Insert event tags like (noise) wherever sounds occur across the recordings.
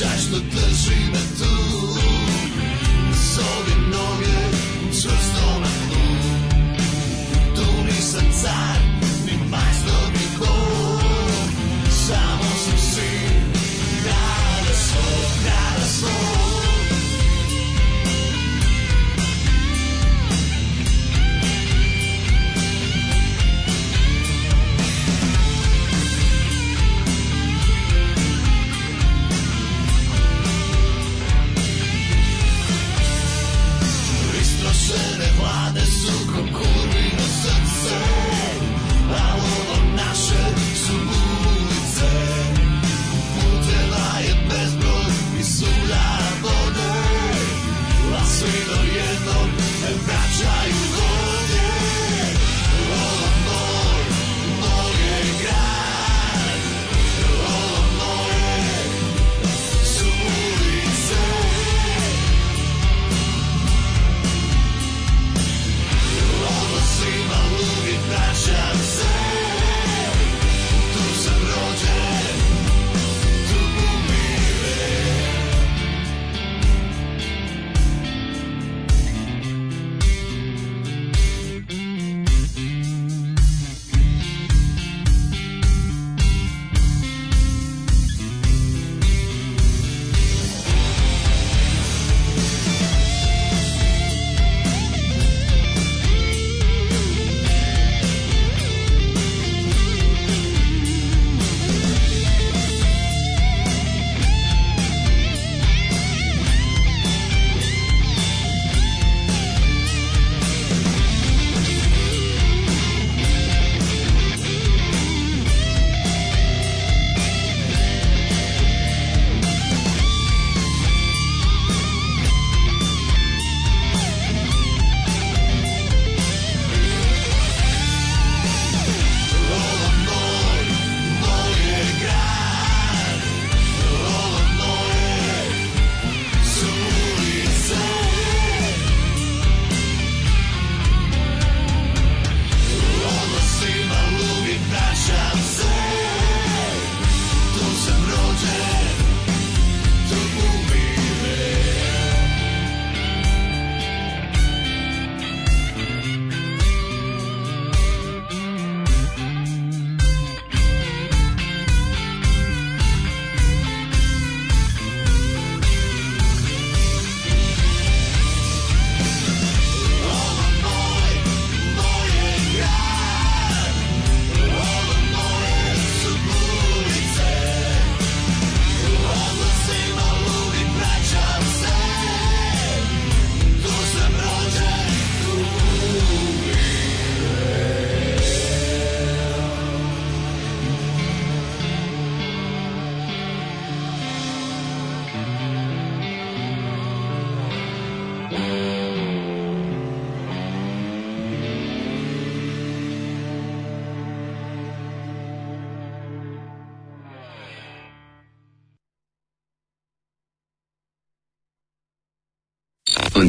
şaşlıklı kıymet dur Sol bir nomye, söz donan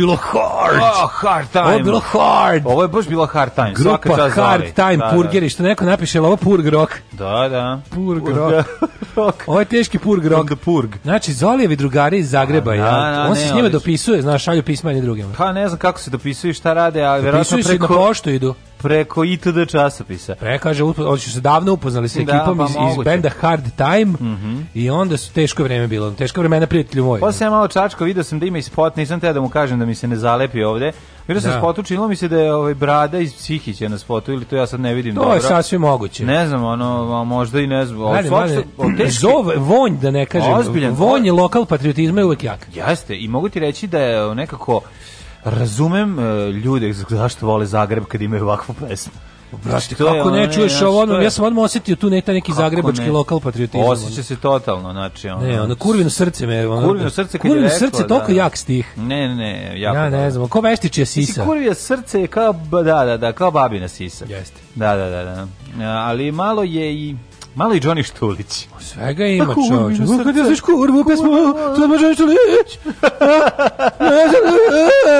bilo hard. Oh, hard time. Ovo je bilo hard. Ovo je baš bilo hard time. Grupa Svaka čast hard zali. Ovaj. time da, da, purgeri, što neko napiše, ovo purg rock. Da, da. Purg (laughs) rock. ovo je teški purg rock. The purg. Znači, Zolijevi drugari iz Zagreba, da, ja. Da, on se s njima dopisuje, znaš, šalju pisma jedni drugima. Pa ne znam kako se dopisuju, šta rade, ali verovatno preko... Dopisuju se na poštu idu preko ITD časopisa. Pre kaže, oni su se davno upoznali sa da, pa ekipom pa iz, iz benda Hard Time mm -hmm. i onda su teško vreme bilo, teško vremena prijatelju moj. Posle malo čačko, video sam da ima i spot, nisam te da mu kažem da mi se ne zalepi ovde. Vidio sam da. spotu, činilo mi se da je ovaj Brada iz Psihića na spotu, ili to ja sad ne vidim to dobro. To je sasvim moguće. Ne znam, ono, možda i ne znam. Mali, mali, Zov, vonj, da ne kažem. Ozbiljan. Vonj lokal patriotizma je uvek jak. Jeste, i mogu ti reći da je nekako razumem e, ljude zašto vole Zagreb kad imaju ovakvu pesmu. Brate, kako je, ne čuješ ovo? Ono, ja sam odmah osetio tu neta neki kako zagrebački ne? lokal patriotizam. Osjeća se totalno, znači ono. Ne, ono kurvino srce me, ono. Kurvino srce kad kurvino je rekla, srce toliko da. jak stih. Ne, ne, jako. Ja ne znam, ko veštiče sisa. Kurvino srce je kao da, da, da, kao babina sisa. Jeste. Da, da, da, da. Ali malo je i Mali i Johnny Štulić. Svega ima Tako, čovječ. Kako ti da znaš kurvu pesmu? To je Johnny Štulić. (laughs)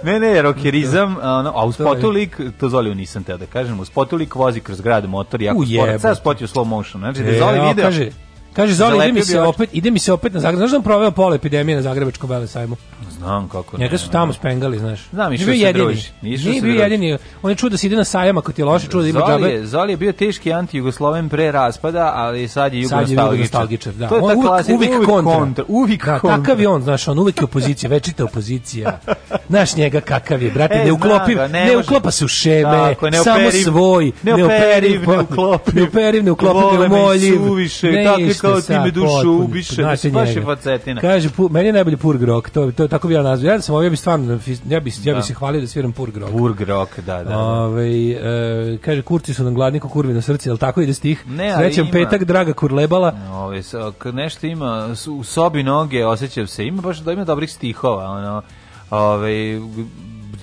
(laughs) ne, ne, rokerizam, ono, a u spotu lik, to Zoliju nisam teo da kažem, u spotu lik vozi kroz grad motor, jako sporo, sad spotio slow motion, znači da Zoli e, video... Kaže, Kaže Zoli, ide mi se opet, ide mi se opet na Zagreb. Znaš da on proveo pola epidemije na Zagrebačkom velesajmu? Znam kako ne. Njega su tamo spengali, znaš. Znam, išao se druži. Nije bio jedini. On je čuo da se ide na sajama kad je loše, čuo da ima džabe. Zoli je bio teški anti-Jugosloven pre raspada, ali sad je jugonostalgičar. Da. To je on ta klasika, uvijek, uvijek kontra. kontra. Uvijek da, kontra. Takav je on, znaš, on uvijek je opozicija, večita opozicija. Znaš njega kakav je, brate, e, ne uklopi, ne, ne uklapa se u šeme, samo svoj, ne operiv, ne uklopi, ne uperiv, ne uklopi, ne umoljiv, ne kao ti me dušu ubiše, baš je facetina. Kaže, pu, meni je najbolji purg rock, to, to tako bi ja nazvao. Ja sam ovo, ja bi stvarno, ja bi, ja bi da. se hvalio da sviram purg rock. Purg rock, da, da. da. Ove, ovaj, e, eh, kaže, kurci su nam gladni ko kurvi na srci, ali tako ide stih. Ne, Srećan ima, petak, draga kurlebala. Ove, nešto ima, u sobi noge osjećam se, ima baš da ima dobrih stihova, ono, ove,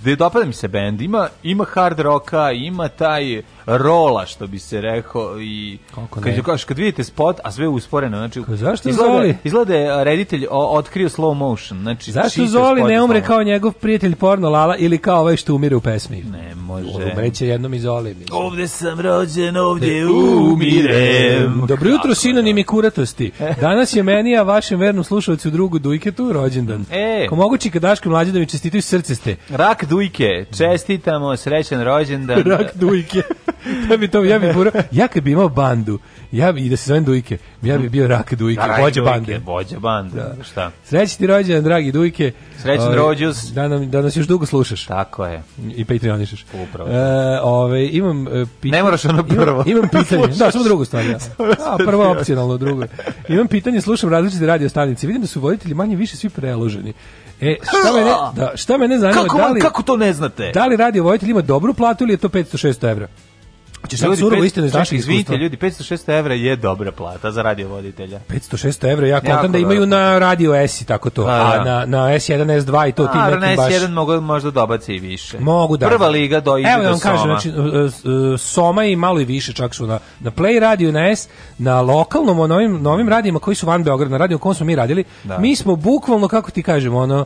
gde dopada mi se bend, ima, ima hard rocka, ima taj rola, što bi se rekao. I, kad ne? Kad, kad vidite spot, a sve usporeno. Znači, Kako, zašto izgleda, Zoli? Izgleda reditelj o, otkrio slow motion. Znači, zašto Zoli ne umre kao njegov prijatelj porno Lala ili kao ovaj što umire u pesmi? Ne, može. Umreće jednom i Zoli. Ovde sam rođen, ovde ne, umirem. Dobro jutro, sinonimi da? kuratosti. (laughs) Danas je meni, a vašem vernom slušaocu drugu Dujketu rođendan. E. Ko mogući kadaškim Daško mlađe srce ste Rak Dujke, čestitamo, srećan rođendan. (laughs) Rak Dujke. (laughs) ja bi to, ja bi bura, ja kad bi imao bandu, ja bi, i da se zovem Dujke, ja bi mhm. bio rak Dujke, da, vođa bande. Vođa bande, da. šta? Srećni ti rođendan, dragi Dujke. Srećan ovaj, rođus. Da, nam, da nas još dugo slušaš. Tako je. I Patreonišeš. Upravo. E, ove, ovaj, imam e, pitanje. Ne moraš ono prvo. Imam, imam pitanje. da, samo drugu stvar. Ja. (laughs) Da A, prvo opcionalno, drugo. Imam pitanje, slušam različite radio stanice. Vidim da su voditelji manje više svi preloženi. E, šta mene, (gasps) da, šta mene zanima, kako, da li, kako to ne znate? Da li radio voditelj ima dobru platu ili je to 500-600 evra? Hoćeš sad surovo istinu iz naših iskustva. ljudi, 506 evra je dobra plata za radio voditelja. 506 evra, ja kontam da imaju na radio S i tako to, da, a, a da. na, na S1, S2 i to a, ti nekim baš... A na S1 mogu, možda dobaci i više. Mogu da. Prva liga dođe Evo, da do vam Kažem, znači, e, e, Soma i malo i više čak su na, na Play radio na S, na lokalnom, na novim na radijima koji su van Beograda, na radiju u kom smo mi radili, da. mi smo bukvalno, kako ti kažemo, ono,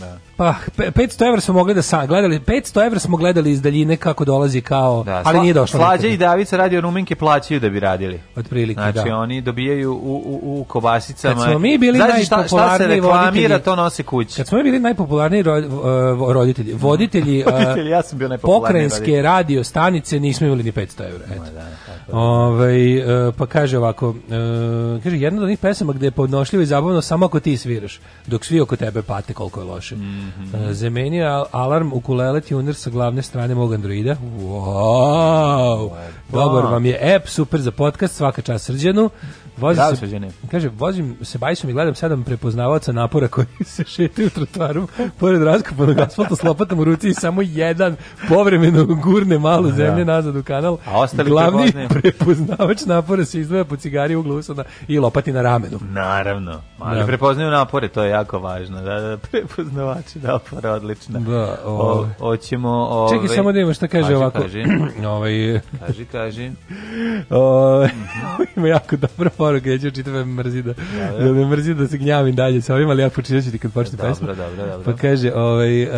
da Pa, 500 evra smo mogli da sa, gledali, 500 evra smo gledali iz daljine kako dolazi kao, da, ali nije došlo. Slađa i Davica radio rumenke plaćaju da bi radili. Otprilike, da. znači, da. oni dobijaju u, u, u kobasicama. Kad smo mi bili znači, šta, šta se reklamira, to nose kući. Kad smo mi bili najpopularniji roditelji, mm. voditelji, (laughs) eh, voditelji ja sam bio pokrenjske roditelj. radio stanice nismo imali ni 500 evra. Eto. No, da, tako Ove, ovaj, eh, pa kaže ovako, eh, kaže, jedna od onih pesama gde je podnošljivo i zabavno samo ako ti sviraš, dok svi oko tebe pate koliko je loše. Mm. -hmm. Zemenio alarm ukulele tuner sa glavne strane mog Androida. Wow! Dobar vam je app, super za podcast, svaka čast srđanu. Vozim se, kaže, vozim se bajsom i gledam sedam prepoznavaca napora koji (laughs) se šete u trotoarom pored raskopanog asfalta s lopatom u ruci i samo jedan povremeno gurne malo da. zemlje nazad u kanal. A ostali Glavni (laughs) prepoznavač napora se izdvaja po cigari u glusana i lopati na ramenu. Naravno. Ali da. prepoznaju napore, to je jako važno. Da, da prepoznavači napora, odlično. Da, o, ovaj. oćemo... Ove... Čekaj, ovaj- samo da imamo šta kaže kaži, ovako. Kaži, (clears throat) ovaj... kaži. kaži. O, ovaj, (laughs) ima jako dobro poruke, ja ću čitave mrzi da, da, da. da me mrzi da se gnjavim dalje sa ovim, ali ja počitaću ti kad počne pesma. Dobro, dobro, dobro. Pa kaže, ovaj, uh,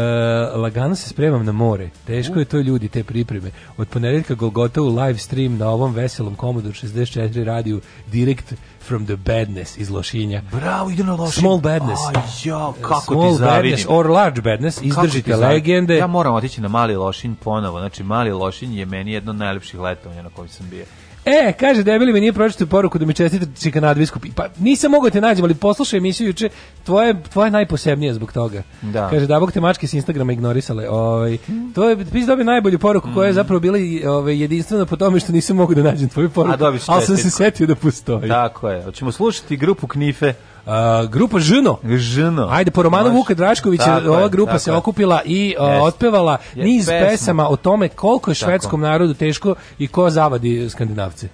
lagano se spremam na more, teško je to ljudi, te pripreme. Od ponedeljka Golgota u live stream na ovom veselom Commodore 64 radiju direkt from the badness iz Lošinja. Bravo, ide na Lošinj. Small badness. Aj, ja, kako Small ti zavidim. Badness or large badness, izdržite legende. Ja moram otići na mali Lošinj ponovo, znači mali Lošinj je meni jedno od najlepših letovanja na kojem sam bio. E, kaže, debeli mi nije pročitao poruku da mi čestite čikanadvisku. Pa nisam mogao da te nađem, ali poslušaj emisiju juče, tvoje, tvoje najposebnije zbog toga. Da. Kaže, da bog te mačke sa Instagrama ignorisale. Ovaj, to je, ti dobio najbolju poruku koja je mm. zapravo bila ovaj, jedinstvena po tome što nisam mogao da nađem tvoju poruku. A dobiš čestitku. Ali sam se setio da postoji. Tako je. Hoćemo slušati grupu Knife. Uh, grupa Žino. Žino. Ajde, po romanu Maš. Vuka Draškovića tako ova grupa tako. se okupila i uh, otpevala niz pesama. pesama o tome koliko je švedskom tako. narodu teško i ko zavadi skandinavce.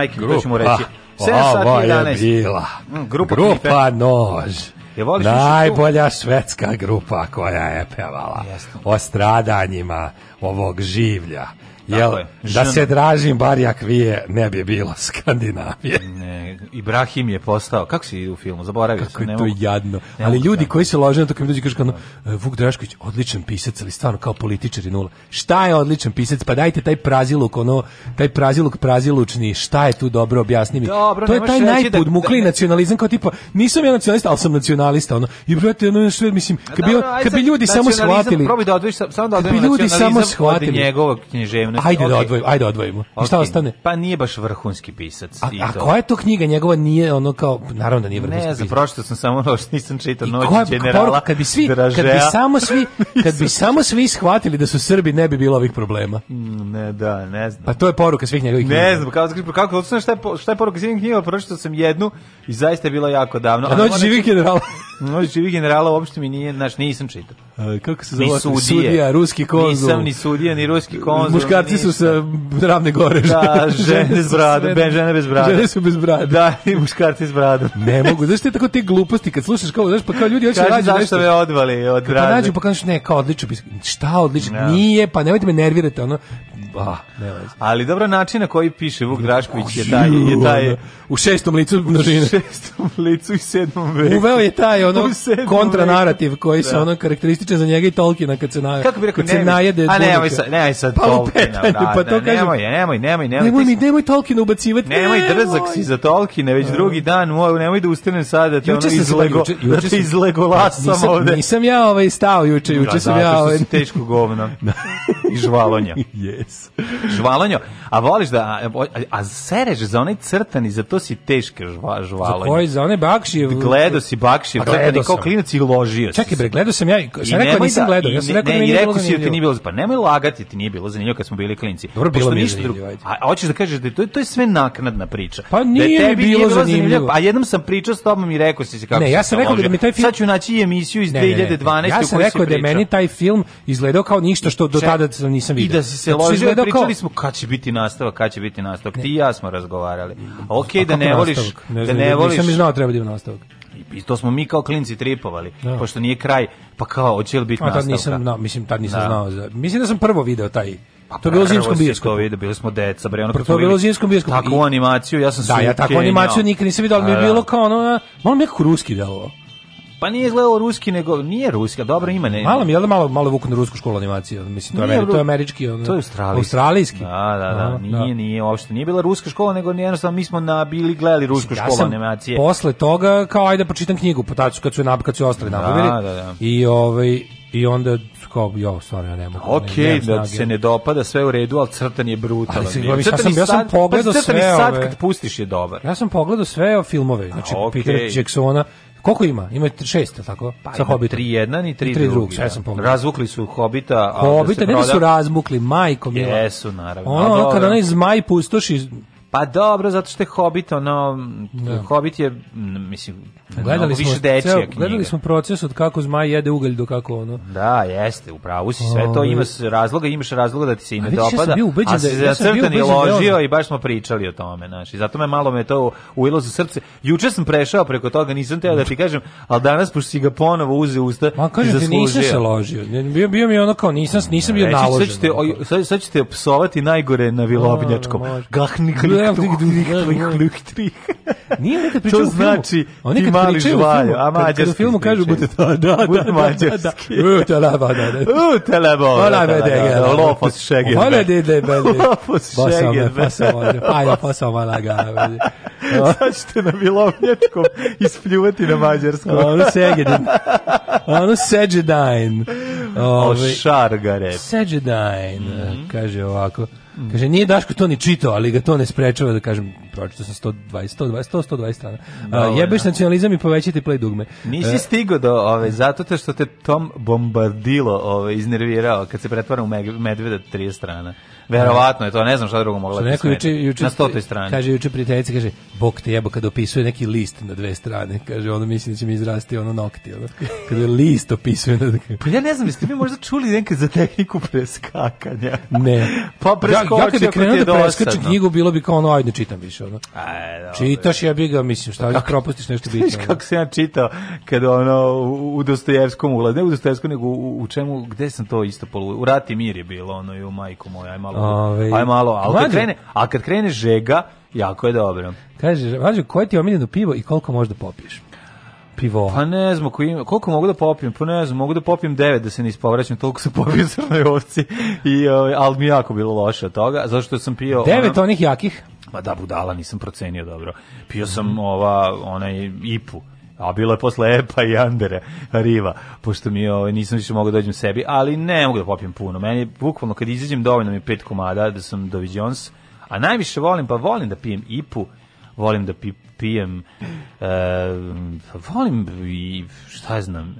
majke, Grup, to ćemo reći. 7 sati 11. Mm, grupa, grupa Nož. Je voliš Najbolja švedska grupa koja je pevala Jasne. o stradanjima ovog življa. Jel, je. da se dražim bar jak vije, ne bi bilo Skandinavije. Ne, Ibrahim je postao, kako si u filmu, zaboravio kako sam. Kako je to jadno. Ali ljudi koji se lože na to, kad mi kažu kao, e, Vuk Drašković, odličan pisac, ali stvarno kao političar i nula. Šta je odličan pisac? Pa dajte taj praziluk, ono, taj praziluk prazilučni, šta je tu dobro, objasni mi. Dobro, to je taj najpodmukli da, da, nacionalizam, kao tipa, nisam ja nacionalista, al sam nacionalista, ono, i brate, ono, sve, mislim, kad bi, kad bi ljudi samo shvatili, probi da odvojiš, samo da odvojimo ljudi samo shvatili njegovog književnosti. Ajde da, da odvojimo, ajde odvojimo. šta ostane? Pa nije baš vrhunski pisac. A, i to. a koja je to knjiga njegova nije ono kao naravno da nije vrhunski. Ne, znam, pročitao sam samo ono nisam čitao noć generala. kad bi svi, kad bi samo svi, (laughs) kad bi samo svi shvatili da su Srbi ne bi bilo ovih problema. Mm, ne, da, ne znam. Pa to je poruka svih njegovih. Ne knjiga. znam, da kako kako to šta je šta je poruka svih knjiga, pročitao sam jednu i zaista je bilo jako davno. A noć živih generala. (laughs) Noć živih generala uopšte mi nije, znači nisam čitao. kako se zove? Sudija, ruski konzul. Nisam ni sudija, ni ruski konzul. Muškarci su sa ravne gore. Da, (laughs) žene bez brade, žene bez brade. Žene su bez brade. Da, i muškarci s bradom. Ne mogu, znaš te tako te gluposti kad slušaš kao, znaš, pa kao ljudi hoće nađu zašto nešto. me odvali od Pa brade. nađu, pa kažeš, ne, kao odlično, šta odlično, No. Da. nije, pa nemojte me nervirati, ono, ah, ne Ali dobro način na koji piše Vuk Drašković je taj, je taj U šestom licu množine. u šestom licu i sedmom veku. Uveo je taj ono U sedmom kontranarativ koji se Da. ono karakterističan za njega i Tolkina kad se na Kako bi rekao, kad se nemoj- najede. A nemoj buduće. sad, nemoj sad Pa Tolkiena, lupetanje, pa brate, pa to kažem. nemoj, nemoj, nemoj, nemoj, Nemoj nemoj, mi, nemoj Tolkiena ubacivati. Nemoj, drzak si za Tolkiena već drugi dan, moj, nemoj da ustanem sada, te juče ono izlego, pa juče, juče da te izlego pa, lasam nisam, ovde. Nisam ja ovaj stao juče, juče da, sam ja ovaj... teško govno. (laughs) (laughs) I žvalonja. yes. Žvalonjo. A voliš da, a, a sereš za onaj crtan za to si teška žva, žvalonja. Za koji, za onaj bakšijev? Gledao si bakši, pa gledao kao klinac i ložio Čekaj bre, gledo sam da- ja, sam rekao da nisam gledao, ja sam rekao da mi nije bilo zanimljivo. ti nije bilo, pa nemoj lagati, ti nije bilo zanimljivo kad smo bili klinci. Dobro, bilo mi je zanimljivo, ajde. A hoćeš da kažeš da to, to je sve naknadna priča. Pa da nije mi bilo zanimljivo. A jednom sam pričao s tobom i rekao si se kako Ne, ja sam rekao da mi taj film... Sad ću naći emisiju iz 2012. Ja sam rekao da meni taj film izgledao kao ništa što do tada sam da nisam vidio. I da si se ložio, pričali smo kad će biti nastavak, kad će biti nastavak. Ne. Ti i ja smo razgovarali. okej okay, da ne voliš, ne da znam, da ne voliš. Nisam znao treba da nastavak. I to smo mi kao klinci tripovali, da. pošto nije kraj, pa kao, hoće li biti A, tad nastavka? Nisam, no, mislim, tad nisam da. znao. Za, mislim da sam prvo video taj pa to je bilo zimskom bioskopu. To bili smo deca, bre, ono to je bilo zimskom bioskopu. Takvu animaciju, ja sam Da, ja takvu animaciju nikad nisam vidio, ali mi je da, bilo kao ono, malo mi ruski da Pa nije gledao ruski, nego nije ruski, dobro ima ne. Malo mi je da malo malo vuku na rusku školu animacije, mislim to je ameri, to je američki, on, to je australijski. australijski. Da, da, da, nije, da. nije uopšte, nije bila ruska škola, nego jednostavno mi smo na bili gledali rusku ja školu animacije. Posle toga kao ajde pročitam knjigu, pa tačno kad su nap kad su ostali da, da, da. I ovaj i onda kao jo stvarno ja ne mogu. Okej, okay, ne, da se ne dopada sve u redu, al crtan je brutalan. Ali, ja, ja sam ja sam pogledao pa sve. Crtani sad kad pustiš je dobar. Ja sam pogledao sve o filmove, znači okay. Peter Jacksona Koliko ima? Ima šest, je tako? Pa, sa Hobbitom. Tri jedan i tri, I tri drugi. Ja sam pomogao. Razvukli su Hobita. Da Hobita, da ne su razvukli, majko mila. Jesu, naravno. Ono, ono kada onaj zmaj pustoši Pa dobro, zato što je Hobbit, ono, da. Hobbit je, mislim, gledali smo, više dečija ceo, Gledali smo proces od kako zmaj jede ugalj do kako ono. Da, jeste, upravo si sve to, ovaj. imaš razloga, imaš razloga da ti se ime dopada, a se da, za crtani da ložio i baš smo pričali o tome, znaš, i zato me malo me to ujelo za srce. Juče sam prešao preko toga, nisam teo da ti kažem, ali danas, pošto si ga ponovo uzeo usta, Ma kažem ti, nisam se ložio, bio, bio mi ono kao, nisam, nisam bio naložen. Sad ćete, sad ćete opsovati najgore na vilobnjačkom. Gahni (laughs) Nije te pričao to znači, oni kad mali žvalju, a mađarski. u filmu kažu, bude da da, da, da, da, mađarski. U, te da, da. U, te lebo, da, da, da, da, lopos šegir. Ona de, de, de, lopos šegir. Pasao, pasao, malaga. Sad ćete na bilovnjačkom ispljuvati na mađarskom. Ono segedin. Ono segedin. O, ovaj- šargare. Segedin, mhm. kaže ovako. Mm. Kaže, nije Daško to ni čitao, ali ga to ne sprečava da kažem, pročito sam 120, 120, 120 strana. uh, jebeš nacionalizam i povećajte play dugme. Nisi uh, e. stigo do ove, zato te što te Tom bombardilo ove, iznervirao kad se pretvara u medveda 30 strana. Verovatno je to, ne znam šta drugo mogla da juče, juče, na stotoj strani. Kaže, juče prijateljica, kaže, Bog te jebo kad opisuje neki list na dve strane, kaže, ono misli da će mi izrasti ono nokti, ono, (laughs) kada list opisuje. Na... pa ja ne znam, jeste mi možda čuli nekad za tehniku preskakanja? Ne. pa preskoči, ja, ja kada krenuo da preskaču knjigu, bilo bi kao ono, ajde, čitam više, ono. Aj, Čitaš, ja bi ga, mislim, šta, pa da kako, propustiš nešto (laughs) bitno. Viš kako se ja čitao, kada ono, u, Dostojevskom ulaz, ne u Dostojevskom, nego u, u, čemu, gde sam to isto polu, u Rati mir je bilo, ono, i u majku moja, aj malo Ove, ovaj, aj malo, ali kad, krene, a kad krene žega, jako je dobro. Kaže, važu, koje ti je omiljeno pivo i koliko možda popiješ? pivo. Pa ne znam, koliko, koliko mogu da popijem? Pa ne znam, mogu da popijem 9 da se ne ispovraćam, toliko sam (laughs) popio crnoj ovci. I, ovaj, ali mi jako bilo loše od toga, zašto sam pio... Devet ono, onih jakih? Ma da, budala, nisam procenio dobro. Pio sam mm ova, onaj ipu A bilo je posle Epa i Andere Riva, pošto mi ovaj, nisam više mogao da dođem sebi, ali ne mogu da popijem puno. Meni bukvalno kad izađem dovoljno mi pet komada da sam doviđons, a najviše volim, pa volim da pijem Ipu, volim da pi, pijem, uh, volim i šta znam,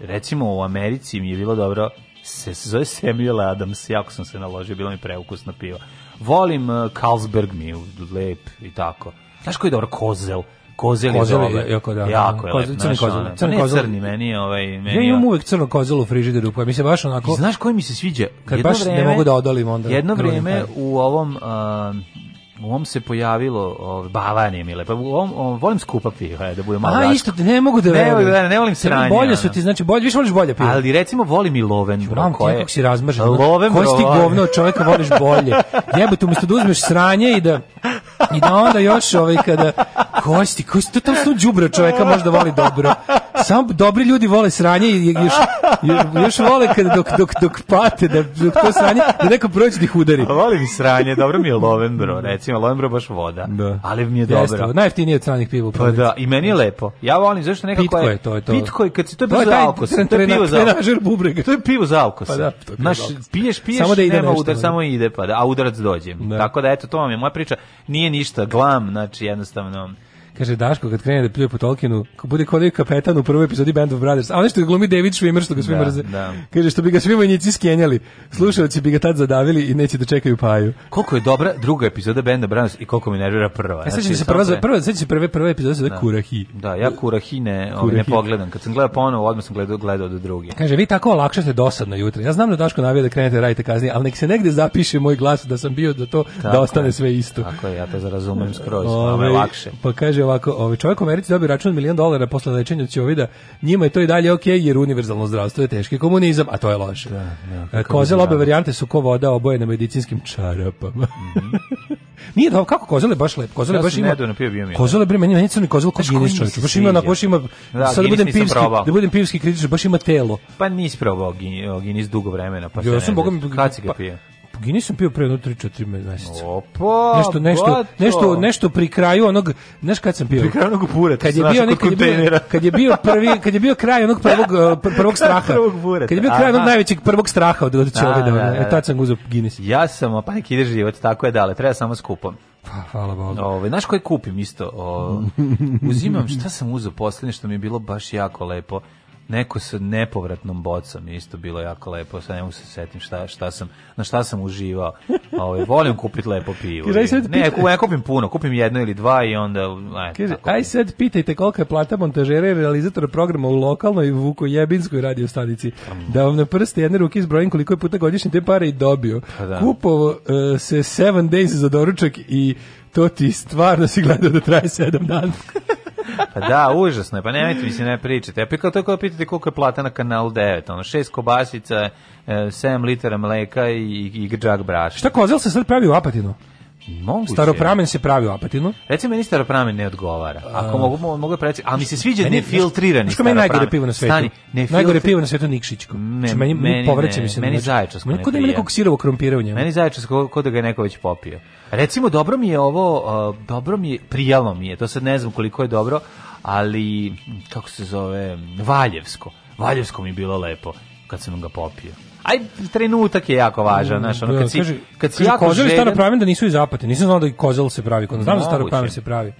recimo u Americi mi je bilo dobro, se, se zove Samuel Adams, jako sam se naložio, bilo mi preukusno pivo. Volim uh, Carlsberg mi, lep i tako. Znaš koji je dobro kozel? kozeli, kozeli Jako, da, da. Jako je kozeli lep, crni kozel. Pa crni kozel. crni, meni ovaj... Meni ja imam uvek crno kozel u frižideru, pa mi se baš onako... I znaš koji mi se sviđa? Kad jedno baš vreme, ne mogu da odalim onda. Jedno vreme u ovom... Uh, u ovom se pojavilo o, bavanje, mile. Pa u ovom, o, volim skupa piva, e, da bude malo. A isto ne mogu da verujem. Ne, ne, ne volim sranje. Bolje su ti, znači bolje, više voliš bolje pivo. Ali recimo volim i loven, bro, Vam, koje. Kako si razmažen? Loven, koji ti govno čovjeka voliš bolje. Jebote, umesto da uzmeš sranje i da i da onda još ovaj kada kosti, kosti, to tamo su đubro čovjeka možda voli dobro. Samo dobri ljudi vole sranje i još, još vole kada dok, dok, dok pate, da, dok to sranje, da neko proći da ih udari. Volim sranje, dobro mi je loven, bro, recimo recimo Lombro baš voda. Da. Ali mi je Jeste, dobro. Najjeftinije od stranih piva. Pa da, i meni je lepo. Ja volim zašto nekako pitko je, to je to. Pitko je, kad si to je za alkos. To je pivo za alkos. To je pivo za alkos. Pa da, to je Naš, piješ, piješ, samo da ide nema udar, da. samo ide, pa da, a udarac dođe. Da. Tako da, eto, to vam je moja priča. Nije ništa glam, znači jednostavno Kaže Daško kad krene da pljuje po Tolkienu, bude kao kapetan u prvoj epizodi Band of Brothers. A onaj što glumi David Schwimmer što ga svi da, mrze. Da. Kaže što bi ga svi vojnici skenjali. Slušaoci bi ga tad zadavili i neće da čekaju paju. Koliko je dobra druga epizoda Band of Brothers i koliko mi nervira prva. Ja znači, se prva, prva, sećam se prve prve epizode se da Kurahi. Da, ja Kurahi ne, ovaj, kurahi. ne pogledam. Kad sam gledao ponovo, odmah sam gledao gledao do druge. Kaže vi tako olakšate dosadno jutro. Ja znam da Daško navija da krenete da radite kazni, al nek se negde zapiše moj glas da sam bio da to tako da ostane sve isto. Tako je, ja to razumem (laughs) skroz, Ove, pa lakše. Pa kaže kaže ovako, ovaj čovjek u Americi dobio račun milion dolara posle lečenja COVID-a, njima je to i dalje ok, jer univerzalno zdravstvo je teški komunizam, a to je loše. Da, da, e, kozel obe varijante su ko voda oboje na medicinskim čarapama. Mm -hmm. (laughs) Nije da kako kozele baš lepo. Kozele ja baš ima. Bio kozele da. bre meni meni crni kozel kod Guinness čovjek. Baš ima na baš ima da, sad da budem pivski, da budem pivski kritič, baš ima telo. Pa nisi probao Guinness dugo vremena, pa ja sam bogom kad si ga pio. Gini sam pio pre jedno 3-4 meseca. Opa, nešto, nešto, bato. nešto, nešto pri kraju onog, znaš kad sam pio? Pri kraju onog bureta, kad je bio, neki je kad je bio prvi, kad je bio kraj onog prvog, (laughs) eh, prvog straha. Kad je bio kraj onog najvećeg prvog straha od, od čovjeka, da, da, da. E, tad sam uzeo Guinness. Ja sam, pa neki ide život, tako je dale, treba samo skupom. Pa, hvala Bogu. Ove, znaš koje kupim isto? O, (laughs) uzimam, šta sam uzeo poslednje, što mi je bilo baš jako lepo? neko sa nepovratnom bocom isto bilo jako lepo, sad ne mogu se setim šta, šta sam, na šta sam uživao. (laughs) Ove, ovaj, volim kupiti lepo pivo. Kaže, sad ne, pita... kupim puno, kupim jedno ili dva i onda... Aj, Kaže, aj sad pitajte kolika je plata montažera i realizatora programa u lokalnoj Vukojebinskoj radio stanici. Da vam na prste jedne ruke izbrojim koliko je puta godišnje te pare i dobio. Pa da. Kupovo uh, se 7 days za doručak i to ti stvarno si gledao da traje 7 dana. (laughs) pa da, užasno je, pa nemojte mi se ne pričati. Ja pikao to kao pitate koliko je plata na kanalu 9, ono, šest kobasica, 7 e, litara mleka i, i džak brašna. Šta kozel se sad pravi u apatinu? Moguće. Staropramen se pravi u apatinu. Reci meni staropramen ne odgovara. Ako mogu, mogu preći, a mi se sviđa meni, nefiltrirani staropramen. Što meni najgore pivo na svetu? Stani, nefiltri... Najgore pivo na svetu Nikšićko. Ne, znači, meni, meni povraća mi se. Meni zaječarsko ne, ne Kod ima nekog sirovog krompira u njemu. Meni zaječarsko kod da ga je neko već popio. Recimo, dobro mi je ovo, uh, dobro mi je, prijelno mi je, to sad ne znam koliko je dobro, ali, kako se zove, Valjevsko. Valjevsko mi je bilo lepo kad sam ga popio. Aj trenutak je jako važan, mm, znaš, ono da, kad si kaže, kad si jako željen. Kozel napravim da nisu iz zapate. Nisam znao da i kozel se pravi, kod znam da staropramen se pravi.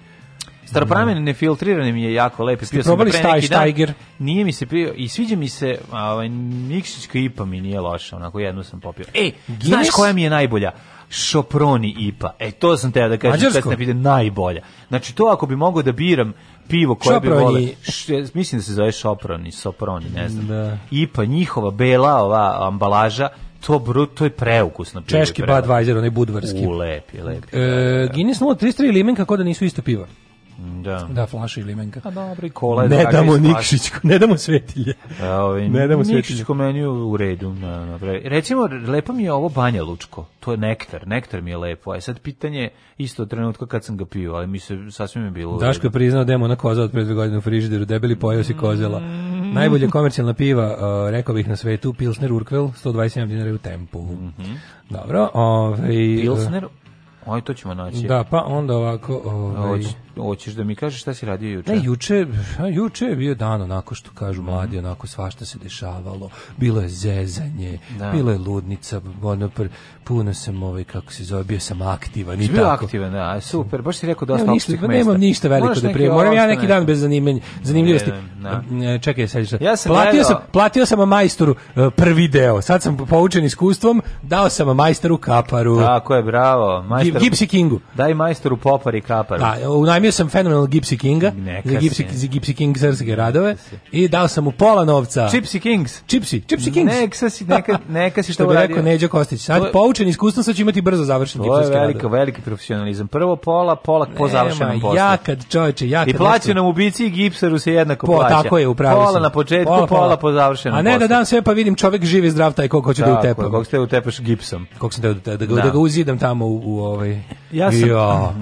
Staropramen mm. nefiltrirani mi je jako lep. Spio sam pre neki dan. Nije mi se pio i sviđa mi se ovaj Nikšićka IPA mi nije loša, onako jednu sam popio. Ej, znaš koja mi je najbolja? Šoproni IPA. E, to sam te da kažem, kad sam najbolja. Znači, to ako bi mogao da biram pivo koje šoproni. bi vole. Š, mislim da se zove šoproni, soproni, ne znam. Da. I pa njihova bela ova ambalaža to bro, to je preukusno pivo. Češki Budweiser, onaj budvarski. U, lepi, lepi. E, Guinness 033 i limenka kako da nisu isto pivo. Da. Da, flaša i limenka. A pa dobro, i kola Ne damo Nikšićko, ne damo svetilje. A, da, ovaj, ne damo svetilje. Nikšićko meni u redu. Na, da, na, da, Recimo, lepo mi je ovo Banja Lučko. To je nektar, nektar mi je lepo. A sad pitanje isto trenutka kad sam ga pio, ali mi se sasvim je bilo... Daško je priznao da je ona koza od pre dve godine u frižideru, debeli pojao si kozela. Mm. Najbolje komercijalna piva, uh, rekao bih na svetu, Pilsner Urquell, 127 dinara u tempu. Mm -hmm. Dobro, ovaj... Pilsner, Oj, to ćemo naći. Da, pa onda ovako... Ovaj, hoćeš da mi kažeš šta si radio juče? Ne, juče, juče je bio dan onako što kažu mhm. mladi, onako svašta se dešavalo. Bilo je zezanje, da. bilo je ludnica, ono pr, puno sam ovaj kako se zove, bio sam aktivan i tako. aktivan, da, super. Baš si rekao dosta nemam ništa, mesta. Nemam ništa veliko Moraš da prije. Moram ja neki dan bez zanimanja, zanimljivosti. Ne, da. ne, Čekaj, sad šta. Ja sam platio sam platio sam majstoru e, prvi deo. Sad sam poučen iskustvom, dao sam majstoru kaparu. Tako je, bravo. Majstoru Gipsy Kingu. Daj majstoru popari kaparu. Da, u iznajmio sam fenomenal Gipsy Kinga, za Gipsy, za Gipsy King srpske radove i dao sam mu pola novca. Chipsy Kings. Chipsy, Chipsy Kings. Neka si, neka, (laughs) neka si što bi rekao Neđo Kostić. Sad to... poučen iskustvom sad ću imati brzo završen Gipsy King. Veliki, veliki profesionalizam. Prvo pola, pola po završenom poslu. Ja kad čoveče, ja kad. I plaća nam bici i gipsaru se jednako po, plaća. Tako je, upravo. Pola sam. na početku, pola, pola, po završenom. A ne da dam sve pa vidim čovek živi zdrav taj koliko hoće da utepa. Kako ste utepaš gipsom? Kako sam da da, da, da, ga uzidam tamo u, u ovaj. Ja sam.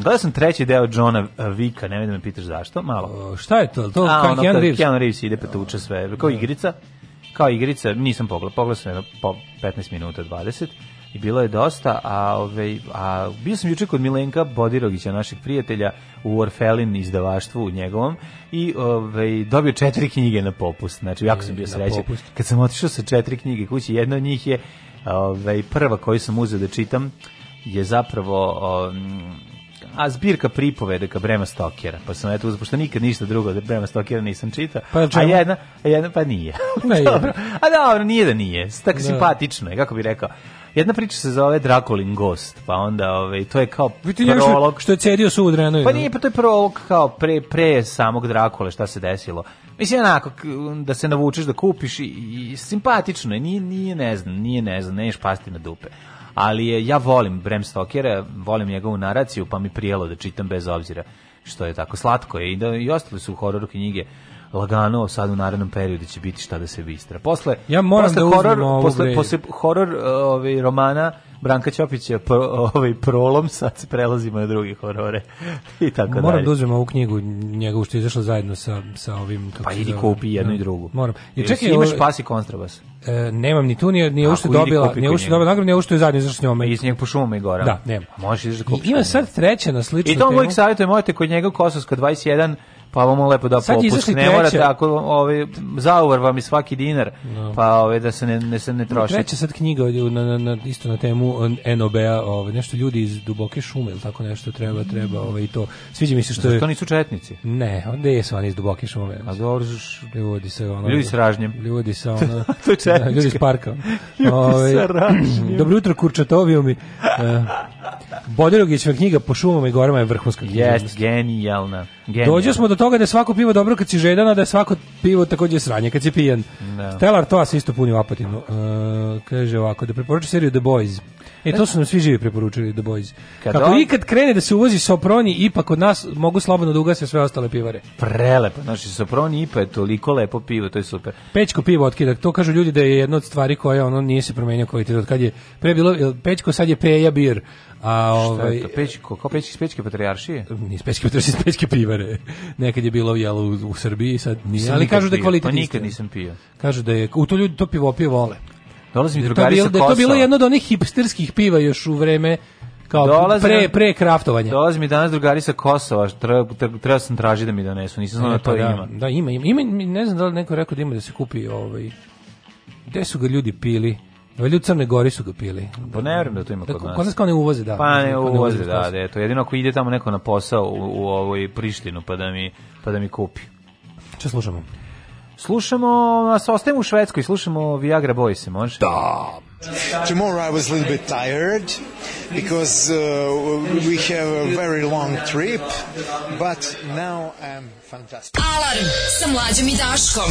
(clears throat) Da sam treći deo Johna eh, vika, ne vidim da me pitaš zašto, malo. O, šta je to? To A, kao ono, Keanu Reeves? Keanu Reeves ide petuče sve, kao igrica. Kao igrica, nisam pogledao, pogledao sam jedno po 15 minuta, 20 i bilo je dosta, a, ove, ovaj, a bio sam juče kod Milenka Bodirogića, našeg prijatelja, u Orfelin izdavaštvu u njegovom i ove, ovaj, dobio četiri knjige na popust. Znači, jako sam e, bio srećan. Kad sam otišao sa četiri knjige kući, jedna od njih je ove, ovaj, prva koju sam uzeo da čitam, je zapravo um, a zbirka pripovedaka Brema Stokera. Pa sam eto, pošto nikad ništa drugo da Brema Stokera nisam čitao. Pa a jedna, a jedna pa nije. (laughs) Pa ne, dobro. A dobro, nije da nije. Tako da. simpatično je, kako bi rekao. Jedna priča se zove Drakolin Ghost, pa onda ove, ovaj, to je kao Vidite prolog što, što je cedio su udreno. Pa nije, pa to je prolog kao pre pre samog Drakole šta se desilo. Mislim onako da se navučeš da kupiš i, i simpatično je, nije nije ne znam, nije ne znam, neš pasti na dupe ali je, ja volim Bram Stokera, volim njegovu naraciju, pa mi prijelo da čitam bez obzira što je tako slatko je i da i ostale su horor knjige lagano sad u narednom periodu će biti šta da se bistra. Posle ja moram posle da horor posle, posle horor ovaj romana Branka Ćopić je pro, ovaj prolom, sad prelazimo na drugi horore (laughs) i tako dalje. Moram da uzmem ovu knjigu njegovu što je izašla zajedno sa, sa ovim... Kako pa idi kupi jednu no, i da. drugu. Moram. I čekaj, imaš ovaj- pas i kontrabas? E, nemam ni tu, ni, nije ušte dobila, nije ušte dobila nagradu, nije ušte je izašla s njome. I s njeg po šume i gora. Da, nema. Možeš izašla da kupiš. I ima sad treća na sličnu I to mojeg savjetuje, možete kod njega u Kosovska 21 pa vam lepo da popust. Ne morate, ako ovaj, zauvar vam i svaki dinar, no. Da. pa ovaj, da se ne, ne, se ne troši. Treća sad knjiga na, na, na, isto na temu NOB-a, ovaj, nešto ljudi iz duboke šume, ili tako nešto treba, treba ovaj, to. Sviđa mi se što je... To nisu četnici? Ne, onda je oni iz duboke šume. A dobro, ljudi sa ono... Ljudi sa ražnjem. Ljudi sa (laughs) ono... to je četnička. Da, ljudi s parkom. ljudi sa ovaj, ražnjem. Dobro jutro, kurčatovio mi. Uh, Bodirogićeva knjiga po šumama i gorama je vrhunska knjiga. Jest, genijalna. genijalna. Dođo smo do toga da je svako pivo dobro kad si žedan, a da je svako pivo takođe sranje kad si pijan. No. Da. Telar to se isto puni u apatinu. Uh, kaže ovako, da preporuču seriju The Boys. E, to su nam svi živi preporučili The Boys. Kad Kako on... ikad krene da se uvozi Soproni, ipak od nas mogu slobodno da ugase sve ostale pivare. Prelepo, znači Soproni ipa je toliko lepo pivo, to je super. Pećko pivo otkidak, to kažu ljudi da je jedna od stvari koja ono nije se promenio kvalitet od kad je pre bilo Pećko sad je Peja bir. A ovaj Šta je to? Ovaj- Pećko, kao Pećki Pećke patrijaršije? Ni Pećke patrijaršije, Pećke pivare. Nekad je bilo jelo u, u Srbiji, sad nije, ali kažu da je pa kvalitet. Pa nikad nisam pio. Kažu da je u to ljudi to pivo pije vole. Dolazi mi da drugari sa Da je to bilo jedno od onih hipsterskih piva još u vreme kao dolazi pre pre kraftovanja. Dolazi mi danas drugari sa Kosova, treba treba sam tražiti da mi donesu, nisam znao e, da to pa da, da, ima. Da, ima, ima, ne znam da li neko rekao da ima da se kupi ovaj. Gde su ga ljudi pili? Ove ljudi Crne Gori su ga pili. Pa ne vjerujem da to ima da, kod nas. Kod nas kao ne uvoze, da. Pa ne, uvoze, ne uvoze da, da, to jedino ako ide tamo neko na posao u, u ovoj Prištinu pa da mi, pa da mi kupi. Če slušamo? Slušamo, nas ostajemo u Švedskoj, slušamo Viagra Boys, može? Da. Tomorrow I was a little bit tired because uh, we have a very long trip, but now I'm fantastic. Alarm sa mlađom i Daškom.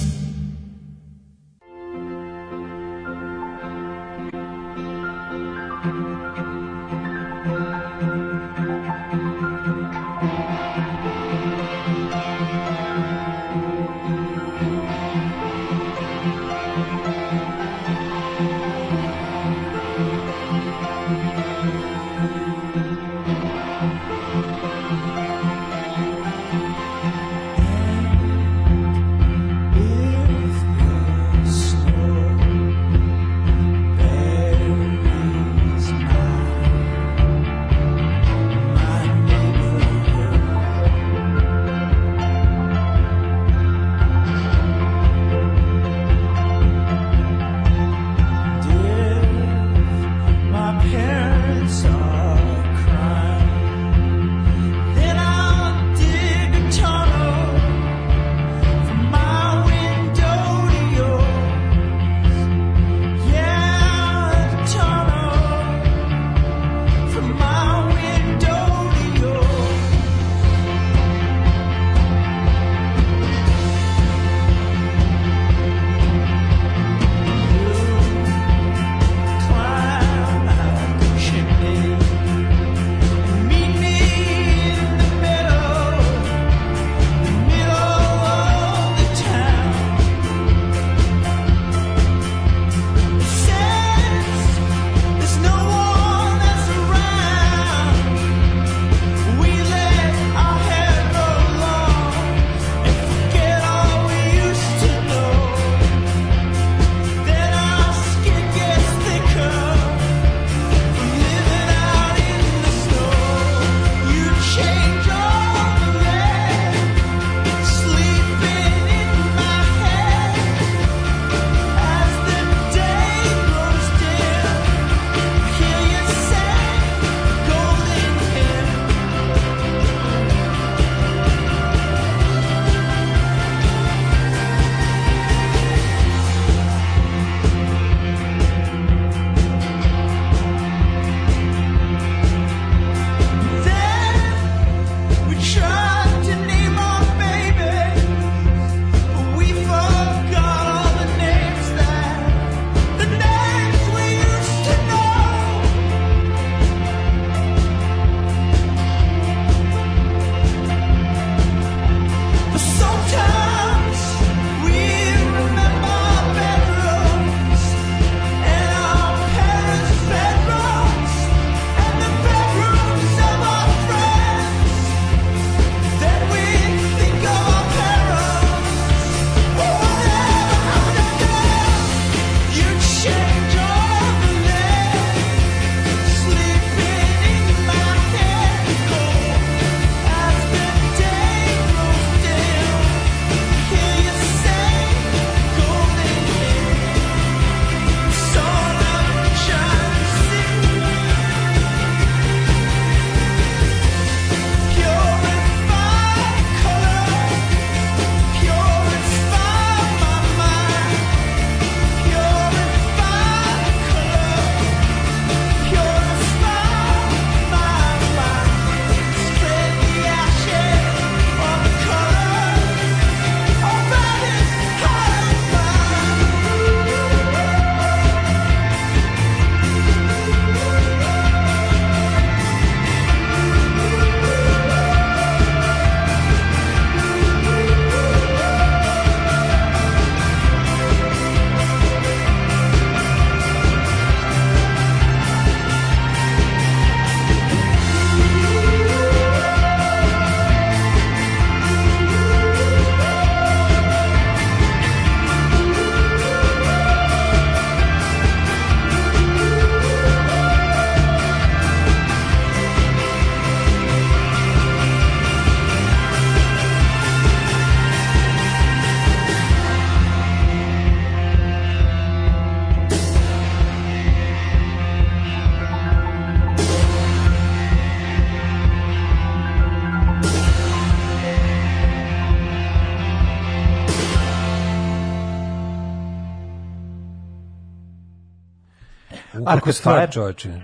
Marko Stvar, čoveče.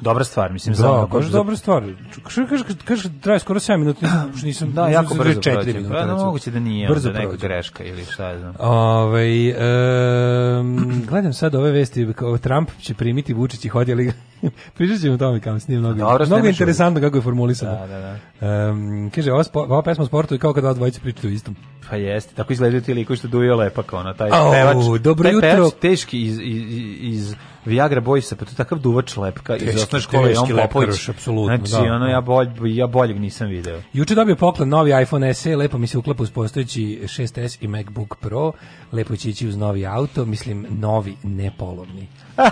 Dobra stvar, mislim, da, za Da, dobra stvar. Kaže kaže kaže traje skoro 7 minuta, nisam (clears throat) nisam da, jako nisam brzo 4 minuta. Pa, no, moguće da nije brzo neka greška ili šta ja znam. Ovaj um, (clears throat) gledam sad ove vesti Trump će primiti Vučić i ali (laughs) Pričaćemo o tome kao s njim mnogo. Dobro, mnogo interesantno kako je formulisano. Da, da, da. Um, kaže ova, spo, ova pesma sportu i kao kad dvojice pričate o istom. Pa jeste, tako izgledaju ti likovi što duvio lepak, ono, taj oh, pevač. Dobro taj jutro. pevač teški iz, iz, iz Viagra Boysa, pa to je takav duvač lepka teški, iz osnovne škole, on Popović. apsolutno, znači, da. ono, da. ja, bolj, ja boljeg nisam video. Juče dobio poklon novi iPhone SE, lepo mi se uklapa uz postojeći 6S i MacBook Pro, lepo će ići uz novi auto, mislim, novi, ne polovni. (laughs)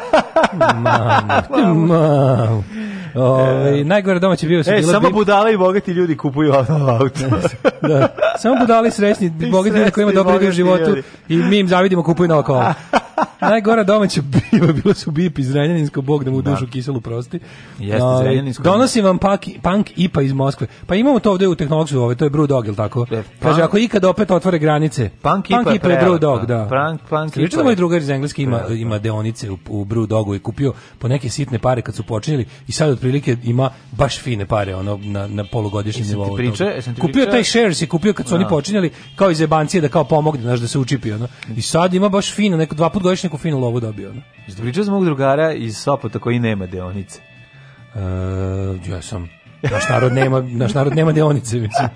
Mamo, mamo. Ove, ovaj, najgore domaće bio se... E, samo budale i bogati ljudi kupuju (laughs) auto. Da, da, samo budale srećni sretni, bogati ljudi da koji imaju dobro ide u životu i mi im zavidimo kupuju na okolo. (laughs) Najgora domaća piva bilo su bip iz Zrenjaninskog bog da mu da. dušu kiselu prosti. Jeste, iz ovaj, Renjaninskog. Donosim vam punk, punk IPA iz Moskve. Pa imamo to ovde u Tehnologsu, ovaj, to je Brewdog, ili tako? E, Kaže, ako ikad opet otvore granice. Punk IPA, punk IPA je Brewdog, da. da. Punk, punk IPA. da moj drugar iz Engleske ima, prelata. Da. ima deonice u, u Brewdogu i kupio po neke sitne pare kad su počinjeli i sad otprilike ima baš fine pare ono na, na polugodišnjem nivou. Priča, kupio taj shares i kupio kad su oni da. počinjeli kao iz jebancije da kao pomogne, znaš, da se učipi ono. I sad ima baš fino, neko dva put godišnje neku finu lovu dobio. Ne? Ispričao sam mog drugara iz Sopota koji nema deonice. E, ja sam naš narod nema, naš narod nema deonice, mislim.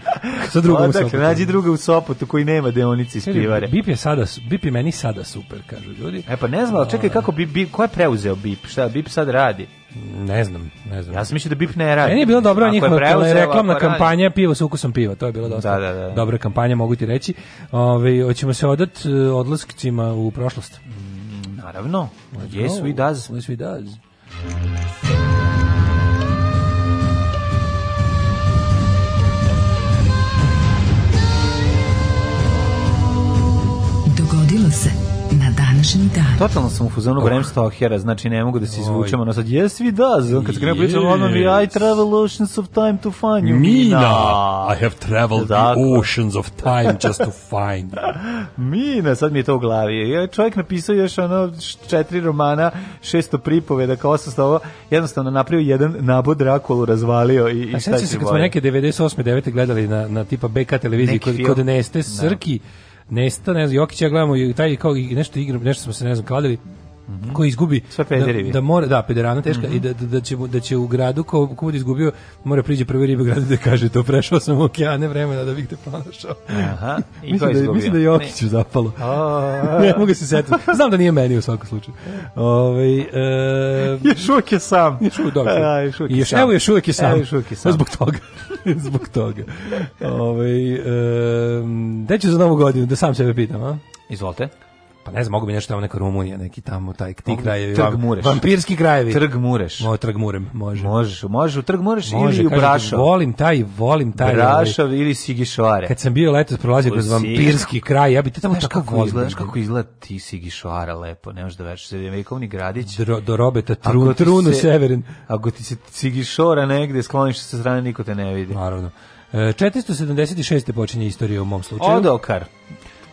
Sa drugom Odakle, Sopotu. nađi druga u Sopotu koji nema deonice iz pivare. Bip je sada, Bip je meni sada super, kažu ljudi. E pa ne znam, ali čekaj kako Bip, Bip, ko je preuzeo Bip? Šta Bip sad radi? Ne znam, ne znam. Ja sam mislio da Bip ne radi. Meni je bilo dobro njihova preuzeo, reklamna kampanja pivo sa ukusom piva, to je bilo dosta da, da, da. da. dobra kampanja, mogu ti reći. Ove, ovaj, hoćemo se odat e, odlaskicima u prošlost. Naravno, yes we does. Yes we does. Dogodilo se današnji dan. Totalno sam u fuzonu Bram oh. Stokera, znači ne mogu da se izvučemo. No sad, yes we does. Kad se krenu pričamo, odmah mi I travel oceans of time to find you. Mina, Mina. I have traveled dakle. the oceans of time just to find you. (laughs) Mina, sad mi je to u glavi. Ja, čovjek napisao još ono četiri romana, šesto pripoveda, kao osamsto ovo, jednostavno napravio jedan nabod Drakulu, razvalio i, i šta se kad smo neke 98. 9. gledali na, na tipa BK televiziji kod, kod Neste da. Srki, ne Nesta, ne znam, Jokića gledamo i taj kao i nešto igra, nešto smo se ne znam kladili Mhm. koji izgubi Sve da, da mora da pederana teška mm -hmm. i da, da, da će da će u gradu ko ko bude izgubio mora priđe prvi ribe gradu da kaže to prešao sam okeane vremena da bih te pronašao. Aha. I (laughs) ko izgubio? Da, mislim da je da Jokiću zapalo. A, (laughs) ne mogu se setiti. Znam da nije meni u svakom slučaju. Ovaj e, još uvijek je sam. Još uvijek dobro. Ja, još uvijek. Još evo još uvijek je sam. Evo još e, je sam. Zbog toga. (laughs) Zbog toga. Ovaj e, da će za novu godinu da sam sebe pitam, a? Izvolite pa ne znam, mogu bi nešto tamo neka Rumunija, neki tamo taj ti krajevi, trg Mureš. vampirski krajevi. Trg Mureš. Mo, trg Murem, može. Možeš, može u Trg Mureš može, ili u Brašov. Volim taj, volim taj. Ovaj, Brašov ili Sigišoare. Kad sam bio letos prolazio kroz vampirski kraj, ja bih te tamo znaš tako kako izgledaš, kako izgleda ti Sigišoara lepo, ne možeš da veruješ, vekovni gradić. Dro, do Robeta Trun, Trunu se, Severin. Ako ti se Sigišora negde skloniš sa strane, niko te ne vidi. Naravno. E, 476. počinje istorija u mom slučaju. Odokar.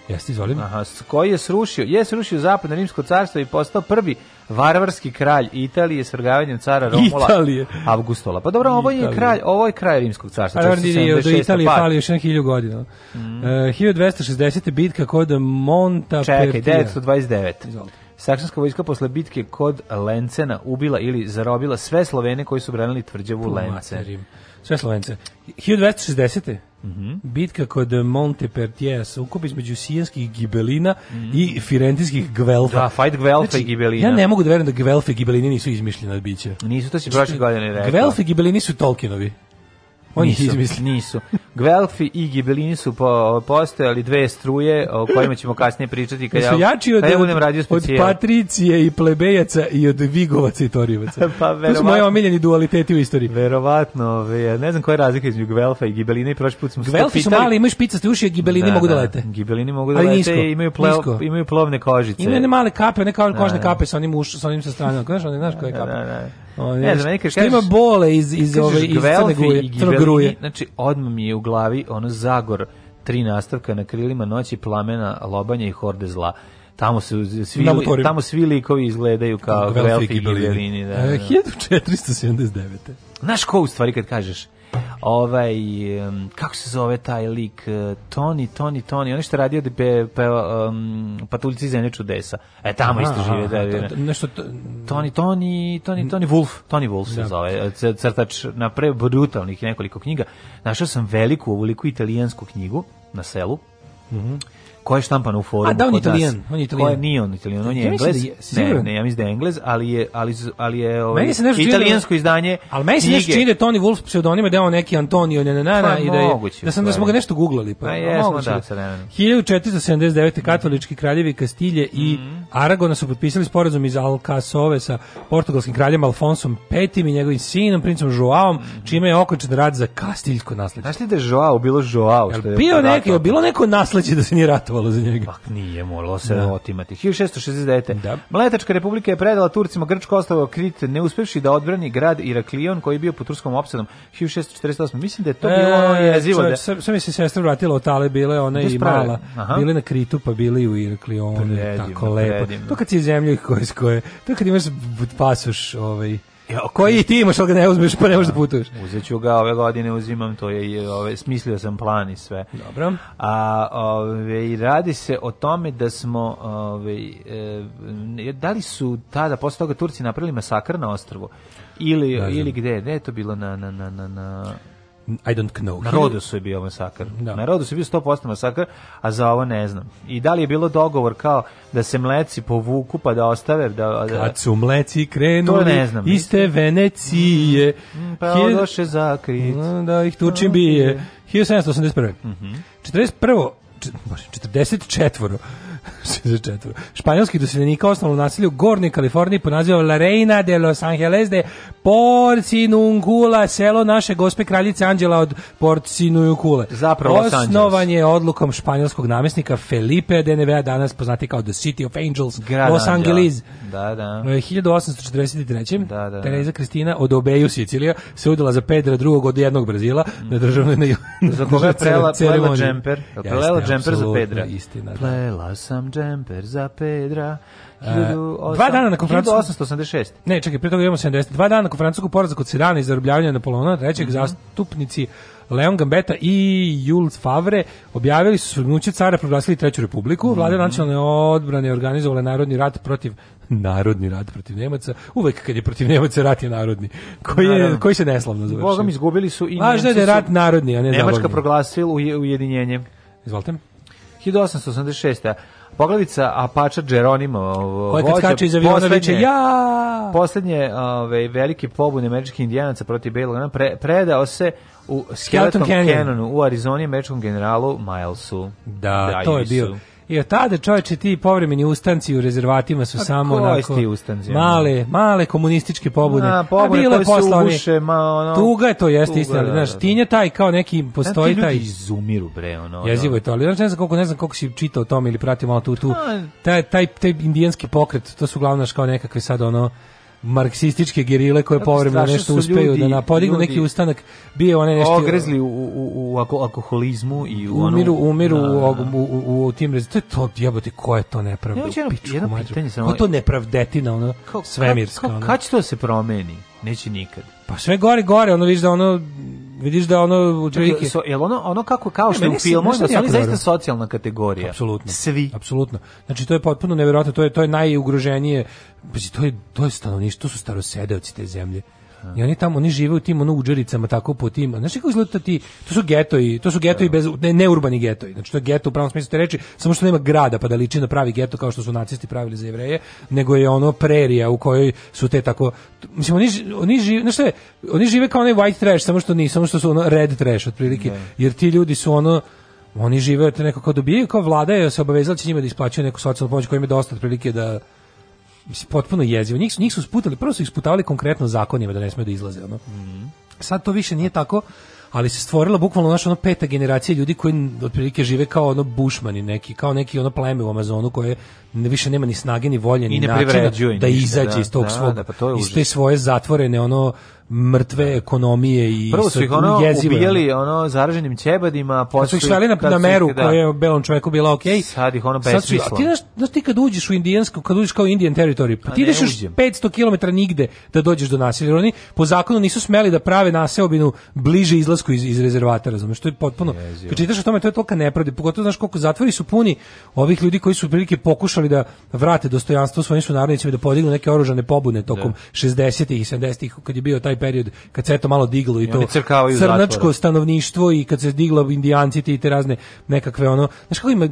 Jeste, izvolim. Aha, koji je srušio, je srušio zapadno rimsko carstvo i postao prvi varvarski kralj Italije s vrgavanjem cara Romula Italije. Avgustola. Pa dobro, ovo je kralj, ovo je kraj rimskog carstva. A je do Italije fali još na hilju godina. Mm. E, uh, 1260. bitka kod Monta Čekaj, 929. Izvolite. Saksonska vojska posle bitke kod Lencena ubila ili zarobila sve Slovene koji su branili tvrđavu Lencen. Sve Slovence. 1260. Mm -hmm. Bitka kod Montepertije, sukob između sijanskih gibelina mm -hmm. i firentinskih gvelfa. Da, fight gvelfa znači, i gibelina. Ja ne mogu da verujem da gvelfe i gibelini nisu izmišljena bića. Nisu, to si prošle znači, godine rekao. Gvelfe i gibelini su Tolkienovi. Oni nisu, ih izmislio. Nisu. Guelfi i Gibelini su po, postojali dve struje o kojima ćemo kasnije pričati kad ja, jači od, ja budem radio specijal. Od Patricije i Plebejaca i od Vigovaca i Torijevaca. (laughs) pa, verovatno. to su moje omiljeni dualiteti u istoriji. Verovatno. ne znam koja je razlika između Guelfa i Gibeline i put smo Gvelfi su mali, imaju špicaste uši, a Gibelini da, mogu da, da lete. Gibelini mogu da lete i imaju, pleo, imaju plovne kožice. Imaju ne male kape, one da, kožne da, kape sa onim, uš, sa onim sa strane. Znaš, one, znaš koje da, kape? Da, da. One, ne znam, neka kažeš... ima bole iz, iz, ove, iz crne gruje. gruje. Znači, odmah mi je u glavi ono Zagor, tri nastavka na krilima noći, plamena, lobanja i horde zla tamo se svi tamo svi likovi izgledaju kao Gvelfi i Belini da, e, da, da. 1479. Naš ko u stvari kad kažeš ovaj, kako se zove taj lik, Tony, e, Tony, Tony, on što radio da pe, pe, um, Patuljci zemlje čudesa. E, tamo isto žive. Da, da, da. nešto Tony, Tony, Tony, Tony Wolf, Tony Wolf se da. zove, e, crtač na pre brutalnih nekoliko knjiga. Našao sam veliku, ovoliku italijansku knjigu na selu, Mm ko je štampan u forumu. A da, on je italijan. On je italijan. Ko je, nije on italijan, on je ja englez. Da je, ne, ne, ja mislim da je englez, ali je, ali, ali je ovaj, da- italijansko čine, izdanje Ali meni se nešto čini da je Tony Wolf pseudonima da je on neki Antonio Nenana pa, i da, je, moguće, da, sam, da smo ga nešto googlali. Pa, A, pa jesmo, moguće, da, da. 1479. katolički kraljevi Kastilje mm i mhm. Aragona su potpisali sporazum iz Alcasove sa portugalskim kraljem Alfonsom V i njegovim sinom, princom Joaom, mm čime je okončen rad za kastiljsko nasleđe. Znaš li da je Joao bilo Joao? Što je bio, neki, bilo neko nasleđe da se nije ratovalo? moralo za njega. Pa nije moralo se da. otimati. 1669. Da. Mletačka republika je predala Turcima Grčko ostavo Krit, ne uspevši da odbrani grad Iraklion koji je bio pod turskom opsadom 1648. Mislim da je to e, bilo ono jezivo. Da... Sam, sam mi se sestra vratila od Tale, bile ona i mala. Aha. Bile na Kritu pa bili i u Iraklionu. Tako lepo. Predivno. To kad si zemlju koje, to kad imaš pasoš ovaj, Jo, koji ti imaš, ali ga ne uzmeš, pa ne možeš da, da. putuješ. Uzeću ga ove godine, uzimam to je ove smislio sam plan i sve. Dobro. A ove radi se o tome da smo ove e, da li su tada posle toga Turci napravili masakr na ostrvu ili ili gde? Gde je to bilo na, na na na na I don't know. Na Rodosu je bio masakar. Da. Na Rodosu je bio 100% masakar, a za ovo ne znam. I da li je bilo dogovor kao da se mleci povuku pa da ostave? Da, da... Kad su mleci krenuli to ne znam, iste Venecije, mm, mm pa hil... odoše zakrit. Mm, da ih tučim bije. 1781. Mm -hmm. 41. 44. 64. Španjolskih doseljenika osnovno u nasilju Gornje Kaliforniji po nazivu La Reina de los Angeles de Porcinuncula, selo naše gospe kraljice Anđela od Porcinuncule. Zapravo Los Angeles. Osnovan je odlukom španjolskog namjesnika Felipe de Nevea, danas poznati kao The City of Angels, Grad Los Angeles. Da, da. 1843. E, da, da, da. Tereza Kristina od Obeju Sicilija se udala za Pedra drugog od jednog Brazila mm. na državnoj za koga je (laughs) plela, plela džemper. Plela džemper za Pedra. Istina. Da. Plela sam sam džemper za Pedra. 18... E, dva dana nakon Francusku... 1886. Ne, čekaj, prije toga imamo 70. Dva dana nakon Francusku porazak kod Sirana i zarobljavanja Napoleona, trećeg mm -hmm. zastupnici Leon Gambetta i Jules Favre objavili su svrnuće cara proglasili Treću republiku, vlade mm -hmm. nacionalne odbrane organizovala narodni rat protiv narodni rat protiv Nemaca, uvek kad je protiv Nemaca rat je narodni, koji, je, koji se neslavno završio. Bogom izgubili su i Važno je da je rat narodni, a ne Nemačka proglasila ujedinjenje. Izvolite. 1886. Poglavica Apača Geronimo Koji kad skače iz aviona viče ja! Poslednje ove, velike pobune američkih indijanaca protiv Belog pre, predao se u Skeleton, Skeleton Canyonu u Arizoni američkom generalu Milesu. Da, Draivisu. to je bio I od tada čoveče ti povremeni ustanci u rezervatima su A samo onako ti ustanci, male, male komunističke pobune. Na, pobune A bilo je posla uguše, ma, ono, tuga je to jeste istina, da, znaš, da, da. tinja taj kao neki postoji taj izumiru bre ono. Jezivo je to, ali ne znam koliko ne znam koliko si čitao o tome ili pratio malo tu tu. Pa- taj taj taj indijanski pokret, to su uglavnom, glavno kao nekakve sad ono marksističke gerile koje povremeno nešto uspeju da ljudi, da na neki ustanak bio one nešto ogrezli u u u alko, alkoholizmu i u umiru onu, umiru na, da, u, da, u, u, u, tim to je to jebote ko je to nepravda ja, jedno, pičku, jedno pitanje samo to nepravdetina ono kao, svemirska ka, ka, ono. kad će to se promeni neće nikad Pa sve gore gore, ono vidiš da ono vidiš da ono u otprilike so, jel ono ono kako kao što ne, u filmu da su oni zaista socijalna kategorija apsolutno svi apsolutno znači to je potpuno neverovatno to je to je najugroženije pa to je to je stanovništvo to su starosedeoci te zemlje I oni tamo oni žive u tim ono udžericama tako po tim. Znaš kako izgleda ti? To su getoji, to su getoji bez ne, ne urbani getoji. Znači to je geto u pravom smislu te reči, samo što nema grada pa da liči na pravi geto kao što su nacisti pravili za jevreje, nego je ono prerija u kojoj su te tako mislim oni oni žive, znači šta je, oni žive kao oni white trash, samo što ni samo što su ono red trash otprilike. Ne. Da. Jer ti ljudi su ono oni žive od nekako dobijaju kao vlada je se obavezala da će njima da isplaćuje neku socijalnu pomoć koja im je dosta otprilike da mislim, potpuno jezivo. Njih su, njih su sputali, prvo su ih sputavali konkretno zakonima da ne smeju da izlaze. Ono. Mm. Sad to više nije tako, ali se stvorila bukvalno naša ono peta generacija ljudi koji otprilike žive kao ono bušmani neki, kao neki ono pleme u Amazonu koje više nema ni snage ni volje ni načina da ništa, izađe da, iz tog da, svog, da, pa iz te svoje zatvorene ono mrtve da. ekonomije i Prvo su ih ono jezive, ubijali ono zaraženim ćebadima, posle su ih na, na meru da. koja je belom čoveku bila okej. Okay. Sad ih ono besmisla. Sad su, ti znaš, znaš ti kad uđeš u indijansku, kad uđeš kao Indian territory, pa ti ideš 500 km nigde da dođeš do naselja. Oni po zakonu nisu smeli da prave naseobinu bliže izlasku iz, iz rezervata, razumeš? To je potpuno. Jezivo. Kad čitaš o tome, to je tolika nepravde Pogotovo znaš koliko zatvori su puni ovih ljudi koji su prilike pokušali da vrate dostojanstvo svojim sunarodnicima da podignu neke oružane pobune tokom da. 60-ih i 70-ih kad je bio taj period kad se to malo diglo i, to crnačko stanovništvo i kad se diglo indijanci ti te razne nekakve ono znači kako ima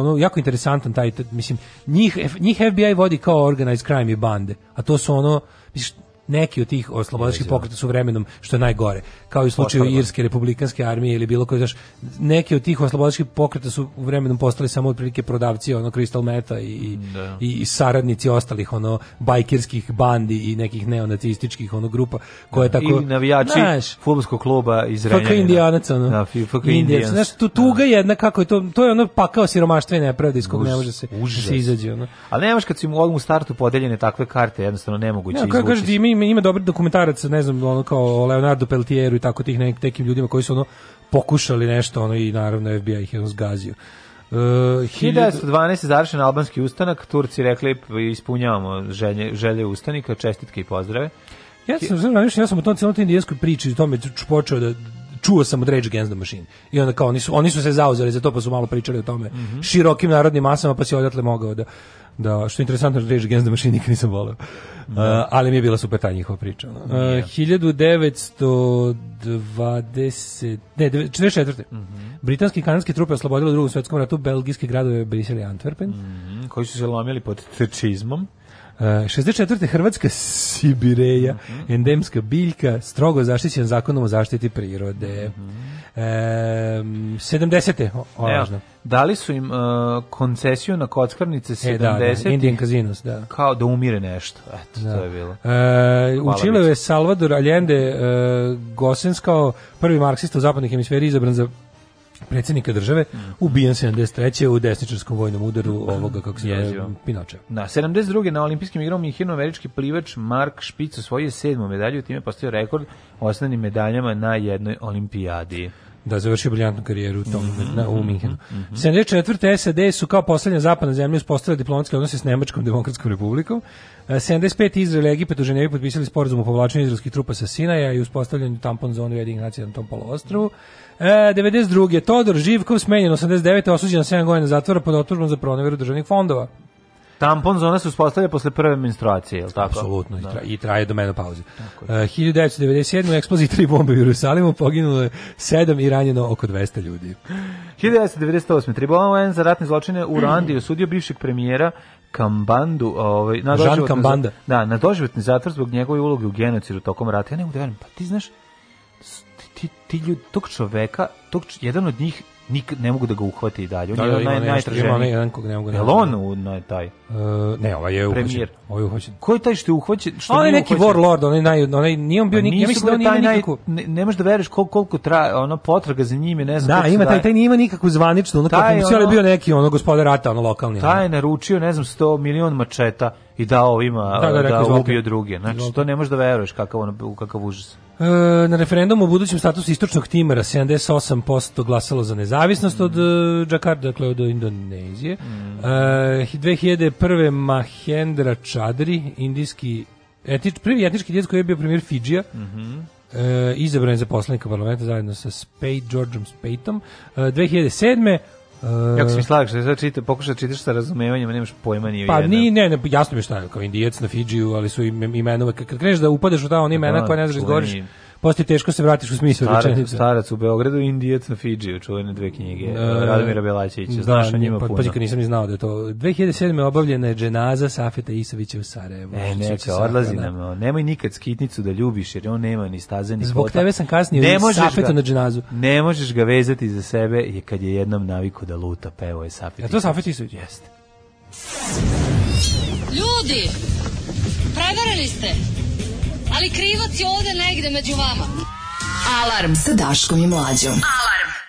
ono jako interesantan taj mislim njih njih FBI vodi kao organized crime i bande a to su ono misliš neki od tih oslobodilačkih da. pokreta su vremenom što je najgore. Kao i u slučaju Postavljamo. Da. Irske republikanske armije ili bilo koje znaš, neki od tih oslobodilačkih pokreta su vremenom postali samo otprilike prodavci ono crystal meta i, da. i saradnici ostalih ono bajkerskih bandi i nekih neonacističkih ono grupa koje da. tako ili navijači fudbalskog kluba iz Renjanina. Kako Indijanaca ono. Da, kako Indijanac. Znaš, tu da. tuga jedna kako je to to je ono pakao siromaštva i nepravde iz kog ne može se, se izaći ono. Ali nemaš kad su im u startu podeljene takve karte, jednostavno nemoguće ja, izvući ima, ima dobri dokumentarac, ne znam, ono kao Leonardo Peltieru i tako tih nek, nekim ljudima koji su ono pokušali nešto, ono i naravno FBI ih je zgazio. Uh, 1912 je završen albanski ustanak, Turci rekli ispunjavamo želje, želje ustanika, čestitke i pozdrave. Ja sam, znam, ja sam u tom cijelom indijskoj priči, u tome počeo da čuo sam od Rage Against the Machine. I onda kao, oni su, oni su se zauzeli za to, pa su malo pričali o tome. Mm -hmm. Širokim narodnim masama, pa si odatle mogao da, da što je interesantno, Rage Against the Machine nikad nisam voleo. Mm -hmm. uh, ali mi je bila super ta njihova priča. Da. Uh, 1920... Ne, 1944. Mm -hmm. Britanske i kanadske trupe oslobodile u drugom svjetskom ratu belgijske gradove Brisel i Antwerpen. Mm -hmm. Koji su se lomili pod trčizmom. 64. Eh, Hrvatska Sibireja, mm -hmm. endemska biljka, strogo zaštićen zakonom o zaštiti prirode. Mm -hmm. e, 70. Ovažno. Dali su im uh, koncesiju na kockarnice 70. E, da, da, Indian Casinos, da. Kao da umire nešto. Eto, da. to je bilo. E, u Čileu je Salvador Allende uh, eh, Gosens kao prvi marksista u zapadnoj hemisferi izabran za predsjednika države ubijen 73. u desničarskom vojnom udaru ovoga kako se zove Pinoče. Na 72. na olimpijskim igrama Minhenu američki plivač Mark Špic osvojio sedmu medalju i time postavio rekord osnovnim medaljama na jednoj olimpijadi da završi briljantnu karijeru u tom, mm -hmm. na, u mhm, Minhenu. Mm -hmm. 74. SAD su kao poslednja zapadna zemlja uspostavila diplomatske odnose s Nemačkom demokratskom republikom. 75. E, Izrael i Egipat u Ženevi potpisali sporazum o povlačenju izraelskih trupa sa Sinaja i uspostavljanju tampon zone Ujedinih nacija na tom poluostrovu. Mm -hmm. E, 92. Todor Živkov smenjen 89. osuđen na 7 godina zatvora pod otužbom za proneveru državnih fondova. Tampon zona se uspostavlja posle prve menstruacije, je li tako? Apsolutno, da. i, traje, i traje do menopauze. E, uh, 1997. u eksploziji tri bombe u Jerusalimu poginulo je sedam i ranjeno oko 200 ljudi. 1998. Tribunal UN za ratne zločine u Rwandi osudio bivšeg premijera Kambandu, ovaj, na Jean Kambanda. Da, na doživotni zatvor zbog njegove uloge u genocidu tokom rata. Ja ne mogu da verujem, pa ti znaš, ti, ti ljudi, tog čoveka, tog, jedan od njih nik ne mogu da ga uhvate i dalje. On da, je da, naj, najtraženiji. jedan kog ne mogu da. Jel on na taj? Uh, ne, ovaj je uhvaćen. Premijer. Ovaj je uhvaćen. Koji taj što je uhvaćen? Što on ovaj je neki uhvaćen? warlord, onaj naj, onaj nije on bio pa nikakav. Ja mislim da on nije naj, nikako. Ne, ne možeš da veruješ koliko koliko tra, ono potraga za njime, ne znam. Da, ima taj taj nema nikakvu zvaničnu, ono kako funkcija, ali bio neki ono gospodar rata, ono lokalni. Taj je naručio, ne znam, 100 milion mačeta i dao ovima da, da, da ubio druge. Znači, to ne možeš da veruješ kakav on kakav užas. E, na referendumu o budućem statusu istočnog Timora 78% glasalo za nezavisnost mm. od e, Džakarta, dakle od Indonezije. Mm. E, 2001. Mahendra Čadri, indijski etič, prvi etnički djec koji je bio premijer Fidžija, mm -hmm. e, izabran je za poslanika parlamenta zajedno sa Spade, Georgeom Spateom. E, 2007. Uh, Jako si mi slagaš, da sad čita, pokušaš da čitaš sa razumevanjem, nemaš pojma ni Pa ni, ne, ne, jasno mi šta je, kao indijac na Fidžiju, ali su imena, kad kreneš da upadeš u ta ona imena da, koja ne znaš izgovoriš, Posti teško se vratiš u smislu rečenice. Starac u Beogradu, Indijac na Fidžiju, čuvene dve knjige. Da, e, da, da. Radomira Belačića, znaš o njima pa, puno. Pa, pa nisam ni znao da je to. 2007. je obavljena je dženaza Safeta Isavića u Sarajevu. E, neka, odlazi nam. Nemoj nikad skitnicu da ljubiš, jer on nema ni staze, ni Zbog pota. tebe sam kasnije ne možeš Safetu ga, na dženazu. Ne možeš ga vezati za sebe, je kad je jednom naviku da luta, pevo je Safet Isavić. Ja to Safet Isavić? Jeste. Ljudi, prevarili ste ali krivac je ovde negde među vama. Alarm sa Daškom i Mlađom. Alarm.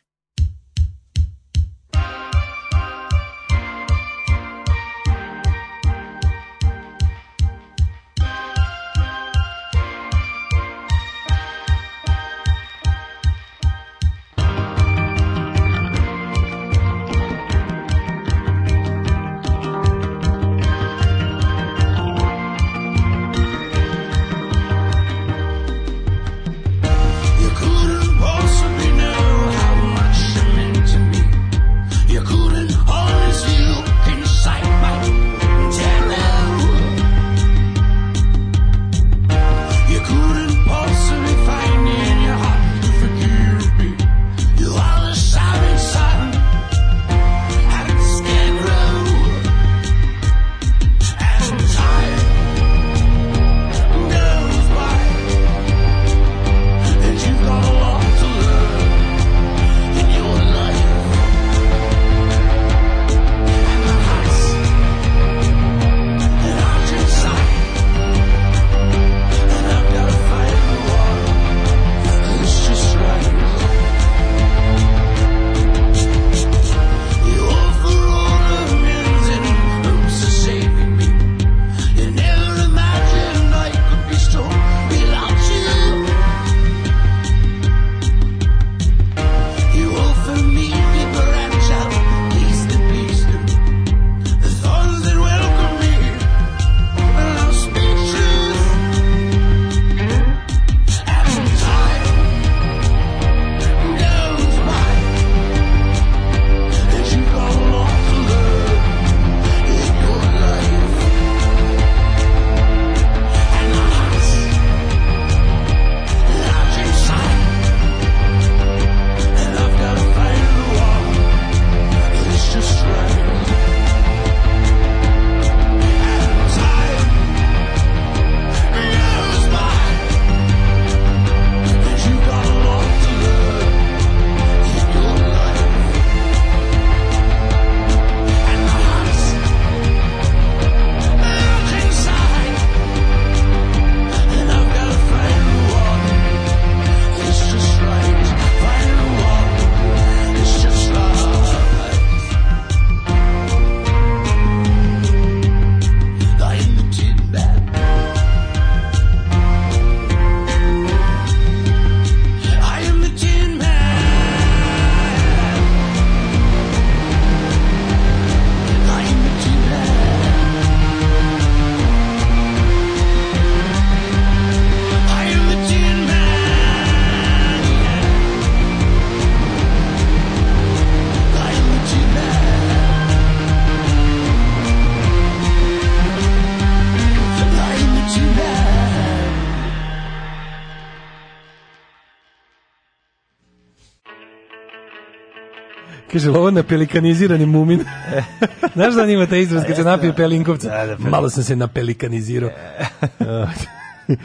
Kaže, ovo na pelikanizirani mumin. E. (laughs) Znaš da ima ta izraz kad se napije da. pelinkovca? Da, da, Malo sam se napelikanizirao. E. (laughs) (laughs)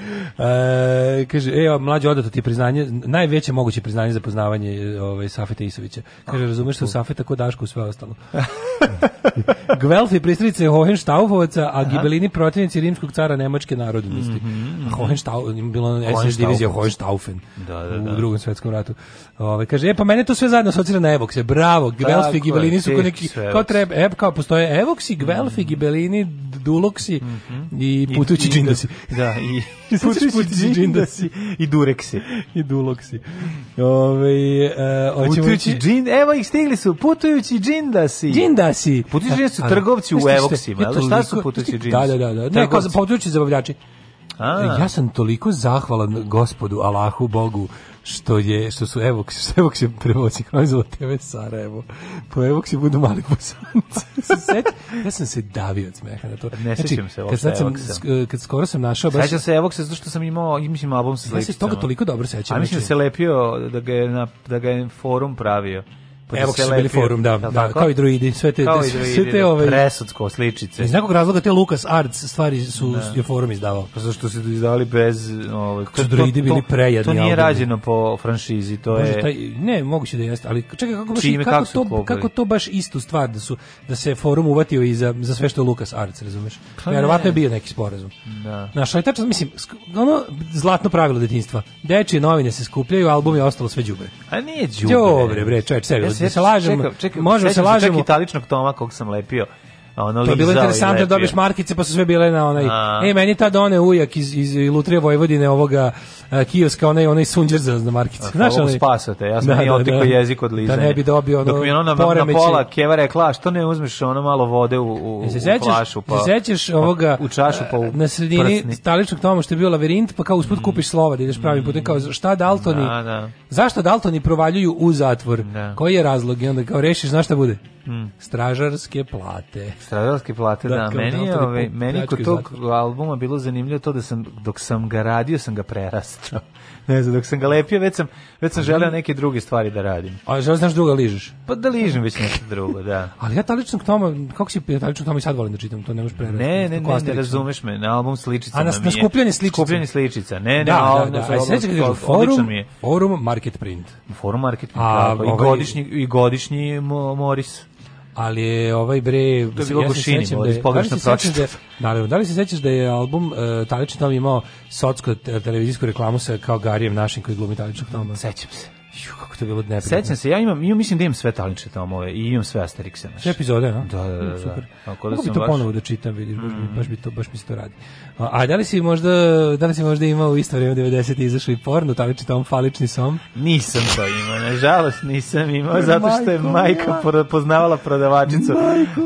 e, kaže, evo, mlađe odato ti priznanje, najveće moguće priznanje za poznavanje ovaj, Safeta Isovića. Kaže, razumeš što Safeta ko Daško sve ostalo. Gvelf (laughs) je pristrice Hohenstaufovaca, a Gibelini protivnici rimskog cara Nemačke narodnosti. Mm -hmm. Hohenstaufen, bilo SS divizija Hohenstaufen da, da, da. u drugom svetskom ratu. Ove, ovaj, kaže, e, pa mene to sve zajedno asocira na Evokse. Bravo, Gvelf i Gibelini su kao neki, kao treba, e, kao postoje Evoksi, Gvelf mhm. Gibelini, Duloksi mhm. i putući džindosi. Da, i Putiš Putić džinda i durek I duloksi. si. Ove, uh, e, putujući ući... džin, evo ih stigli su, putujući džinda si. Džinda si. Putujući džinda su trgovci u evoksima, ali šta su putujući da, džinda? Da, da, da. Ne, kao putujući zabavljači. A. Ja sam toliko zahvalan gospodu Allahu Bogu što je što su Evox, što Evox je prvo sinhronizovao TV Sarajevo. Po Evox je budu mali bosanci. (laughs) ja sam se davio od smeha na to. Ne znači, sećam se uopšte kad, sam, kad skoro sam našao baš... Sećam se Evoxa zato što sam imao, mislim, album sa Ja se toga toliko dobro sećam. A mislim da se lepio da ga je, na, da ga je forum pravio. Pa da Evo su bili forum, da, da, da kao i druidi, sve te, kao druidi, sve te da, ove... Presudsko, sličice. Iz nekog razloga te Lucas Arts stvari su, da. je forum izdavao. Pa zašto su izdali bez... Ove, ovaj, to, druidi bili prejedni To nije rađeno po franšizi, to Bože, je... Taj, ne, moguće da jeste, ali čekaj, kako, baš, Čime, kako, kako to, kako to baš istu stvar da, su, da se forum uvatio i za, za sve što je Lucas Arts, razumeš? Pa Verovatno je bio neki sporazum. Da. Znaš, ali tačno, mislim, ono zlatno pravilo detinjstva. Dečije novine se skupljaju, album je ostalo sve đubre. A nije đubre. Đubre, bre, čovječ, sebi se lažemo. Čekaj, možemo se lažemo. Čekaj, italičnog toma kog sam lepio ono to pa je bilo interesantno da dobiješ markice pa su sve bile na onaj A. e meni tad one ujak iz iz Lutrije Vojvodine ovoga uh, e, Kijevska onaj onaj sunđer za na markice Aha, znaš ali spasate ja sam da, da, da, jezik od da lizanja da ne bi dobio ono dok mi ono na, na pola keva rekla što ne uzmeš ono malo vode u u, e, se sećaš, u flašu pa se sećaš pa ovoga pa, u čašu pa u e, na sredini staličnog tamo što je bio lavirint pa kao usput mm. kupiš slova da ideš pravim putem kao šta Daltoni da, da. zašto Daltoni provaljuju u zatvor da. koji je razlog i onda kao rešiš znaš šta bude Mm. stražarske plate. Stražarske plate, da. da meni je, ove, meni kod tog zatvor. albuma bilo zanimljivo to da sam, dok sam ga radio, sam ga prerastao. (laughs) ne znam, dok sam ga lepio, već sam, već sam želeo neke druge stvari da radim. A želeo znaš druga da ližeš? Pa da ližem već nešto drugo, da. (laughs) Ali ja talično k tomu, kako si ja talično k tomu i sad volim da čitam, to ne možeš prerasti. Ne, ne, ne, ne, razumeš me, na album sličica. A na, na skupljanje sličica. Skupljanje sličica, ne, ne, da, na da, album, da, da. forum, forum Market Print. Forum Market Print, i ovaj- godišnji, i godišnji Moris ali je ovaj bre to je bilo ja gušini, da, da je, pogrešno da, da naravno, da li se sećaš da je album uh, Talični Tom imao socsko televizijsku reklamu sa kao Garijem našim koji glumi Taličnog Toma? Sećam se. Juh, to je bilo neprijatno. Sećam se, ja imam, imam mislim da imam sve talične tomove i imam sve Asterixe. Sve epizode, a? Da, da, mm, da. Super. Tako da Mogu bi to baš... ponovo da čitam, vidiš, baš, mm. baš, bi to, baš mi se to radi. A, a da li si možda, da li si možda imao u isto vreme 90 izašao i porno, talični tom, falični som? Nisam to imao, nažalost nisam imao, zato što je majka ja. poznavala prodavačicu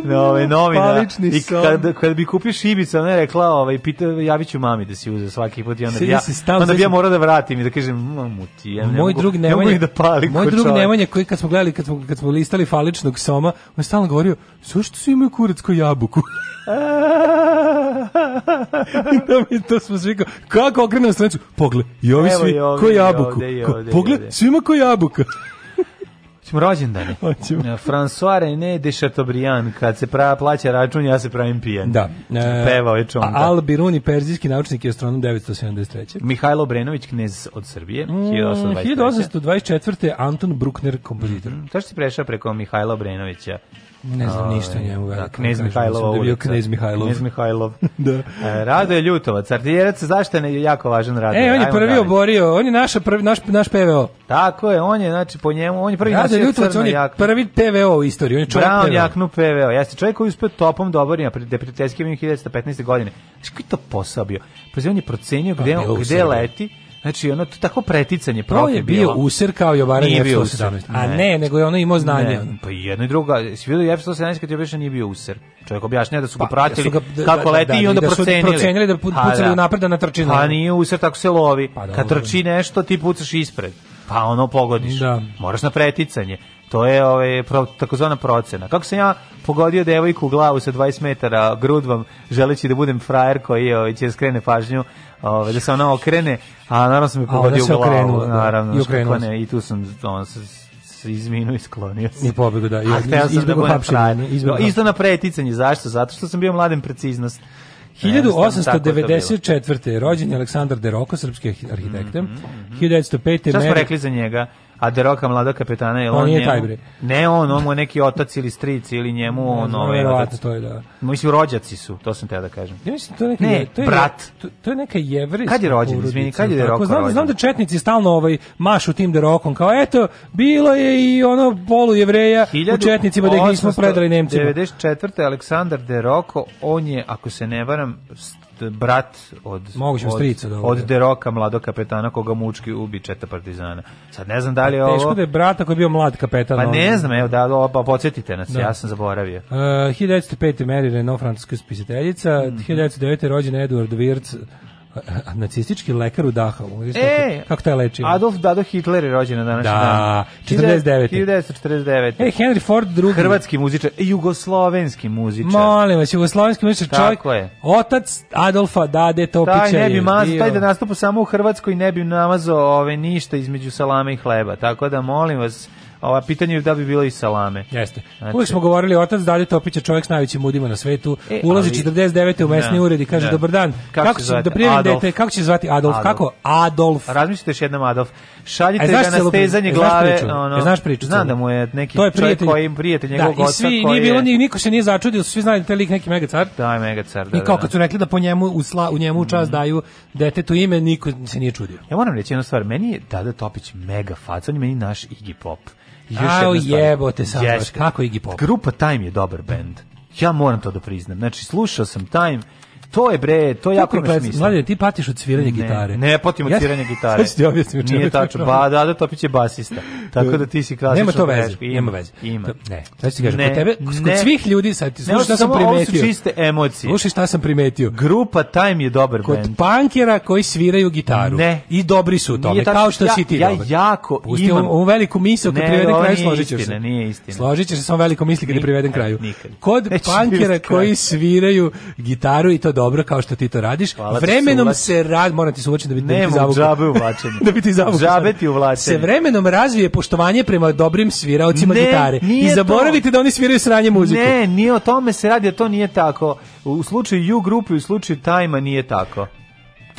na ove novina. I kada, kada bi kupio šibicu, ona je rekla, ovaj, pita, javit ću mami da si uze svaki put i onda ja, onda bi ja morao da vratim i da kažem, mamu ti, ja ne moj mogu, drug Nemanja, ne mogu da ali Moj drug Nemanja koji kad smo gledali kad smo kad smo listali faličnog soma, on je stalno govorio: "Zašto svi imaju kuracku jabuku?" (laughs) I to mi to smo svi kao, kako okrenuo stranicu, pogled, i ovi svi, ko jabuku, i ovde, i pogled, svima ko jabuka. Hoćemo rođendane. Hoćemo. François René de Chateaubriand, kad se prava plaća račun, ja se pravim pijan. Da. E, Pevao je ovaj čom. Da. Al Biruni, perzijski naučnik i astronom 973. Mihajlo Brenović, knez od Srbije, mm, 1824. 1824. Anton Bruckner, kompozitor. Mm -hmm. To što si prešao preko Mihajla Brenovića? Ne znam ništa o njemu. Da, knez Mihajlov. Da bio knez Mihajlov. Knez Mihajlov. (laughs) da. E, Rado je Ljutovac. Artiljerac zašto je jako važan Rado? E, on je prvi oborio. On je naša prvi, naš, naš PVO. Tako je, on je, znači, po njemu, on je prvi Rado Ljutovac, on je jaknu. prvi PVO u istoriji. On je čovjek Brown PVO. jaknu PVO. Jeste čovjek koji uspio topom dobarima da da pred depriteljskim 1915. godine. Znaš koji to posao bio? Pazi, on je procenio gde, pa, gde leti, Znači, ono, to tako preticanje profi bilo. je bio bilo. usir kao Jovara nije bio A ne, nego je ono imao znanje. Ne, pa jedno i drugo, si vidio F-117 kad je obišao nije bio usir. Čovjek objašnja da su ga pa, pratili ga, da, kako da, leti da, i onda procenili. da su procenili da, pa da pucali da. na trčinu. Pa nije usir, tako se lovi. Pa, da, kad trči nešto, ti pucaš ispred. Pa ono pogodiš. Da. Moraš na preticanje. To je ovaj pro, takozvana procena. Kako sam ja pogodio devojku u glavu sa 20 metara grudvom, želeći da budem frajer koji ovaj, će da skrene pažnju Ove, da se ona okrene, a naravno sam je da pogodio u glavu. Da, naravno, i, škako, ne, i tu sam on, se izminuo i sklonio se. I pobegao, da. Ja, sam da budem hapšenje. isto na preticanje, zašto? Zato što sam bio mladen preciznost. 1894. E, da rođen je Aleksandar Deroko, srpski arhitekta. Mm -hmm, mm -hmm. 1905. Šta smo rekli za njega? a De Roka mlada kapetana je on, on nije taj bre. Ne on, on mu je neki otac ili stric ili njemu on ovaj otac. To je da. Mislim rođaci su, to sam te da kažem. Ne mislim to neki ne, to je brat. To, je neka jevrejska. Kad je rođen? Izvini, kad je De Roka? Znam, znam da četnici stalno ovaj mašu tim De Rokom kao eto bilo je i ono polu jevreja u četnicima da ih nismo predali Nemcima. 94. Aleksandar De Roko, on je ako se ne varam brat od Moguće od, strica da od Deroka mladog kapetana koga mučki ubi četa partizana. Sad ne znam da li je pa ovo Teško da je brata koji je bio mlad kapetan. Pa ne znam, evo da, da pa podsetite nas, da. ja sam zaboravio. E, uh, 1905. Mary Renault francuska spisateljica, mm -hmm. 1909. rođen Edward Wirtz A, nacistički lekar u Dachau. E, kako, taj leči? Adolf Dado Hitler je rođen na današnji da, dan. 49. 1949. E, Henry Ford drugi. Hrvatski muzičar, e, jugoslovenski muzičar. Molim vas, jugoslovenski muzičar, čovjek, je. otac Adolfa Dade Topića. Taj, ne bi maz, taj da nastupu samo u Hrvatskoj ne bi namazao ove ništa između salame i hleba. Tako da, molim vas, Ova pitanje je da bi bilo i salame. Jeste. Znači, Uvijek smo govorili otac Dalje Topić je čovjek s najvećim udima na svetu. E, Ulazi ali, 49. u mesni da, ured i kaže da. dobar dan. Kako, kako će da prijavim dete? Kako će zvati Adolf? Adolf? Kako? Adolf. Razmislite još jednom Adolf. Šaljite e, ga na stezanje e, glave. Znaš priču? Ono, e, znaš priču znam da mu je neki to je čovjek koji im prijatelj da, njegovog da, oca. I svi, koji nije bilo, ni, niko se nije začudio, svi znaju da te lik neki megacar. Da, je megacar, da. I kao kad su rekli da po njemu, u, sla, u njemu čas mhm. daju detetu ime, niko se nije čudio. Ja moram reći jednu stvar, meni je Dada Topić mega faca, on je meni naš Iggy Pop. Ao jebote sam, yes. kako Iggy Pop. Grupa Time je dobar bend. Ja moram to da priznam. Znači, slušao sam Time, to je bre, to je jako ima smisla. Mlađe, ti patiš od sviranja ne, gitare. Ne, patim od ja, sviranja (laughs) gitare. Sad ti objasnim Nije tačno. Ba, da, da, Topić je basista. Tako da ti si klasično. Nema to veze, ima, ima veze. Ima. To, ne, sad ti kažem, kod tebe, kod ne, svih ljudi sad ti slušaj šta sam primetio. Ovo su čiste emocije. Slušaj šta sam primetio. Grupa Time je dobar kod band. Kod pankera koji sviraju gitaru. Ne. I dobri su u tome, nije kao što ja, si ti ja, dobar. Ja jako Pusti imam. Pusti ovu veliku misl kad priveden kraju, složit ćeš se. Nije istina, Složit ćeš se samo veliku misli kad priveden kraju. Kod pankera koji sviraju gitaru i to dobro kao što ti to radiš. Hvala vremenom se, se rad, morate se uvačiti da biti Nemo, zavuku. uvlačenje. da biti zavuku. Džabe (laughs) da ti uvlačenje. Se vremenom razvije poštovanje prema dobrim sviraocima ne, gitare. I zaboravite to. da oni sviraju sranje muziku. Ne, nije o tome se radi, a to nije tako. U slučaju U grupi, u slučaju Tajma nije tako.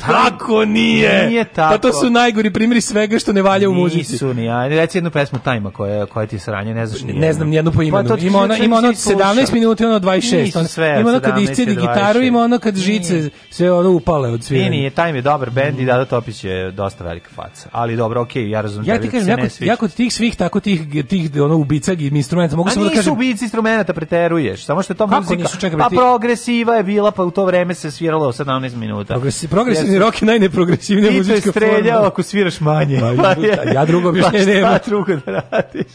Tako nije. Nije tako. Pa to su najgori primjeri svega što ne valja u muzici. Nisu ni ja. Reci jednu pesmu Tajma koja koja ti sranje, ne znaš ni. Ne znam ni jednu po pa imenu. Pa ima ona ima ona 17 minuta, ona 26. On sve. Ima ona kad iscedi gitaru, ima ona kad žice sve ono upale od svih. Nije, Time je dobar bend i Dada Topić je dosta velika faca. Ali dobro, okej, ja razumem. Ja da ti kažem, jako, jako tih svih tako tih tih ono ubicag i instrumenta, mogu samo da kažem. ubici instrumenta preteruješ, samo što to muzika. Pa progresiva je bila, pa u to vreme se sviralo 17 minuta. Progresiva progresivni rock je najneprogresivnija muzička forma. Ti to je streljao ako sviraš manje. (laughs) Pa, pa da, ja, ja drugo pa bi ne nema. Šta drugo da radiš?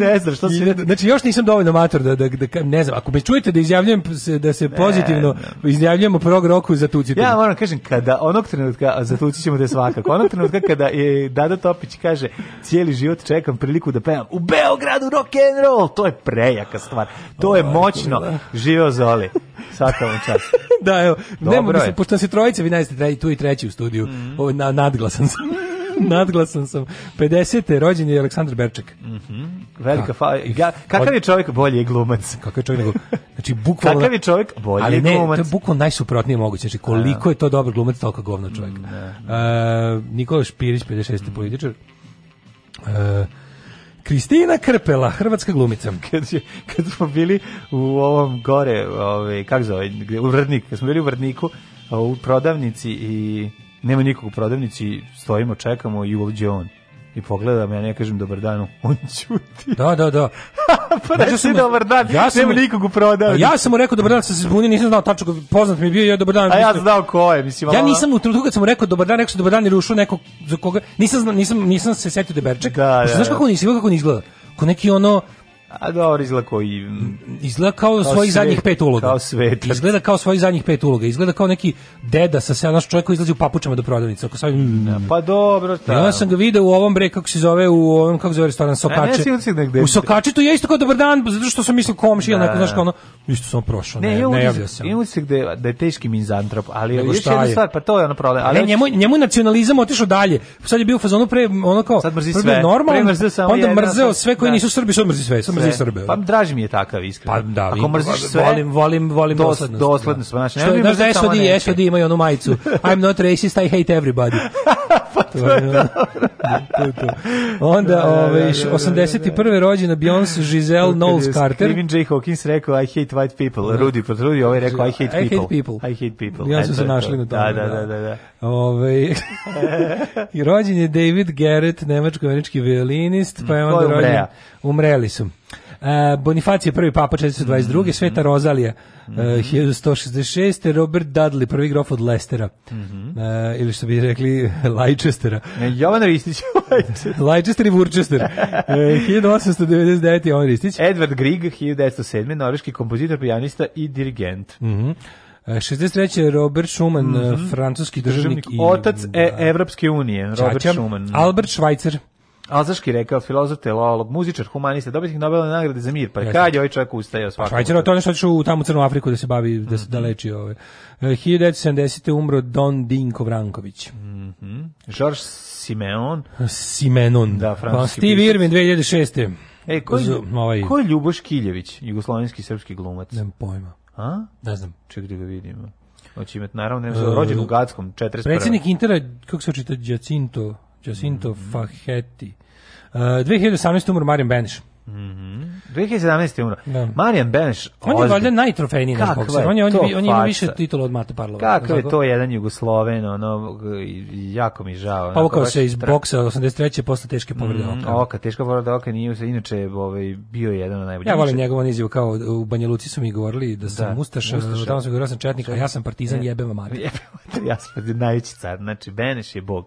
Ne znam, što si... I, znači, još nisam dovoljno amator da, da, da, ne znam, ako me čujete da izjavljujem se, da se ne, pozitivno ne. izjavljujemo prog roku, za zatucite. Ja moram kažem, kada onog trenutka, za zatucit ćemo da svakako, onog trenutka kada je Dada Topić kaže, cijeli život čekam priliku da pevam u Beogradu rock and roll, to je prejaka stvar, to je moćno, da. Živo Zoli, svaka vam čast. (laughs) da, evo, Dobro nema, mislim, pošto se trojice, vi najste treći, da tu tu i treći u studiju. Mm -hmm. na, nadglasan sam. (laughs) nadglasan sam. 50. rođen je Aleksandar Berček. Mhm. Mm Velika da. fa... Ja, kakav je čovjek bolji je glumac? Kakav je čovjek nego... Znači, bukvalno... kakav je čovjek bolji ali ne, glumac? to je bukvalno najsuprotnije moguće. Znači, koliko da. je to dobar glumac, toliko govno čovjek. Mm, uh, da. e, Nikola Špirić, 56. Mm. političar. Uh, Kristina Krpela, hrvatska glumica. (laughs) Kad, je, kad smo bili u ovom gore, ovaj, kako zove, u Vrdniku, kad smo bili u Vrdniku, u prodavnici i nema nikog u prodavnici, stojimo, čekamo i uđe on. I pogledam, ja ne kažem dobar dan, (laughs) on ćuti. Da, da, da. (laughs) pa reći znači, dobar dan, ja sam, nema nikog u prodavnici. Ja sam mu rekao dobar dan, sam se zbunio, nisam znao tačno, poznat mi je bio, ja dobar dan. A ja znao ko je, mislim. Ja nisam u trenutku kad sam mu rekao dobar dan, rekao sam dobar dan jer ušao nekog za koga, nisam, nisam, nisam se setio da je Berček. Da, da, da. Znaš kako da. on, kako on izgleda? Ko neki ono, A dobro izgleda kao i... Izgleda kao, kao svojih svet, zadnjih pet uloga. Kao svet. Izgleda kao svojih zadnjih pet uloga. Izgleda kao neki deda sa se, naš čovjek koji izlazi u papučama do prodavnice. Ako sad, mm. pa dobro, ta. Ja sam ga video u ovom bre, kako se zove, u ovom, kako se zove restoran, e, Sokače. A ne, ne, u Sokače tu je isto kao dobar dan, zato što sam mislio komši, ili da. neko, znaš, kao ono, Isto sam prošao, ne, ne, ne javlja se. Ne, se gde, da je teški minzantrop, ali je još jedna je. stvar, pa to je ono problem. Ali ne, njemu, njemu nacionalizam otišao dalje. Sad je bio u fazonu pre, ono kao, sad mrzi sve. normalno, mrze samo pa onda mrzeo sve koji da. nisu Srbi, sad mrzi sve, sad mrzi Srbe. Pa draži mi je takav, iskreno. Pa da, Ako mrziš sve, volim, volim, volim dos, dosledno. Doslednost, da. znači, ne, znaš da SOD, SOD imaju onu majicu, I'm not racist, I hate everybody. (laughs) Pa to je dobro. to to. Onda, da, da ovaj, 81. Da, da, rođena Beyoncé Giselle Knowles Carter. Kevin J. Hawkins rekao I hate white people. Da. Rudy Protrudio, pa ovaj rekao I hate I people. Hate people. I hate people. Ja su se našli na tome. Da, da, da. da. Ove, ovaj, I (laughs) (laughs) rođen je David Garrett, nemačko-američki violinist, pa je onda rođen... Umreli su. E, Bonifacije prvi papa 422. Mm -hmm. Sveta Rozalija mm -hmm. 1166. Robert Dudley, prvi grof od Lestera. Mm -hmm. E, ili što bi rekli Lajčestera. (laughs) E, Jovan Ristić. (laughs) Leicester i Vurčester. 1899. Jovan Ristić. Edward Grieg, 1907. Norveški kompozitor, pijanista i dirigent. Mhm. Mm 63. Robert Schumann, mm -hmm. francuski državnik, državnik i... Otac da, Evropske unije, Robert Čača, Schumann. Albert Schweitzer, Alzaški rekao, filozof, teolog, muzičar, humanista, dobitnik Nobelove nagrade za mir. Pa Jeste. kad je ovaj čovjek ustajao pa svakom? Švajcar je to nešto što u tamo Crnu Afriku da se bavi, da, se, mm -hmm. da leči ove. 1970. E, umro Don Dinko Vranković. Mm -hmm. Simeon. Simenon. Da, francuski. Pa, Steve Irwin, 2006. E, ko je, ovaj... ko je Ljuboš Kiljević, jugoslovenski srpski glumac? Nemam pojma. A? Ne znam. Ček da ga vidimo. Hoće imati, naravno, ne znam, e, rođen u Gackom, 41. Predsednik Intera, kako se očita, Đacinto Jacinto mm -hmm. Faheti. Uh, 2018. umro Marijan Beneš. Mm -hmm. 2017. umro. Da. Marijan Beneš. On je valjda najtrofejniji naš bokser. On je, on, je, on je imao više titula od Mate Parlova. Kako je to jedan Jugosloven, ono, jako mi žao. Pa ukao se iz boksa 83. posle teške povrede mm, oka. Oka, teška povreda oka nije se, inače ovaj, bio je jedan od najboljih. Ja volim njegovo izjavu, kao u Banja Luci su mi govorili da sam da, Ustaša, Ustaša. tamo sam govorio sam Četnik, a ja sam partizan, e, jebe vam mate. Jebe vam ja sam najveći car, znači Beneš je bog.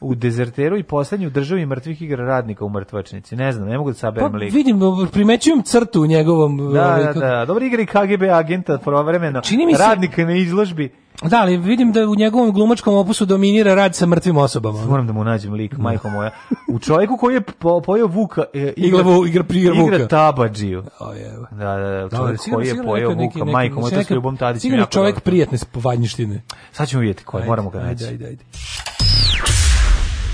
u dezerteru i poslednju u državi mrtvih igra radnika u mrtvačnici. Ne znam, ne mogu da saberem pa, lik. Vidim, primećujem crtu u njegovom... Da, da ovaj, da, da. Dobro igra i KGB agenta provremeno. Čini mi se... Radnika na izložbi. Da, ali vidim da u njegovom glumačkom opusu dominira rad sa mrtvim osobama. Moram da mu nađem lik, da. majko moja. U čovjeku koji je po, pojeo Vuka... E, igra, Igla, igra, igra, Vuka. Igra Tabadžiju. O, jeva. Da, da, da, da, čovjek da, koji je pojeo Vuka, neki, majko moja, to s Ljubom Tadićem. Sigurno čovjek prijatne vanjištine. Sad ćemo vidjeti koje, moramo ga naći. Ajde, ajde, ajde.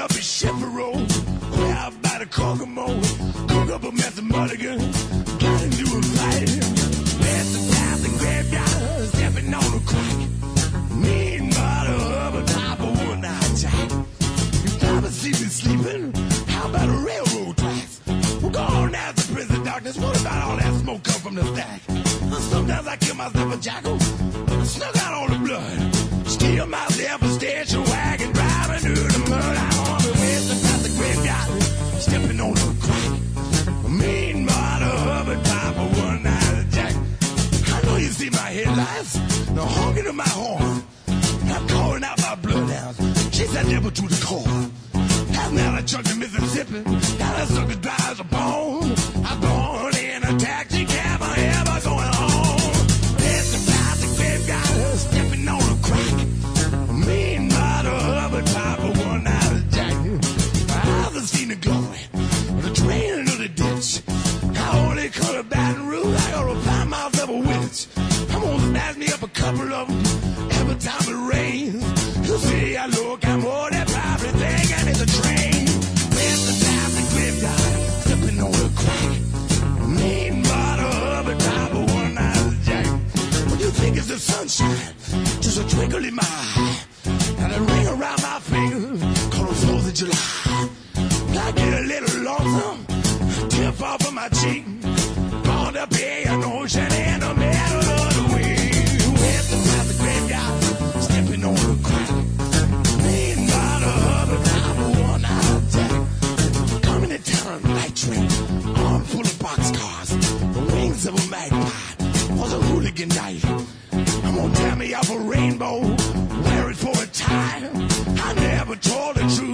up in Chaparral, way out a the Kokomo. Cook up a mess of mulligan, got into a fight. Pass the grab and graveyard, stepping on a crack. Me and mother of a type of one night tight. You probably see me sleeping, how about a railroad tracks? We're gone out to prison darkness, what about all that smoke come from the stack? Sometimes I kill myself a jackal, snug out all the blood. Steal myself a station wagon, driving through the mud waiting on the clock. Me and Marta time for one night jack. I know you see my headlights, now honking to my horn. I'm calling out my bloodhounds. Chase that devil to the core. That's not a chunk of Mississippi. Now that sucker drives a bone. have a couple of them every time it rains. You see, I look, I'm on that and it's a train. Where's the time to graveyard? Flipping on the crack. Main bottle of a type of one night jack. What you think is the sunshine? Just a twinkle in my eye. And a ring around my finger. Call it 4th of July. I get a little lonesome. Tip off of my cheek. second night. I'm gonna tear me up a rainbow, wear it for a time. I never told the truth.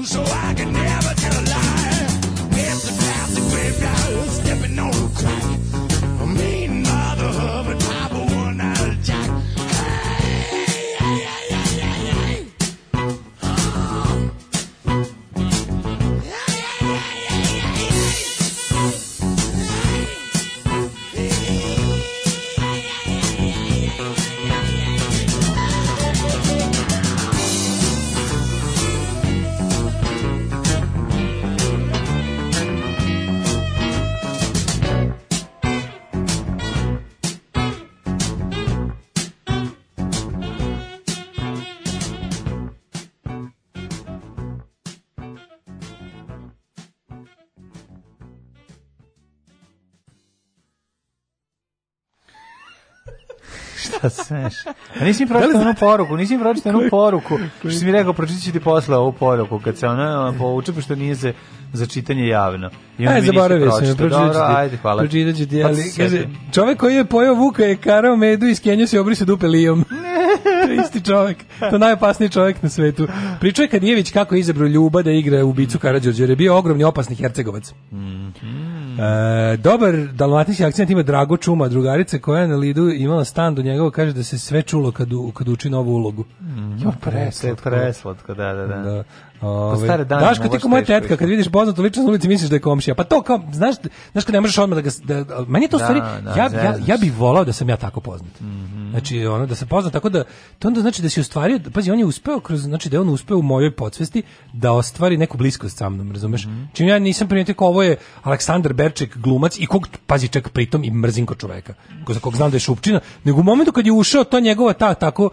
šta da smeš? A nisi mi da pročitao onu poruku, nisi mi pročitao onu poruku. Što si mi rekao, pročitit ću ti posle ovu poruku, kad se ona povuče, pošto nije se za čitanje javno. I Aj, zaboravio sam je, pročitat ću ti. Ajde, hvala. Pročitat ti, pa ali, kaže, čovek koji je pojao vuka je karao medu i skenio se i dupe lijom. (laughs) to je isti čovek. To je najopasniji čovek na svetu. Pričao je Kadijević kako je izabrao Ljuba da igra u bicu Karadžorđe, jer je bio ogromni opasni hercegovac. Mm -hmm. Mm-hmm. E, dobar dalmatinski akcent ima Drago Čuma, drugarica koja je na Lidu imala stan do njega, kaže da se sve čulo kad, u, kad uči novu ulogu. Mm, mm-hmm. jo, e, preslatko. preslatko, da, da, da. da. Pa Ove, stare dane. Daško, ti ko moja tetka, kad vidiš poznatu ličnost na ulici, misliš da je komšija. Pa to kao, znaš, znaš kad ne možeš odmah da ga... Da, meni je to da, stvari, da, ja, ja, ja bih volao da sam ja tako poznat. Mm -hmm. Znači, ono, da sam poznat, tako da, to onda znači da si ostvario, pazi, on je uspeo, kroz, znači da je on uspeo u mojoj podsvesti da ostvari neku bliskost sa mnom, razumeš? Mm -hmm. Čim ja nisam primetio kao ovo je Aleksandar Berček glumac i kog, pazi, čak pritom i mrzinko čoveka, za kog znam da je šupčina, nego u momentu kad je ušao, to njegova ta, tako,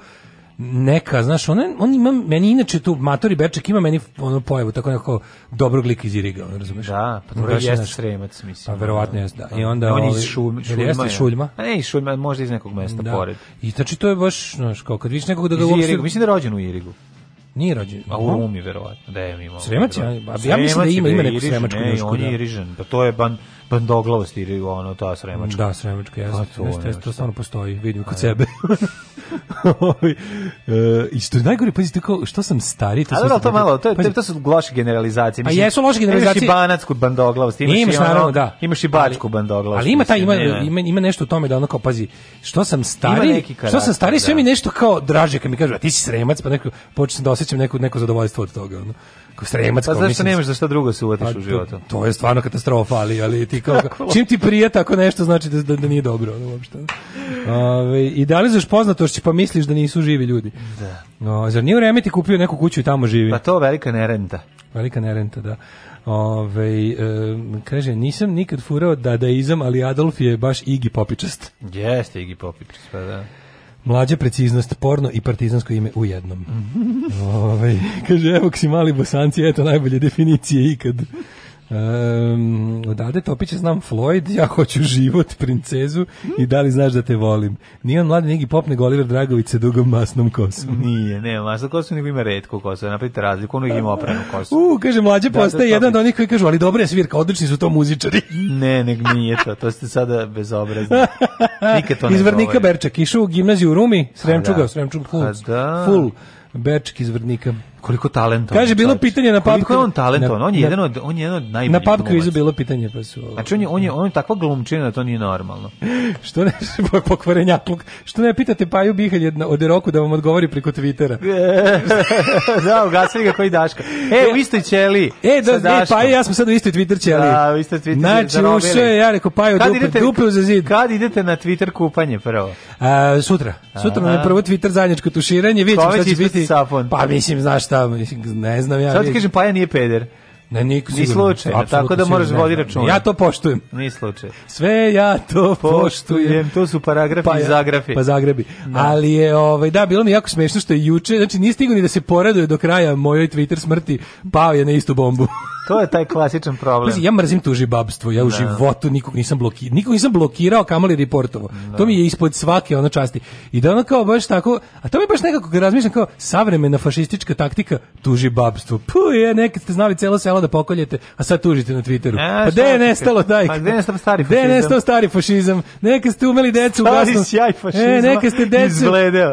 neka, znaš, on, on ima, meni inače tu, Matori Beček ima meni ono pojavu, tako nekako dobrog lika iz Iriga, ono, razumeš? Da, pa to je znaš, sremac, mislim. Pa verovatno jeste, da. I onda, on je iz šum, šuljma, jeste šuljma. Pa ne iz šuljma, možda iz nekog mesta da. pored. I znači to je baš, znaš, kao kad viš nekog da ga uopšte... Mislim da je rođen u Irigu. Nije rođen. A u Rumi, verovatno. Da je imao. Sremac, ja, ja mislim da ima, ima neku sremačku ne, on je da. Irižan. Pa to je ban, Tvrdoglavo u ono, ta sremačka. Da, sremačka, jeste. Pa to, jeste, jeste, to stvarno postoji, vidim kod sebe. E, I što je najgore, pazite, kao, što sam stari, to, A, da, da to malo, to, je, to su loše generalizacije. Pa mislim, A jesu loše generalizacije. Imaš i banacku bandoglavost, imaš, imaš i, ono, da. imaš i baličku bandoglavost. Ali ima, taj, ima, ima, ima nešto u tome da ono kao, pazi, što sam stari, karakter, što sam stari, sve da. mi nešto kao draže, kad mi kažu, a ti si sremac, pa neko, počeo sam da osjećam neko, neko zadovoljstvo od toga. Ono. Sremac Pa zašto nemaš za šta drugo se uvatiš pa, u životu? To je stvarno katastrofa, ali, ali ti kao, čim ti prije tako nešto znači da, da, da nije dobro ono, uopšte. Ove, I da li znaš poznatošći pa misliš da nisu živi ljudi? Da. No, zar nije u Remeti kupio neku kuću i tamo živi? Pa to velika nerenta. Velika nerenta, da. Ove, e, kaže, nisam nikad furao dadaizam, ali Adolf je baš Igi Popičast. Jeste Igi Popičast, pa da. Mlađa preciznost, porno i partizansko ime u jednom. Mhm. Ove, ovaj, kaže, evo, ksimali bosanci, eto najbolje definicije ikad. Um, odavde Topića znam Floyd, ja hoću život, princezu i da li znaš da te volim. Nije on mladi negi pop nego Oliver Dragović sa dugom masnom kosom. Nije, ne, masna kosom nego ima redku kosu, napravite razliku, ono ima opranu kosu. U, kaže, mlađe da, da postaje jedan od onih koji kažu, ali dobra je svirka, odlični su to muzičari. (laughs) ne, nek nije to, to ste sada bezobrazni. Nikad to ne (laughs) Izvrnika Berčak, išu u gimnaziju u Rumi, Sremčuga, da. Sremčug full, da. full Berčak iz Vrnika koliko talenta. Kaže bilo pitanje na pub. Koliko je on talentovan? On je jedan od on je jedan od najboljih. Na pub kvizu bilo pitanje pa su. Znači on je on je on je takva glumčina da to nije normalno. (laughs) što ne pokvarenjakluk? Što ne pitate Paju Bihalj jedna od Roku da vam odgovori preko Twittera. (laughs) da, ugasili ga koji Daška. E, u istoj ćeli. E, da, e, pa ja sam sad u istoj Twitter ćeli. Da, u istoj Twitter. Znači, ušao ja rekao, Paju, dupe, dupe za zid. Kad idete na Twitter kupanje prvo? A, sutra. Sutra na prvo Twitter zajedničko tuširanje, vidjet šta će biti. Sapon. Pa mislim, znaš šta, ne znam ja. Šta ti kažem, Paja nije peder? Ne, nik, ni slučaj, tako da moraš voditi računa. Ja to poštujem. Ni slučaj. Sve ja to poštujem. poštujem. To su paragrafi pa, i zagrafi. Pa zagrebi. Ne. Da. Ali je, ovaj, da, bilo mi jako smešno što je juče, znači nije stigao ni da se poraduje do kraja mojoj Twitter smrti, pao je na istu bombu. (laughs) to je taj klasičan problem. Znači, ja mrzim tuži babstvo, ja u da. životu nikog nisam blokirao, nikog nisam blokirao, kamali reportovo. Da. To mi je ispod svake ono časti. I da ono kao baš tako, a to mi baš nekako razmišljam kao savremena fašistička taktika tuži babstvo. Puh, je, nekad ste znali celo selo da pokoljete, a sad tužite na Twitteru. A, e, pa gde je nestalo taj? Pa gde je nestao stari fašizam? Gde je nestao stari fašizam? Neka ste umeli decu stari ugasno. Stari e, fašizma. E, neka ste decu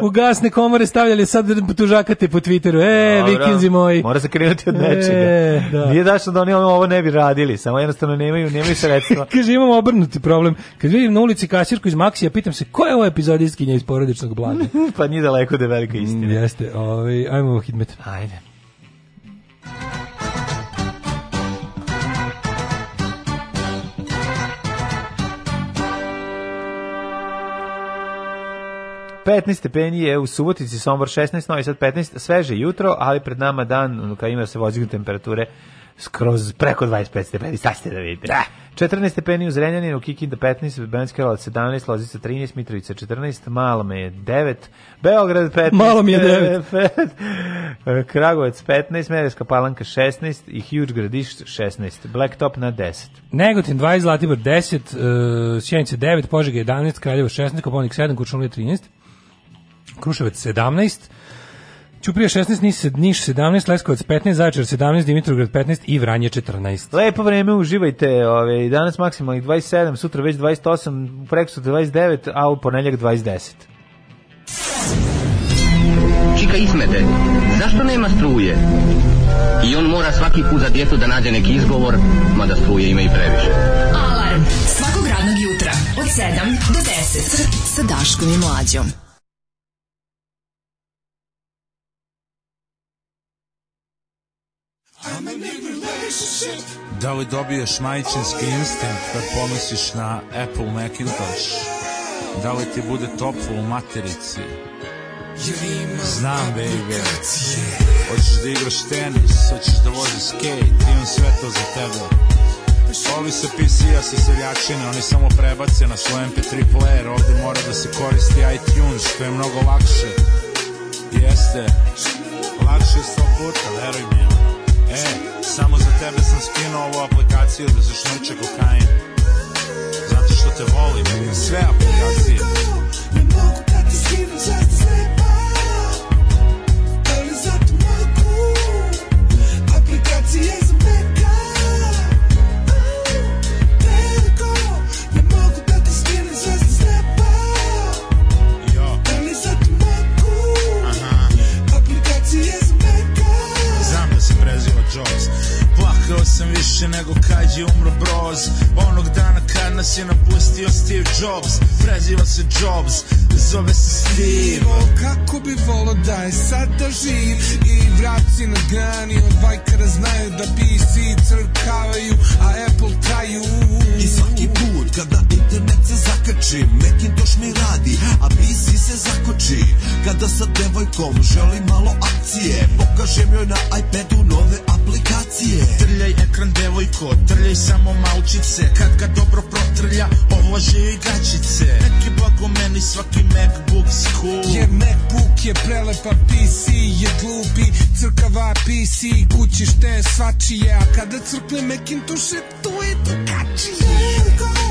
u gasne komore stavljali, sad tužakate po Twitteru. E, Dobro. vikinzi moji. Mora se krenuti od e, nečega. E, da. Nije dašno da oni ovo ne bi radili, samo jednostavno nemaju, nemaju sredstva. (laughs) Kaže, imamo obrnuti problem. Kad vidim na ulici kasirku iz Maksija, pitam se, ko je ovo epizodistkinja iz porodičnog blata? (laughs) pa nije daleko da je velika istina. Mm, jeste, ovaj, ajmo hitmet. Ajde. 15 stepeni je u Subotici, Sombor 16, i Sad 15, sveže jutro, ali pred nama dan kada ima da se vozigne temperature skroz preko 25 stepeni, sad ste da vidite. Da. 14 stepeni u Zrenjaninu, Kikinda 15, Banjska Kralovac 17, Lozica 13, Mitrovica 14, Malo Malome je 9, Beograd 15, Malo mi je 9, Kragovac 15, Medeska Palanka 16 i Huge Gradišt 16, Blacktop na 10. Negotin 20, Zlatibor 10, uh, e, Sjenica 9, Požega 11, Kraljevo 16, Koponik 7, Kuršumlija 13, Kruševac 17, Ćuprija 16, Niš 17, Leskovac 15, Zaječar 17, Dimitrovgrad 15 i Vranje 14. Lepo vreme, uživajte. Ove, ovaj, danas maksimalno 27, sutra već 28, preko 29, a u ponedljak 20. Čika Ismete, zašto nema struje? I on mora svaki put za djetu da nađe neki izgovor, mada struje ima i previše. Alarm svakog radnog jutra od 7 do 10 sa Daškom i Mlađom. Da li dobiješ majčinski instinkt kad da pomisliš na Apple Macintosh? Da li ti bude toplo u materici? Znam, baby. Hoćeš da igraš tenis, hoćeš da voziš skate, imam sve to za tebe. Ovi se PC-a se seljačine, oni samo prebace na svoj MP3 player, ovde mora da se koristi iTunes, što je mnogo lakše. Jeste, lakše je sto puta, veruj mi. E, samo za tebe sam skinuo ovu aplikaciju da se kokain. Zato što te volim, sve aplikacije. Ne mogu sam više nego kad je umro Broz Onog dana kad nas je napustio Steve Jobs Preziva se Jobs, zove se Steve O kako bi volo da je sad da živ I vraci na grani od bajkara znaju da PC crkavaju A Apple traju I Kada internet se zakači, Macintosh mi radi, a PC se zakoči Kada sa devojkom želim malo akcije Pokažem joj na iPadu nove aplikacije Trljaj ekran devojko, trljaj samo malčice Kad ga dobro protrlja, ovlaže i gačice Neki bog meni, svaki Macbook school Jer Macbook je prelepa, PC je glupi Crkava PC, kući šte svačije A kada crkne Macintosh, tu je drugačije Crkava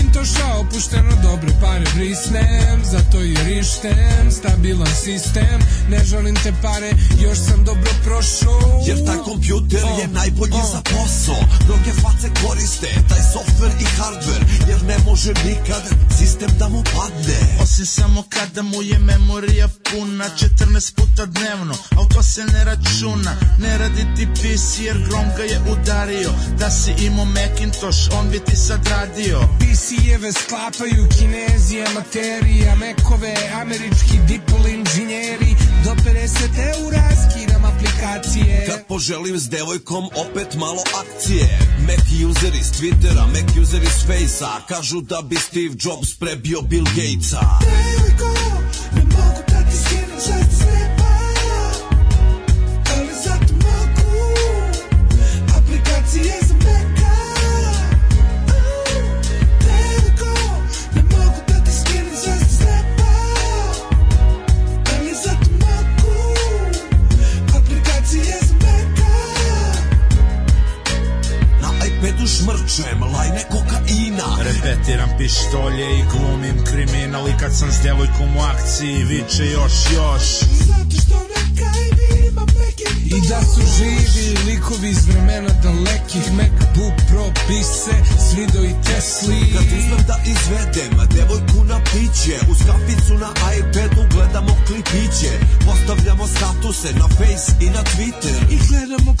Pustoša opušteno dobre pare brisnem Zato i rištem Stabilan sistem Ne želim te pare Još sam dobro prošao Jer taj kompjuter oh, je najbolji oh. za posao Mnoge face koriste Taj software i hardware Jer ne može nikad sistem da mu padne Osim samo kada mu je memorija puna 14 puta dnevno Al to se ne računa Ne radi ti PC jer grom ga je udario Da si imao Macintosh On bi ti sad radio PC je Kijeve sklapaju kinezi, materija mekove američki dipol inženjeri, do 50 eura skinam aplikacije. Kad da poželim s devojkom opet malo akcije, Mac user iz Twittera, Mac user iz Facea, kažu da bi Steve Jobs prebio Bill Gatesa. Devojko, ne mogu da ti skinem, šta Čujem lajne kokaina Repetiram pištolje i glumim kriminal I kad sam s djevojkom u akciji viče još još Zato što neka i imam neki I da su živi likovi iz vremena dalekih Macbook Pro pise, svido i Tesli Kad uzmem da izvedem devojku na piće Uz kaficu na iPadu gledamo klipiće Postavljamo statuse na Face i na Twitter I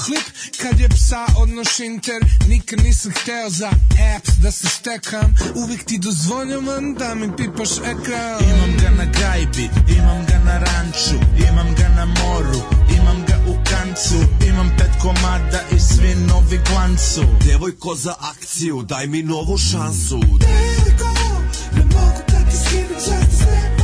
klip kad je psa odnoš inter Nikad nisam hteo za apps da se stekam Uvijek ti dozvoljavam da mi pipaš ekran Imam ga na gajbi, imam ga na ranču Imam ga na moru, imam ga u kancu Imam pet komada i svi novi glancu Devojko za akciju, daj mi novu šansu Devojko, ne mogu da ti skinem čast sve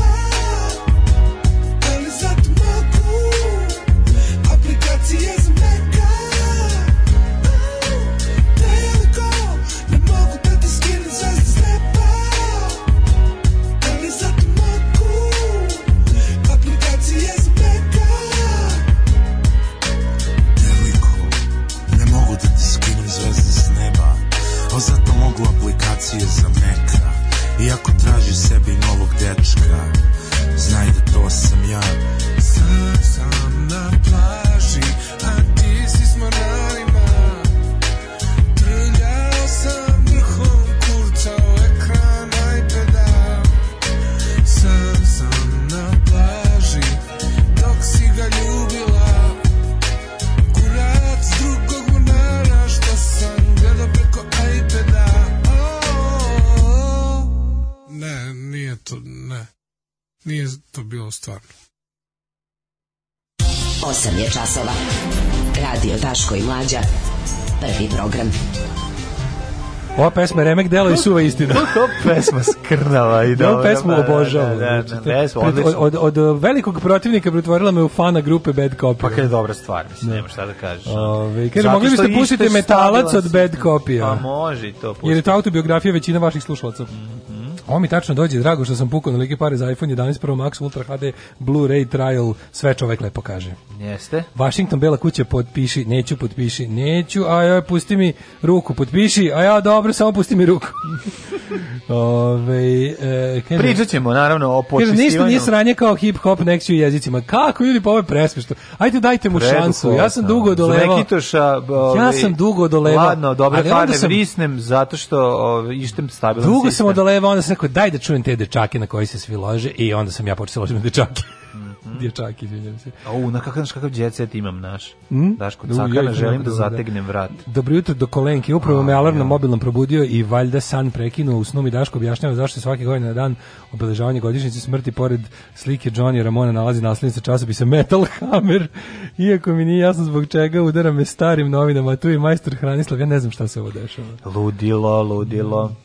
dečka Znaj da to sam ja nije to bilo stvarno. 8 je časova. Radio Daško i Mlađa. Prvi program. Ova pesma je remek delo i suva istina. To (laughs) pesma skrnava i dobro. Ova pesmu da, da, obožavam. Da, da, znači, da, od, od, od velikog protivnika pretvorila me u fana grupe Bad Copy. Pa kada je dobra stvar, mislim, nema šta da kažeš. Ove, kaže, mogli biste pustiti metalac od Bad Copy. a Pa može i to pustiti. Jer je to autobiografija većina vaših slušalaca. Mm -hmm. Ovo mi tačno dođe, drago što sam pukao na like pare za iPhone 11 Pro Max Ultra HD Blu-ray trial, sve čovek lepo kaže. Jeste. Washington Bela kuća potpiši, neću potpiši, neću, a ja pusti mi ruku, potpiši, a ja dobro, samo pusti mi ruku. (laughs) Ove, e, kaže, Pričat ćemo, naravno, o počisivanju. ništa nije sranje kao hip-hop nekću jezicima. Kako ljudi, pa ovo je presmešno. Ajde, dajte mu šansu. Ja sam dugo dolevao. Ja ovaj, sam dugo dolevao. Ladno, dobre, farne, sam, vrisnem, zato što o, ovaj, ištem stabilan Dugo sistem. sam odolevao, onda sam rekao, daj da čujem te dečake na koji se svi lože i onda sam ja počeo da ložiti na dečake. Mhm. (laughs) dječaki, izvinjam se. O, na kakav, kakav djecet imam naš. Mm? Daško Cakana, da, želim da, da, zategnem vrat. Dobro jutro do kolenke, upravo me alarm na mobilnom probudio i valjda san prekinuo u snu mi Daško objašnjava zašto svake godine na dan obeležavanja godišnjice smrti pored slike Johnny Ramona nalazi naslednica časopisa Metal Hammer, iako mi nije jasno zbog čega udara me starim novinama, tu je majstor Hranislav, ja ne znam šta se ovo dešava. Ludilo, ludilo.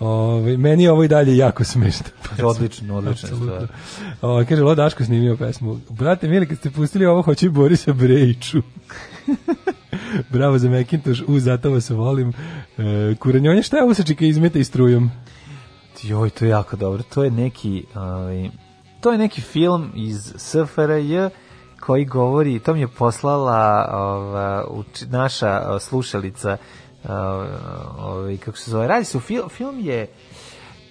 Ove, ovaj, meni je ovo i dalje jako smešno. (laughs) Pa, odlično, odlično. Ove, ovaj, kaže, Lo Daško snimio pesmu. Brate, mili, kad ste pustili ovo, hoću i Borisa Brejiću. (laughs) Bravo za Mekintoš, u, zato vas volim. E, kuranjonje, šta je ovo sa čika izmeta i strujom? Joj, to je jako dobro. To je neki, ali, ovaj, to je neki film iz SFRJ koji govori, to mi je poslala ova, uči, naša slušalica ovaj kako se zove, radi se u film, je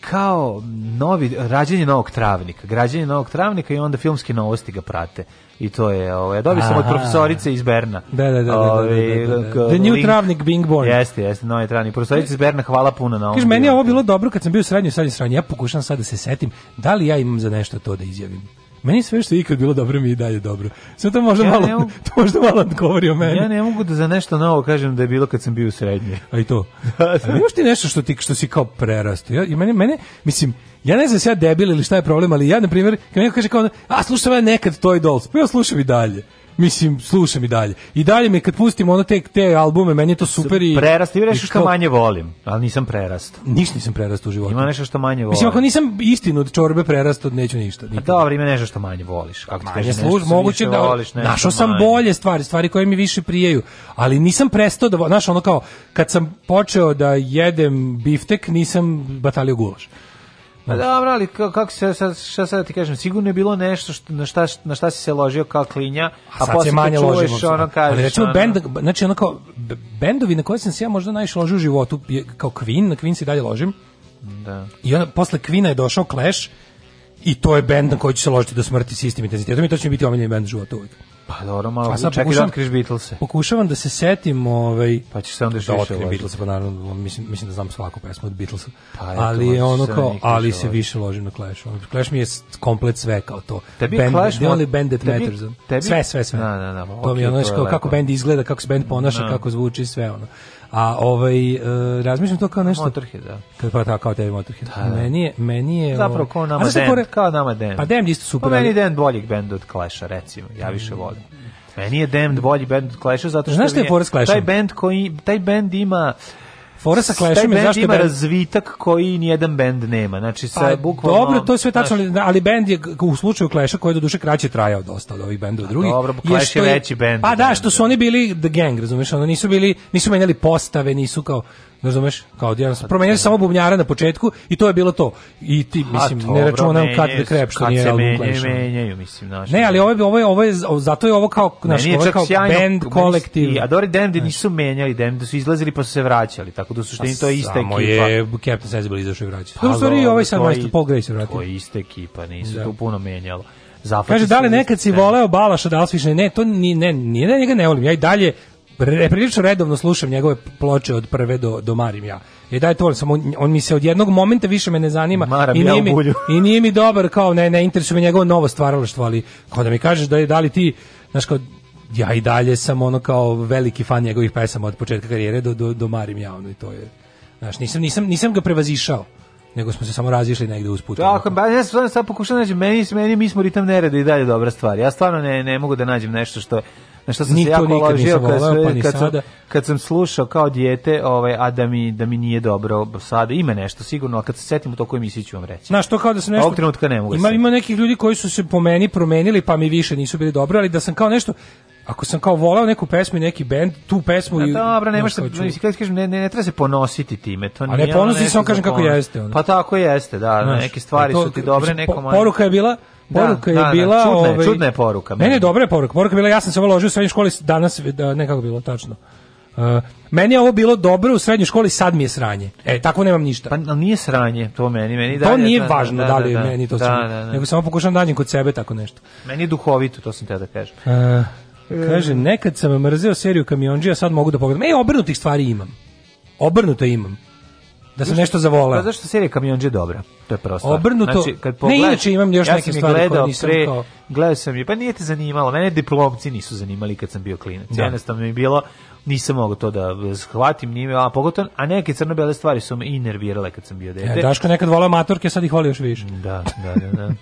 kao novi rađanje novog travnika, građanje novog travnika i onda filmske novosti ga prate. I to je, ovaj, dobio sam od profesorice iz Berna. Da, da, da. Ove, da, da, da, ovaj, da, da, da The new link. travnik being born. Jeste, jeste, novi travnik. profesorice iz Berna, hvala puno na ovom. Kaže, meni je ovo bilo dobro kad sam bio u srednjoj, sad srednjoj. Ja pokušam sad da se setim, da li ja imam za nešto to da izjavim. Meni sve što je ikad bilo dobro mi i dalje dobro. Sve to možda ja malo, mogu, (laughs) to možda malo govori o meni. Ja ne mogu da za nešto novo kažem da je bilo kad sam bio u srednje. A i to. (laughs) A da, da. imaš ti nešto što ti što si kao prerasto. Ja, i mene, mene, mislim, ja ne znam se ja debil ili šta je problem, ali ja, na primjer, kad neko kaže kao, a slušam ja ovaj nekad Toy Dolls, pa ja slušam i dalje mislim, slušam i dalje. I dalje me kad pustim ono te, te albume, meni je to super i... Prerast, ti nešto što manje volim, ali nisam prerast. Ništa nisam prerast u životu. Ima nešto što manje volim. Mislim, ako nisam istinu od čorbe prerast, od neću ništa. Pa Nikad. dobro, ima nešto što manje voliš. Kako manje kažeš, služ, moguće da voliš, našao sam manje. bolje stvari, stvari koje mi više prijeju, ali nisam prestao da, znaš, ono kao, kad sam počeo da jedem biftek, nisam batalio gulaš. Pa da. dobro, ali kako se sad šta sad da ti kažem, sigurno je bilo nešto što na šta na šta si se ložio kao klinja, a, a posle manje ložimo. Ono kažeš, ali recimo ono... bend, znači onako bendovi na koje sam se ja možda najviše ložio u životu je, kao Queen, na Queen se dalje ložim. Da. I onda posle Queena je došao Clash i to je bend na koji ću se ložiti do smrti s istim intenzitetom i to će biti omiljeni bend života uvijek. Pa dobro, malo. Pa sad čekaj da otkriš Beatlese. Pokušavam da se setim, ovaj, pa ćeš se onda da otkrijem Beatlese, pa naravno, mislim, mislim da znam svaku pesmu od Beatlesa. Pa, ali je ono kao, ali se više ložim na Clash. On, Clash mi je komplet sve kao to. Tebi band, Clash, the only band that tebi, matters. Tebi, sve, sve, sve. Na, na, na, to mi je ono, kao, kako band izgleda, kako se band ponaša, na. kako zvuči, sve ono. A ovaj e, razmišljam to kao nešto Motorhead, da. Kad pa tako da, kao tebi Motorhead. Da, da. Meni je meni je zapravo ovaj- kao nama Den, kore... kao nama Den. Pa Den isto super. Pa meni Den boljih bend od Clash-a recimo. Ja više volim. Meni je Damned bolji bend od Clash-a zato što Znaš je, je Taj bend koji taj bend ima Fora sa Clashom je zašto ima band... razvitak koji ni jedan bend nema. Znači sa pa, bukvalno Dobro, to je sve tačno, znaš... ali bend je u slučaju Clasha koji je doduše kraće trajao dosta od ovih bendova drugih. Dobro, Clash je veći bend. Pa da, što su oni bili The Gang, razumeš, oni nisu bili, nisu menjali postave, nisu kao razumeš? Kao da promenili samo bubnjara na početku i to je bilo to. I ti mislim ne računam kad da krep što nije album Clash. Menjaju, mislim, naš. Ne, ali ovo je ovo je ovo je zato je ovo kao naš ovo kao band kolektiv. A dobro dem da nisu menjali, dem da su izlazili pa su se vraćali, tako da su suštini to je ekipa. Samo je Captain Sensible izašao i vraćao. Pa, pa stvari ovaj sad majstor Paul Gray se vratio. To je ista ekipa, nisu da. tu puno menjalo. Zafati Kaže, da li nekad si da. voleo Balaša, da li ne, to ni, ne, nije da njega ne volim, ja i dalje Pre, prilično redovno slušam njegove ploče od prve do, do Marim ja. I da je to, samo on, on mi se od jednog momenta više me ne zanima Maram i, nije ja i nije mi dobar kao ne, ne interesuje me njegovo novo stvaralaštvo, ali kao da mi kažeš da je da li ti, znaš kao, ja i dalje sam ono kao veliki fan njegovih pesama od početka karijere do, do, do Marim ja, ono, i to je, znaš, nisam, nisam, nisam ga prevazišao nego smo se samo razišli negde usput. put. Tako, ba, ja sam sad pokušao da nađem, meni, meni mi smo ritam nereda i dalje dobra stvar. Ja stvarno ne, ne mogu da nađem nešto što na što sam Niko se jako ložio kad, volao, pa kad, sam, kad sam slušao kao djete, ovaj, a da mi, da mi nije dobro sada, ima nešto sigurno, a kad se setim u toku emisiji ću vam reći. Znaš, to kao da sam nešto... Ovog trenutka ne mogu da ima, ima nekih ljudi koji su se po meni promenili, pa mi više nisu bili dobro, ali da sam kao nešto ako sam kao voleo neku pesmu i neki bend, tu pesmu i dobro, nema šta, kažem, ne, ne, ne treba se ponositi time, to nije. A ne ponosi se, on kažem kako jeste on. Pa tako jeste, da, Znaš, neke stvari e to, su ti dobre, neko Poruka je bila Da, poruka da, da je bila, ovaj, da, čudna, ovaj, čudne je poruka. Meni je dobra je poruka. Poruka je bila ja sam se voložio u srednjoj školi danas da, nekako bilo tačno. Uh, meni je ovo bilo dobro u srednjoj školi, sad mi je sranje. E, tako nemam ništa. Pa nije sranje, to meni, meni da To nije da, važno da, da li da, meni to sranje. Nego samo pokušam da nađem kod sebe tako nešto. Meni je duhovito, to sam te da kažem. Uh, kaže, nekad sam mrzeo seriju kamionđija, sad mogu da pogledam. E, obrnutih stvari imam. Obrnuto imam da sam nešto zavoleo. Pa zašto serija Kamionđe dobra? To je prosto. Obrnuto. Znači, kad pogledaš, ne, inače imam još ja neke stvari koje nisam pre, kao... Gledao sam je, pa nije te zanimalo. Mene diplomci nisu zanimali kad sam bio klinac. Da. Jednostavno mi je bilo, nisam mogao to da shvatim, nije a pogotovo, a neke crno-bele stvari su me i nervirale kad sam bio e, dete. Ja, Daško nekad volao matorke, sad ih voli još više. Da, da, da. da. (laughs)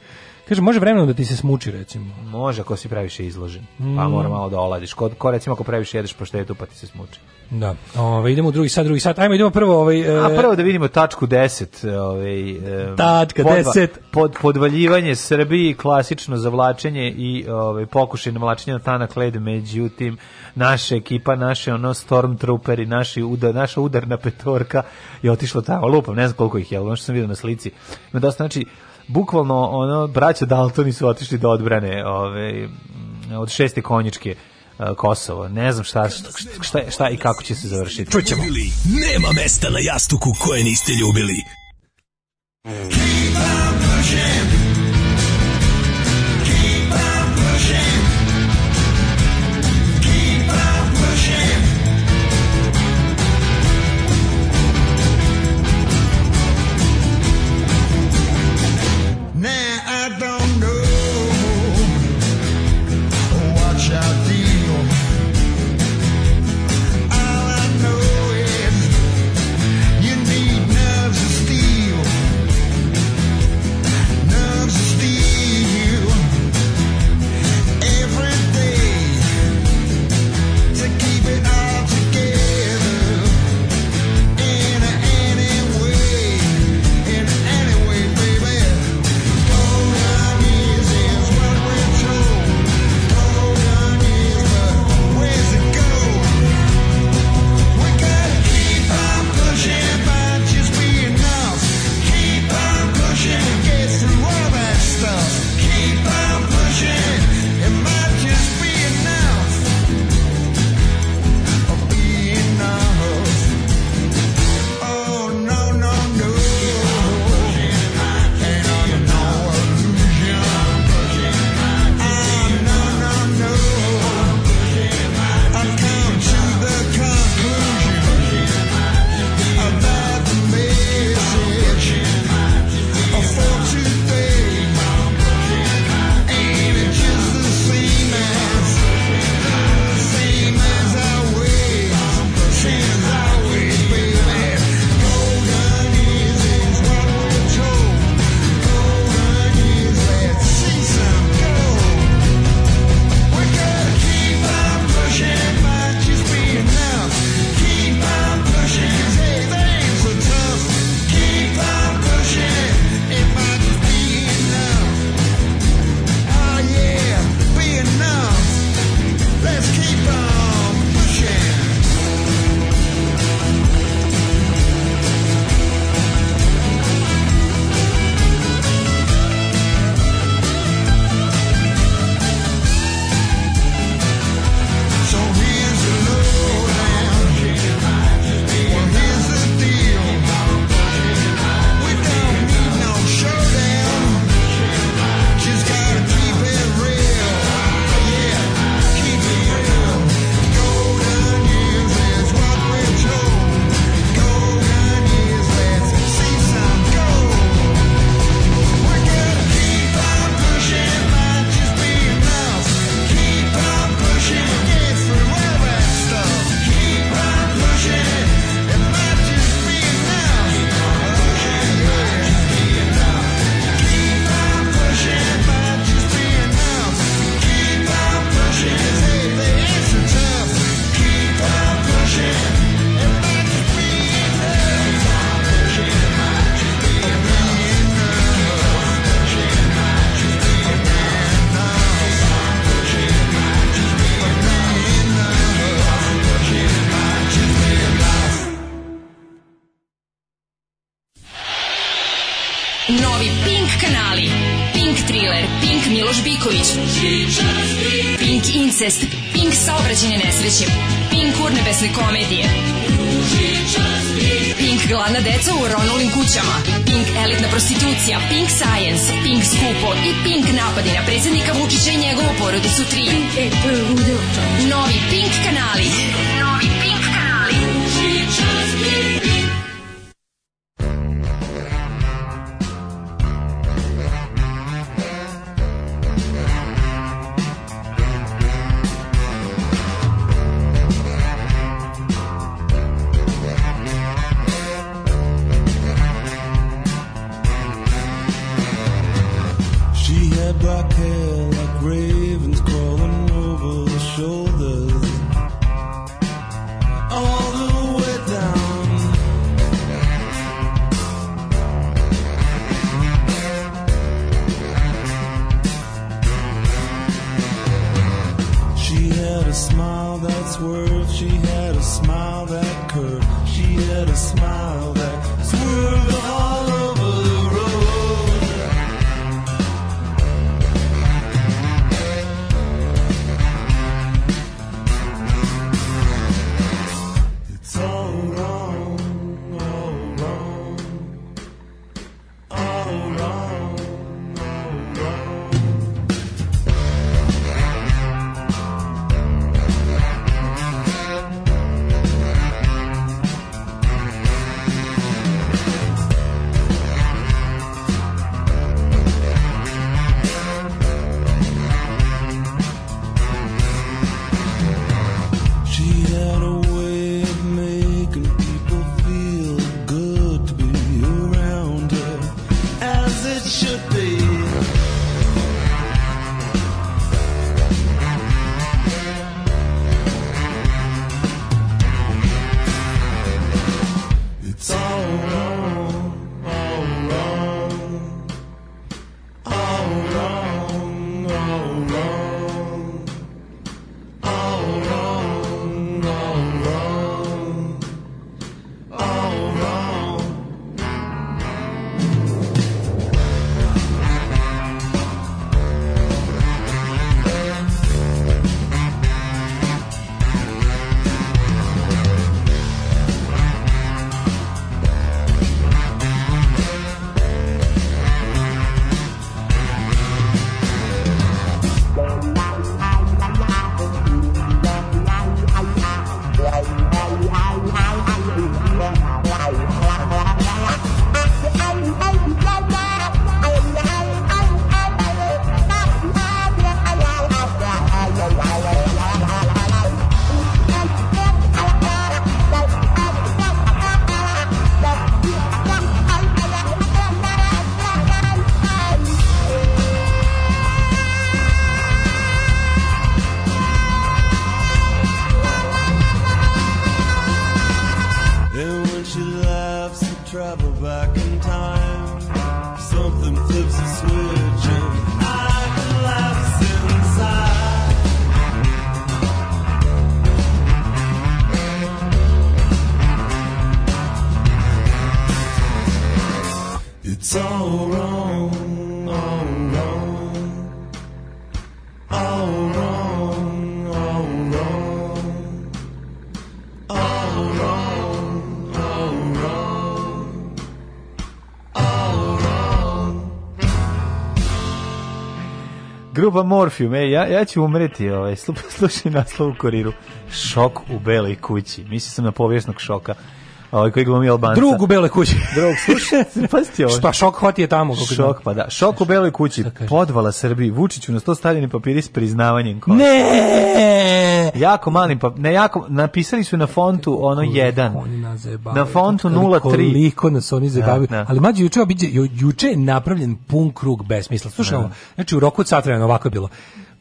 Kaže, može vremeno da ti se smuči, recimo. Može, ako si previše izložen. Pa mm. Pa mora malo da oladiš. Ko, ko recimo, ako previše jedeš po štetu, pa ti se smuči. Da. Ove, idemo u drugi sat, drugi sat. Hajmo idemo prvo... Ovaj, e, A prvo da vidimo tačku 10. Ovaj, e, Tačka podva, 10. Pod, podvaljivanje Srbiji, klasično zavlačenje i ovaj, pokušaj namlačenja na tanak led. Međutim, naša ekipa, naše ono stormtrooperi, naši uda, naša udarna petorka je otišla tamo. Lupam, ne znam koliko ih je, ali ono što sam vidio na slici. Ima dosta, znači, bukvalno ono braća Daltoni su otišli do da odbrane ove, mm, od šeste konjičke e, Kosovo. Ne znam šta, šta, šta i kako će se završiti. Čućemo. Nema mesta na jastuku koje niste ljubili. Keep on pushing. deca u ronulim kućama, Pink elitna prostitucija, Pink science, Pink skupo i Pink napadi na predsednika Vučića i njegovu porodicu 3. E, Novi Pink kanali. Novi Gruba morfijum, e, ja, ja ću umreti, ovaj, slušaj naslov u koriru. Šok u beloj kući. Mislim sam na povijesnog šoka. Ovaj koji glumi Albanca. Drug u beloj kući. (laughs) Drug, slušaj, pazite ovo. Šta pa šok hoti je tamo kako Šok pa da. Šok u beloj kući. Podvala Srbiji. Vučiću na sto stavljeni papiri s priznavanjem. Kola. Ne! jako malim, pa ne jako, napisali su na fontu ono 1. Na fontu 03. Koliko nas oni zabavaju. Da, da. Ali mađe juče obiđe, juče je napravljen pun krug besmisla. Slušaj, da. znači u roku od satrajana ovako je bilo.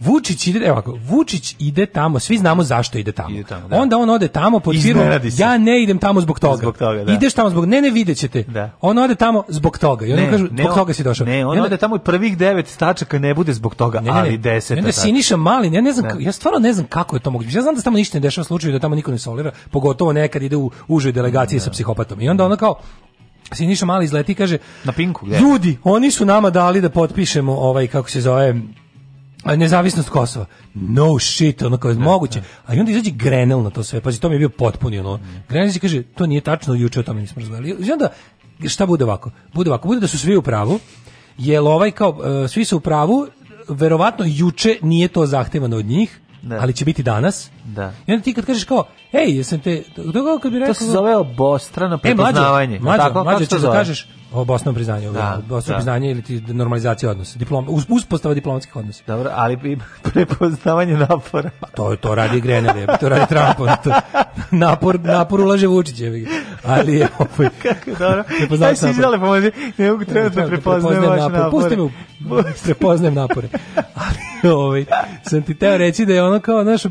Vučić ide, evo ako, Vučić ide tamo, svi znamo zašto ide tamo. Ide tamo da. Onda on ode tamo pod firmu, ja ne idem tamo zbog toga. Zbog toga da. Ideš tamo zbog, ne, ne videćete. Da. On ode tamo zbog toga. I oni kažu, zbog on, toga si došao. Ne, on, on ode, tamo i prvih devet stačaka ne bude zbog toga, ne, ne, ali deset. Ne, ne, Siniša mali, ja ne znam, ne. Da. ja stvarno ne znam kako je to moguće. Ja znam da se tamo ništa ne dešava slučaju da tamo niko ne solira, pogotovo nekad ide u užoj delegaciji sa da. psihopatom. I onda ono kao Siniša Mali izleti i kaže na pinku gdje? Ljudi, oni su nama dali da potpišemo ovaj kako se zove nezavisnost Kosova. No shit, ono kao je da, moguće. Da. A i onda izađe Grenell na to sve. Pazi, to mi je bio potpuni ono. Mm. se kaže, to nije tačno, juče o tome nismo razgovarali. I onda, šta bude ovako? Bude ovako, bude da su svi u pravu, jel ovaj kao, e, svi su u pravu, verovatno juče nije to zahtevano od njih, da. ali će biti danas. Da. I onda ti kad kažeš kao, ej, jesam te, to kao kad bi rekao... To se zove obostrano e, prepoznavanje. E, mlađo, mlađo, mlađo, da kažeš, Obosno priznanje, da, obosno da. priznanje ili ti normalizacija odnosa, diplom, uspostava diplomatskih odnosa. Dobro, ali (laughs) prepoznavanje napora. Pa to to radi Grenelje, (laughs) to radi Trump, to, napor napor ulaže Vučićevi. Ali je opet ovaj, (laughs) kako dobro. Prepoznavanje napora. Izjale, pomozi, ne mogu trenutno da prepoznajem vaš napor. napor. Pusti me, prepoznajem napore. Ali ovaj sam ti teo reći da je ono kao naš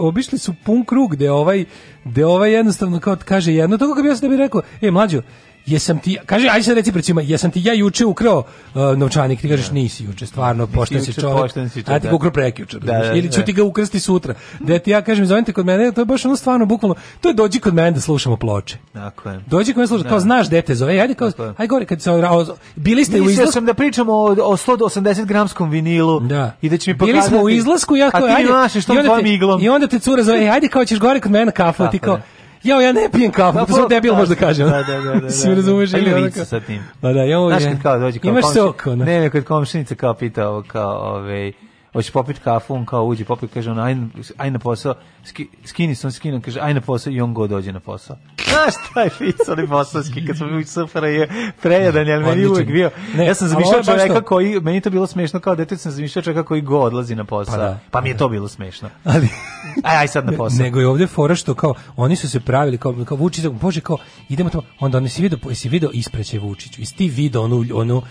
obišli su pun krug, da ovaj da ovaj jednostavno kao kaže jedno, to kako bi ja sam da bi rekao, ej mlađo, jesam ti, kaže, aj sad reci pred jesam ti ja juče ukrao uh, novčanik, ti kažeš da. nisi juče, stvarno, pošten si čovjek, a ti da. ga ukrao prekjuče, da, da, ili ću da. ti ga ukrsti sutra, da ti ja kažem, zovem te kod mene, to je baš ono stvarno, bukvalno, to je dođi kod mene da slušamo ploče. Tako je. Dođi kod mene slušati, kao znaš dete zove, ajde, kao, aj gore, kad se bili ste u izlasku. Mislio da pričamo o, o 180 gramskom vinilu da. i da će mi pokazati. Bili smo u izlasku, ja kao, ajde, i onda te, i onda te cura zove, ajde, kao ćeš gore kod mene kafu, ti kao, Jo, ja ne pijem kafu, da, sam debil pa, možda pa, kažem. Da, da, da. da, da (laughs) si da. razumeš ili onako. sa tim. Da, da, ja ovo je. Znaš kad kao dođe kao komšinica. Imaš sok, da. Ne, ne, kod komšinica kao pita ovo kao, ovej, hoće popit kafu, on kao uđe, popit, kaže on, aj, aj na posao, Ski, skini sam skinom, kaže, aj na posao i on god dođe na posao. (laughs) Znaš, taj ficali bosanski, kad smo bili sufra je prejedan, ali meni uvijek bio, ne, ja sam zamišljao čoveka koji, meni to bilo smešno, kao dete sam zamišljao čoveka koji go odlazi na posao, pa, da. pa mi je pa to da. bilo smešno. Ali, (laughs) aj, aj sad na posao. Nego je ovdje fora što kao, oni su se pravili, kao, kao Vučić, da, bože, kao, idemo tamo, onda on si vidio, si vidio ispreće Vučiću, i ti vidio onu, onu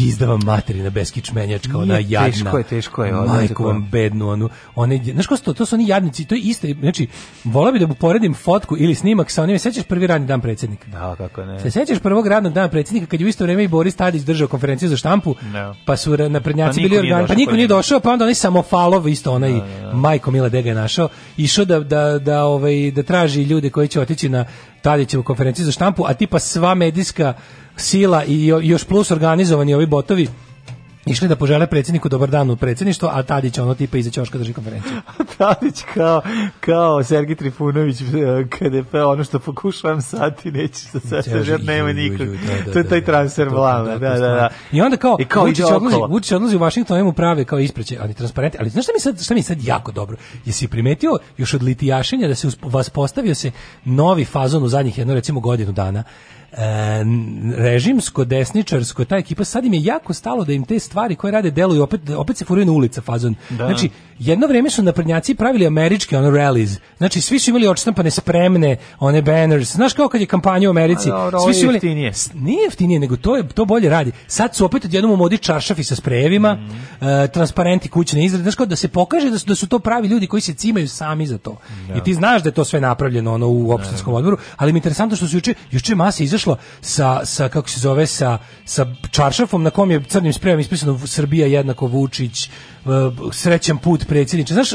pizda vam materina beskičmenjačka, ona jadna. Teško je, teško je. Ona, majku vam bednu, onu, one, znaš ko su to? To su oni jadnici, to je isto, znači, volao bi da mu poredim fotku ili snimak sa onim, sećaš prvi radni dan predsjednika? Da, kako ne. Se sećaš prvog radnog dana predsjednika kad je u isto vreme i Boris Tadić držao konferenciju za štampu, no. pa su naprednjaci pa bili organi, pa niko nije došao, pa onda oni samo falov, isto onaj, da, da. da. majko Mila Dega je našao, išao da, da, da, ovaj, da traži ljude koji će otići na Tadićevu konferenciju za štampu, a tipa sva medijska sila i još plus organizovani ovi botovi išli da požele predsjedniku dobar dan u predsjedništvo, a Tadić ono tipa iza ćoška drži konferenciju. (laughs) Tadić kao, kao Sergi Trifunović e, kada je peo ono što pokušavam sad i neće se sad, jer nema nikog. Da, da, to je da, taj transfer vlama. Da, da, da. I onda kao, I kao Vučić, odlazi, Vučić odlazi u Washington, njemu prave kao ispreće, ali transparente. Ali znaš šta mi sad, šta mi sad jako dobro? Jesi primetio još od litijašenja da se vas postavio se novi fazon u zadnjih jedno recimo godinu dana? režimsko desničarsko ta ekipa sad im je jako stalo da im te stvari koje rade deluju opet opet se furaju na ulica fazon. Da. Znači jedno vrijeme su naprednjaci pravili američke on rallies. Znači svi su imali odštampane spremne one banners. Znaš kao kad je kampanja u Americi, A, svi su imali jeftinije. Nije jeftinije, nego to je to bolje radi. Sad su opet odjednom u modi čaršafi sa sprejevima, mm uh, transparenti kućne izrade, znaš kao da se pokaže da su da su to pravi ljudi koji se cimaju sami za to. Ja. Da. I ti znaš da je to sve napravljeno ono u da, da, opštinskom odboru, ali mi je interesantno što su juče juče masa izašlo sa, sa kako se zove sa sa čaršafom na kom je crnim sprejem ispisano Srbija jednako Vučić, uh, srećan put predsjedniče. Znaš,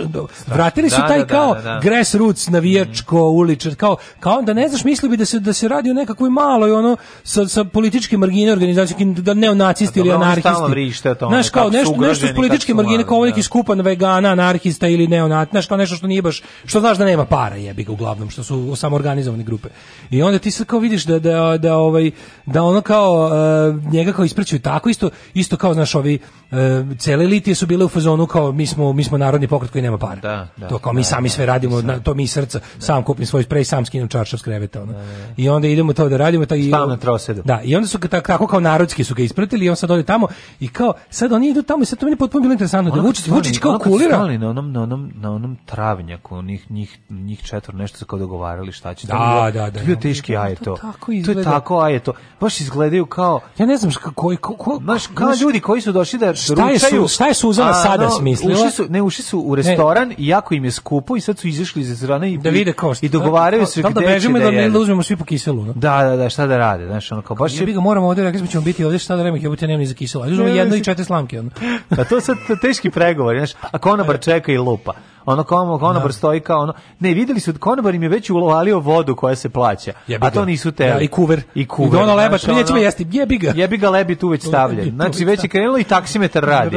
vratili su da, taj da, da, kao grassroots navijačko mm. uličar, kao kao onda ne znaš, mislio bi da se da se radi o nekakvoj maloj ono sa sa političke margine organizacije, da neonacisti ili anarhisti. Znaš, kao nešto nešto političke margine, kao neki skupan vegana, anarhista ili neonat, znaš, kao nešto što nije baš što znaš da nema para, jebi ga uglavnom, što su samoorganizovane grupe. I onda ti se kao vidiš da da da ovaj da ono kao uh, njega kao ispraćuju tako isto isto kao znaš ovi uh, cele litije su bile u fazonu kao mi smo mi smo narodni pokret koji nema para. Da, da, to kao mi da, sami da, sve radimo, na, to mi iz srca, sam kupim svoj sprej, sam skinem čaršav s kreveta. Ono. Da, I onda idemo to da radimo. Taj, Stav na trosedu. Da, i onda su ga tako kao narodski su ga ispratili i on sad ode tamo i kao, sad oni idu tamo i sad to meni potpuno bilo interesantno. da Vučić, Vučić kao ono kulira. na onom, na onom, na onom travnjaku, njih, njih, njih četvr nešto su kao dogovarali šta će. Da, da, da. Bio teški aj to. To je tako aj to. Baš izgledaju kao... Ja ne znam koji... Ko, kao ljudi koji su došli da ručaju... Šta je Suzana sada smislila? Ne, ušli su u restoran i jako im je skupo i sad su izašli iz restorana i da vide košt. I dogovaraju da se da gde da bežimo da, da uzmemo svi po kiselu, no? Da, da, da, šta da rade, znači ono kao baš je bi ga moramo ovde, rekli smo da ćemo biti ovde, šta da radimo, jebote nemam ni za kiselu. Ajde uzmemo jedno i četiri slamke onda. Pa to sad teški pregovori, znaš, a konobar čeka i lupa ono kao konobar stoji kao ono. Ne, videli su konobar im je već ulovalio vodu koja se plaća. A to nisu te. Ja, i kuver. I kuver. I dono znači, lebač, znači, jesti, jebi ga. Jebi ga lebi tu već stavljen. Znači već je krenulo i taksimetar radi.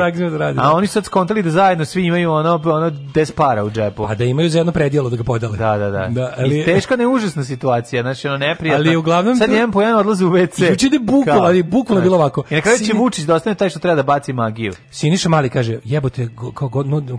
A oni sad skontali da zajedno svi imaju ono ono 10 para u džepu. A da imaju za jedno predjelo da ga podele. Da, da, da. da ali, I teška ne užasna situacija, znači ono neprijatno. Ali uglavnom sad jedan po jedan odlaze u WC. Juče je bukvalno, ali bukvalno bilo ovako. I na kraju će Vučić da ostane taj što treba da baci magiju. Siniša Mali kaže, jebote, kao, kao,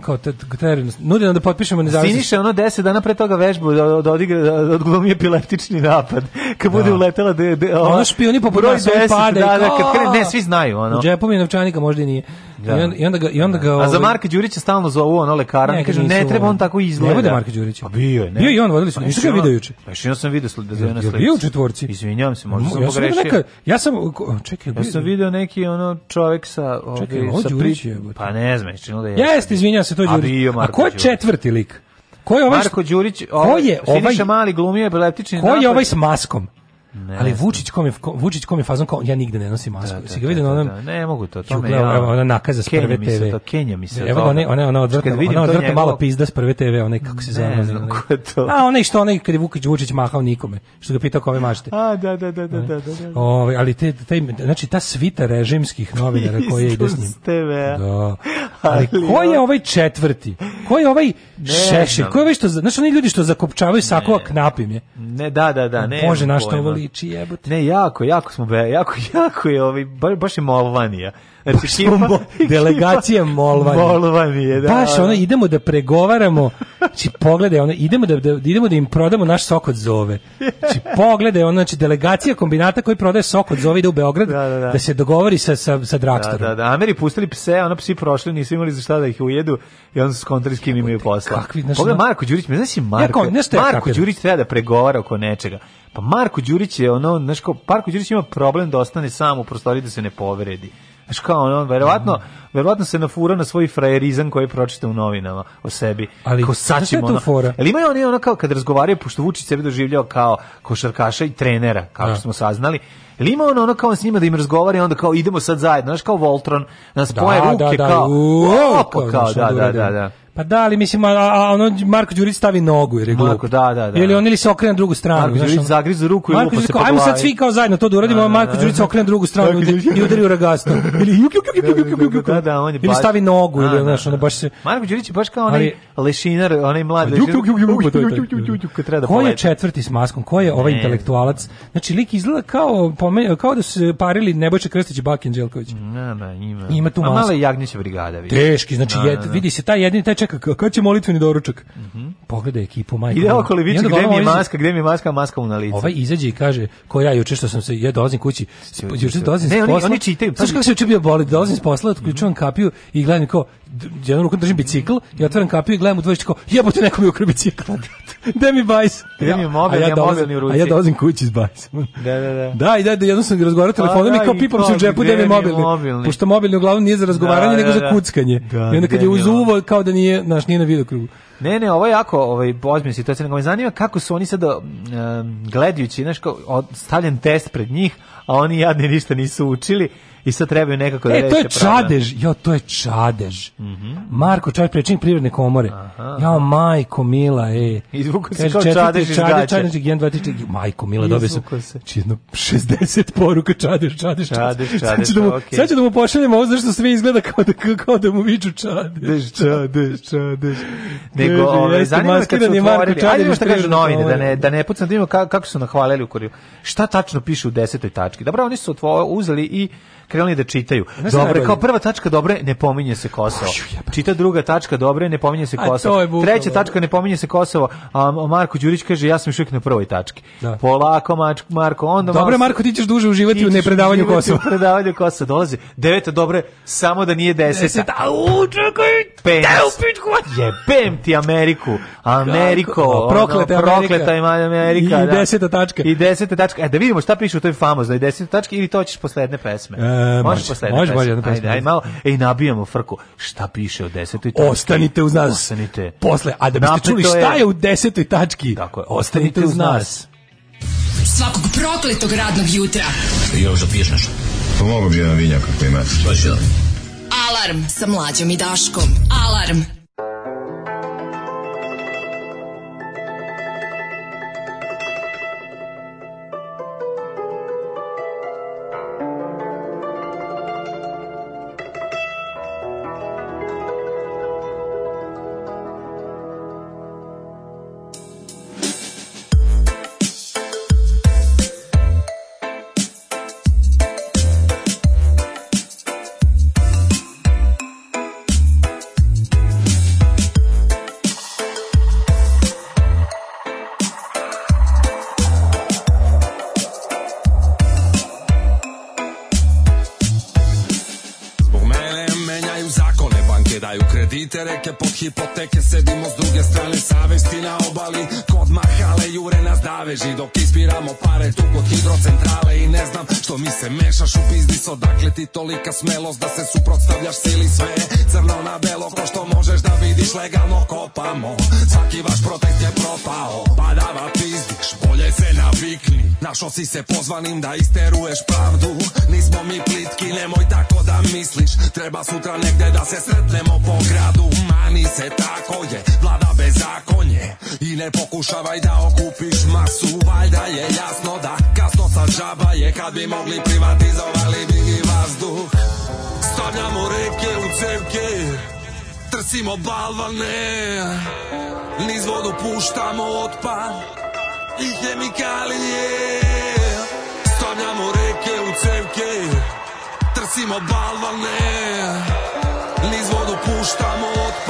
kao, kao, kao, nudio da potpišemo nezavisnost. Siniša ono 10 dana pre toga vežbu da da, da odigra da, da odglumi epileptični napad. Kad bude da. uletela da de ono špioni po nas oni pada. Da, da, kad krene, ne, svi znaju ono. U džepu mi novčanika možda i nije. Da. I, onda, I onda ga i onda ga A za ovaj- Marka Đurića stalno zovu ono lekara, ne, kaže ne treba on tako izgleda. Ne bude Marka Đurić. A pa bio je, ne. Bio i on, vodili su. Ništa ga pa video juče. Pa što sam video da je na sledeći. Bio u četvorci. Izvinjavam se, možda sam pogrešio. Ja sam čekaj, ja sam video neki ono čovjek sa ovaj sa Đurić. Pa ne znam, čini da je. Jeste, izvinjavam se, to Đurić. A ko je četvrti lik. Ko je ovaj Marko Đurić, ovaj, ko je ovaj mali glumio epileptični Ko je ovaj s maskom? Ne, ali Vučić kom je Vučić kom je fazon kao ja nigde ne nosim masku. Da, da, si ga vidio da, na onom da, da, ne mogu to. To me ja. Ona nakaza s prve TV. Kenja mi se to, Kenja mi se. Evo ona ona ona odvrtna, ona odvrtna njegov... malo pizda s prve TV, ona kako se zove, ne znam ko je to. A onaj što onaj kad je Vukić Vučić mahao nikome, što ga pitao kome mašte. A da, da da da da da da. Ovaj ali te taj znači ta svita režimskih novinara (laughs) koji ide s njim. Da. Ali ko je ovaj četvrti? Ko je ovaj šešir? Ko je ovaj što znači oni ljudi što zakopčavaju sakova knapim je? Ne, da da da, ne. Može našta ovo liči, jebote. Ne, jako, jako smo, be, jako, jako je, ovaj, baš je Molvanija arhetipa. Znači, mo, (laughs) delegacija Molvani. Molvani da. Baš da, da. ono, idemo da pregovaramo, znači pogledaj, ono, idemo da, da, idemo da im prodamo naš sok od zove. Znači pogledaj, ono, znači delegacija kombinata koji prodaje sok od zove ide u Beograd da, da, da. da se dogovori sa, sa, sa da, Drakstorom. Da, da, da, Ameri pustili pse, ono psi prošli, nisu imali za šta da ih ujedu i onda su skontali s kim imaju posla. Kakvi, znaš, Pogledaj, Marko Đurić, me znaš i Marko, ja, kao, Marko Đurić treba da pregovara oko nečega. Pa Marko Đurić je ono, znaš, Marko Đurić ima problem da ostane sam u prostoriji da se ne povredi. Znaš kao ono, verovatno, verovatno se nafura na svoj frajerizam koji pročita u novinama o sebi. Ali, kao sačimo ono. Fora? Ali imaju oni ono kao kad razgovaraju, pošto Vučić sebe doživljao kao košarkaša i trenera, kao što da. smo saznali, ili ima ono, ono kao s njima da im razgovara onda kao idemo sad zajedno, znaš kao Voltron, nas da, poje da, ruke da, da, kao, uo, kao, kao, kao, da, kao, da, da, da, da. Pa da, ali mislim, a, a ono Marko Đurić stavi nogu jer je glup. Marko, da, da, da. Ili on ili se okrene na drugu stranu. Marko Đurić zagrize ruku i Marko lupa se po glavi. Ajmo sad svi kao zajedno to da uradimo, a Marko Đurić se okrene na drugu stranu i udari u ragasto. Ili juk, juk, juk, juk, juk, juk, Da, da, on je baš... Ili stavi nogu, ili, znaš, ono baš se... Marko Đurić je baš kao onaj lešinar, onaj mlad lešinar. Juk, juk, juk, juk, juk, juk, Ko je četvrti s maskom? Ko je ovaj intelektualac? Znači, lik izgleda kao, kao da su se parili Nebojče Krstić i Bakin Đelković. Ne, ne, ima. Ima tu masku. A mala Jagnića brigada. Teški, znači, vidi se taj jedini, taj čeka, kada će molitveni doručak? Mm -hmm. Pogleda ekipu, majko. Ide okoli viče, gde mi je maska, gde mi je maska, maska mu na lice. Ovaj izađe i kaže, ko ja juče što sam se, ja dolazim kući, juče dolazim ne, s posla. Oni, oni čitaju. Znaš pa- kako se juče bio boli, dolazim s posla, otključujem mm -hmm. kapiju i gledam ko, jednom rukom držim bicikl, ja otvaram kapiju i gledam u dvojišće ko, jebote, neko mi ukrao bicikl. (laughs) Gde mi bajs? Gde mi je mobil, ja, ja dolazim, A ja dolazim kući s bajsom. Da, da, da. Da, i da, da jednom sam razgovarao pa telefonom i da, kao pipam se u džepu, gde mi je mobilni. Pošto mobilni uglavnom nije za razgovaranje, da, nego da, za kuckanje. I onda kad je uvo, kao da nije nije, znaš, nije na videokrugu. Ne, ne, ovo je jako ovaj, ozbiljna situacija. Nego me zanima kako su oni sada um, gledajući, znaš, kao, stavljen test pred njih, a oni jadni ništa nisu učili i sad trebaju nekako da e, reše to je čadež, jo, to je čadež. Mm -hmm. Marko Čadež, prečnik privredne komore. Aha. Ja, majko mila, e. Izvuku se kao čadež iz gaća. Čadež, 1, 2, 3, 4, majko mila, dobio sam. Znači, 60 poruka čadež, čadež, čadež. čadež, čadež sad, da mu, okay. sad ću da mu da pošaljem ovo, zašto sve izgleda kao da, kao da mu viču čadež. Čadež, čadež. Nego, ove, ovaj, zanima me kad su otvorili. Ajde vidimo šta kažu novine, da ne, da ne pucam, da vidimo kako su nahvalili u koriju. Šta tačno piše u desetoj tački? Dobro, oni su uzeli i krenuli da čitaju. Znaš dobre, kao prva tačka dobre, ne pominje se Kosovo. Čita druga tačka dobre, ne pominje se Kosovo. Treća tačka ne pominje se Kosovo, a Marko Đurić kaže ja sam još na prvoj tački. Da. Polako Marko, onda Dobre Marko, ti ćeš duže uživati u nepredavanju Kosova. U predavanju Kosova dolazi. Deveta dobre, samo da nije deseta. Deseta, au, čekaj, Jebem ti Ameriku. Ameriko, ono, prokleta, Amerika. prokleta ima Amerika. I, da. deseta tačka. I deseta tačka. E, da vidimo šta piše u toj famoznoj deseta tački ili to ćeš posle pesme. E, E, može posle. Može bolje jedna pesma. Ajde, malo. Ej, nabijamo frku. Šta piše o desetoj tački? Ostanite uz nas. Ostanite. Posle, a da biste Napeto čuli šta je u desetoj tački, tako je. ostanite uz nas. Svakog prokletog radnog jutra. Još da piješ nešto? Pomogu pa bi jedan vinjak ako imate. Pa Alarm sa mlađom i Daškom. Alarm. Twitter che può hipoteke sedimo s druge strane savesti na obali kod mahale jure nas daveži dok ispiramo pare tu kod hidrocentrale i ne znam što mi se mešaš u biznis odakle ti tolika smelost da se suprotstavljaš sili sve crno na belo ko što možeš da vidiš legalno kopamo svaki vaš protest je propao badava pizdiš bolje se navikni našo si se pozvanim da isteruješ pravdu nismo mi plitki nemoj tako da misliš treba sutra negde da se sretnemo po gradu stani se tako je Vlada bez zakonje I ne pokušavaj da okupiš masu Valjda je jasno da kasno sa džaba je Kad bi mogli privatizovali bi i vazduh Stavljamo reke u cevke Trsimo balvane Niz vodu puštamo otpad I hemikalije Stavljamo reke u cevke Trsimo balvane Niz vodu puštamo otpad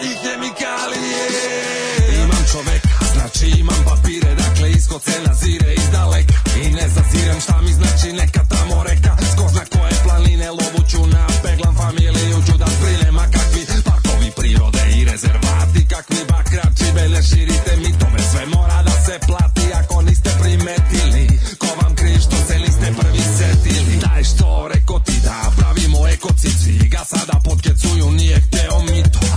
i hemikalije Imam čoveka, znači imam papire Dakle iskod se nazire iz daleka I ne zazirem šta mi znači neka tamo reka Sko zna koje planine lovuću na peglam familiju Ću da sprinem, a kakvi parkovi prirode i rezervati Kakvi bakrači, bene širite mi Tome sve mora da se plati ako niste primetili Ko vam križ, što se niste prvi setili Daj što reko ti da pravimo ekocici Ga sada podkecuju, nije hteo mi to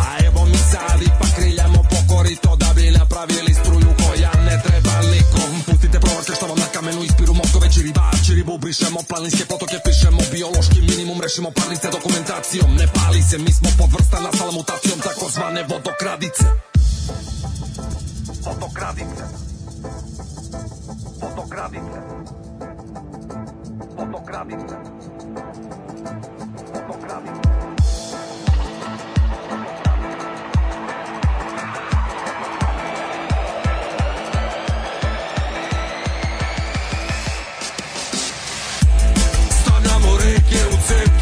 pišemo planinske potoke, pišemo biološki minimum, rešimo parnice dokumentacijom. Ne pali se, mi smo podvrstana salamutacijom takozvane vodokradice. Vodokradice. Vodokradice. Vodokradice. Vodokradice. said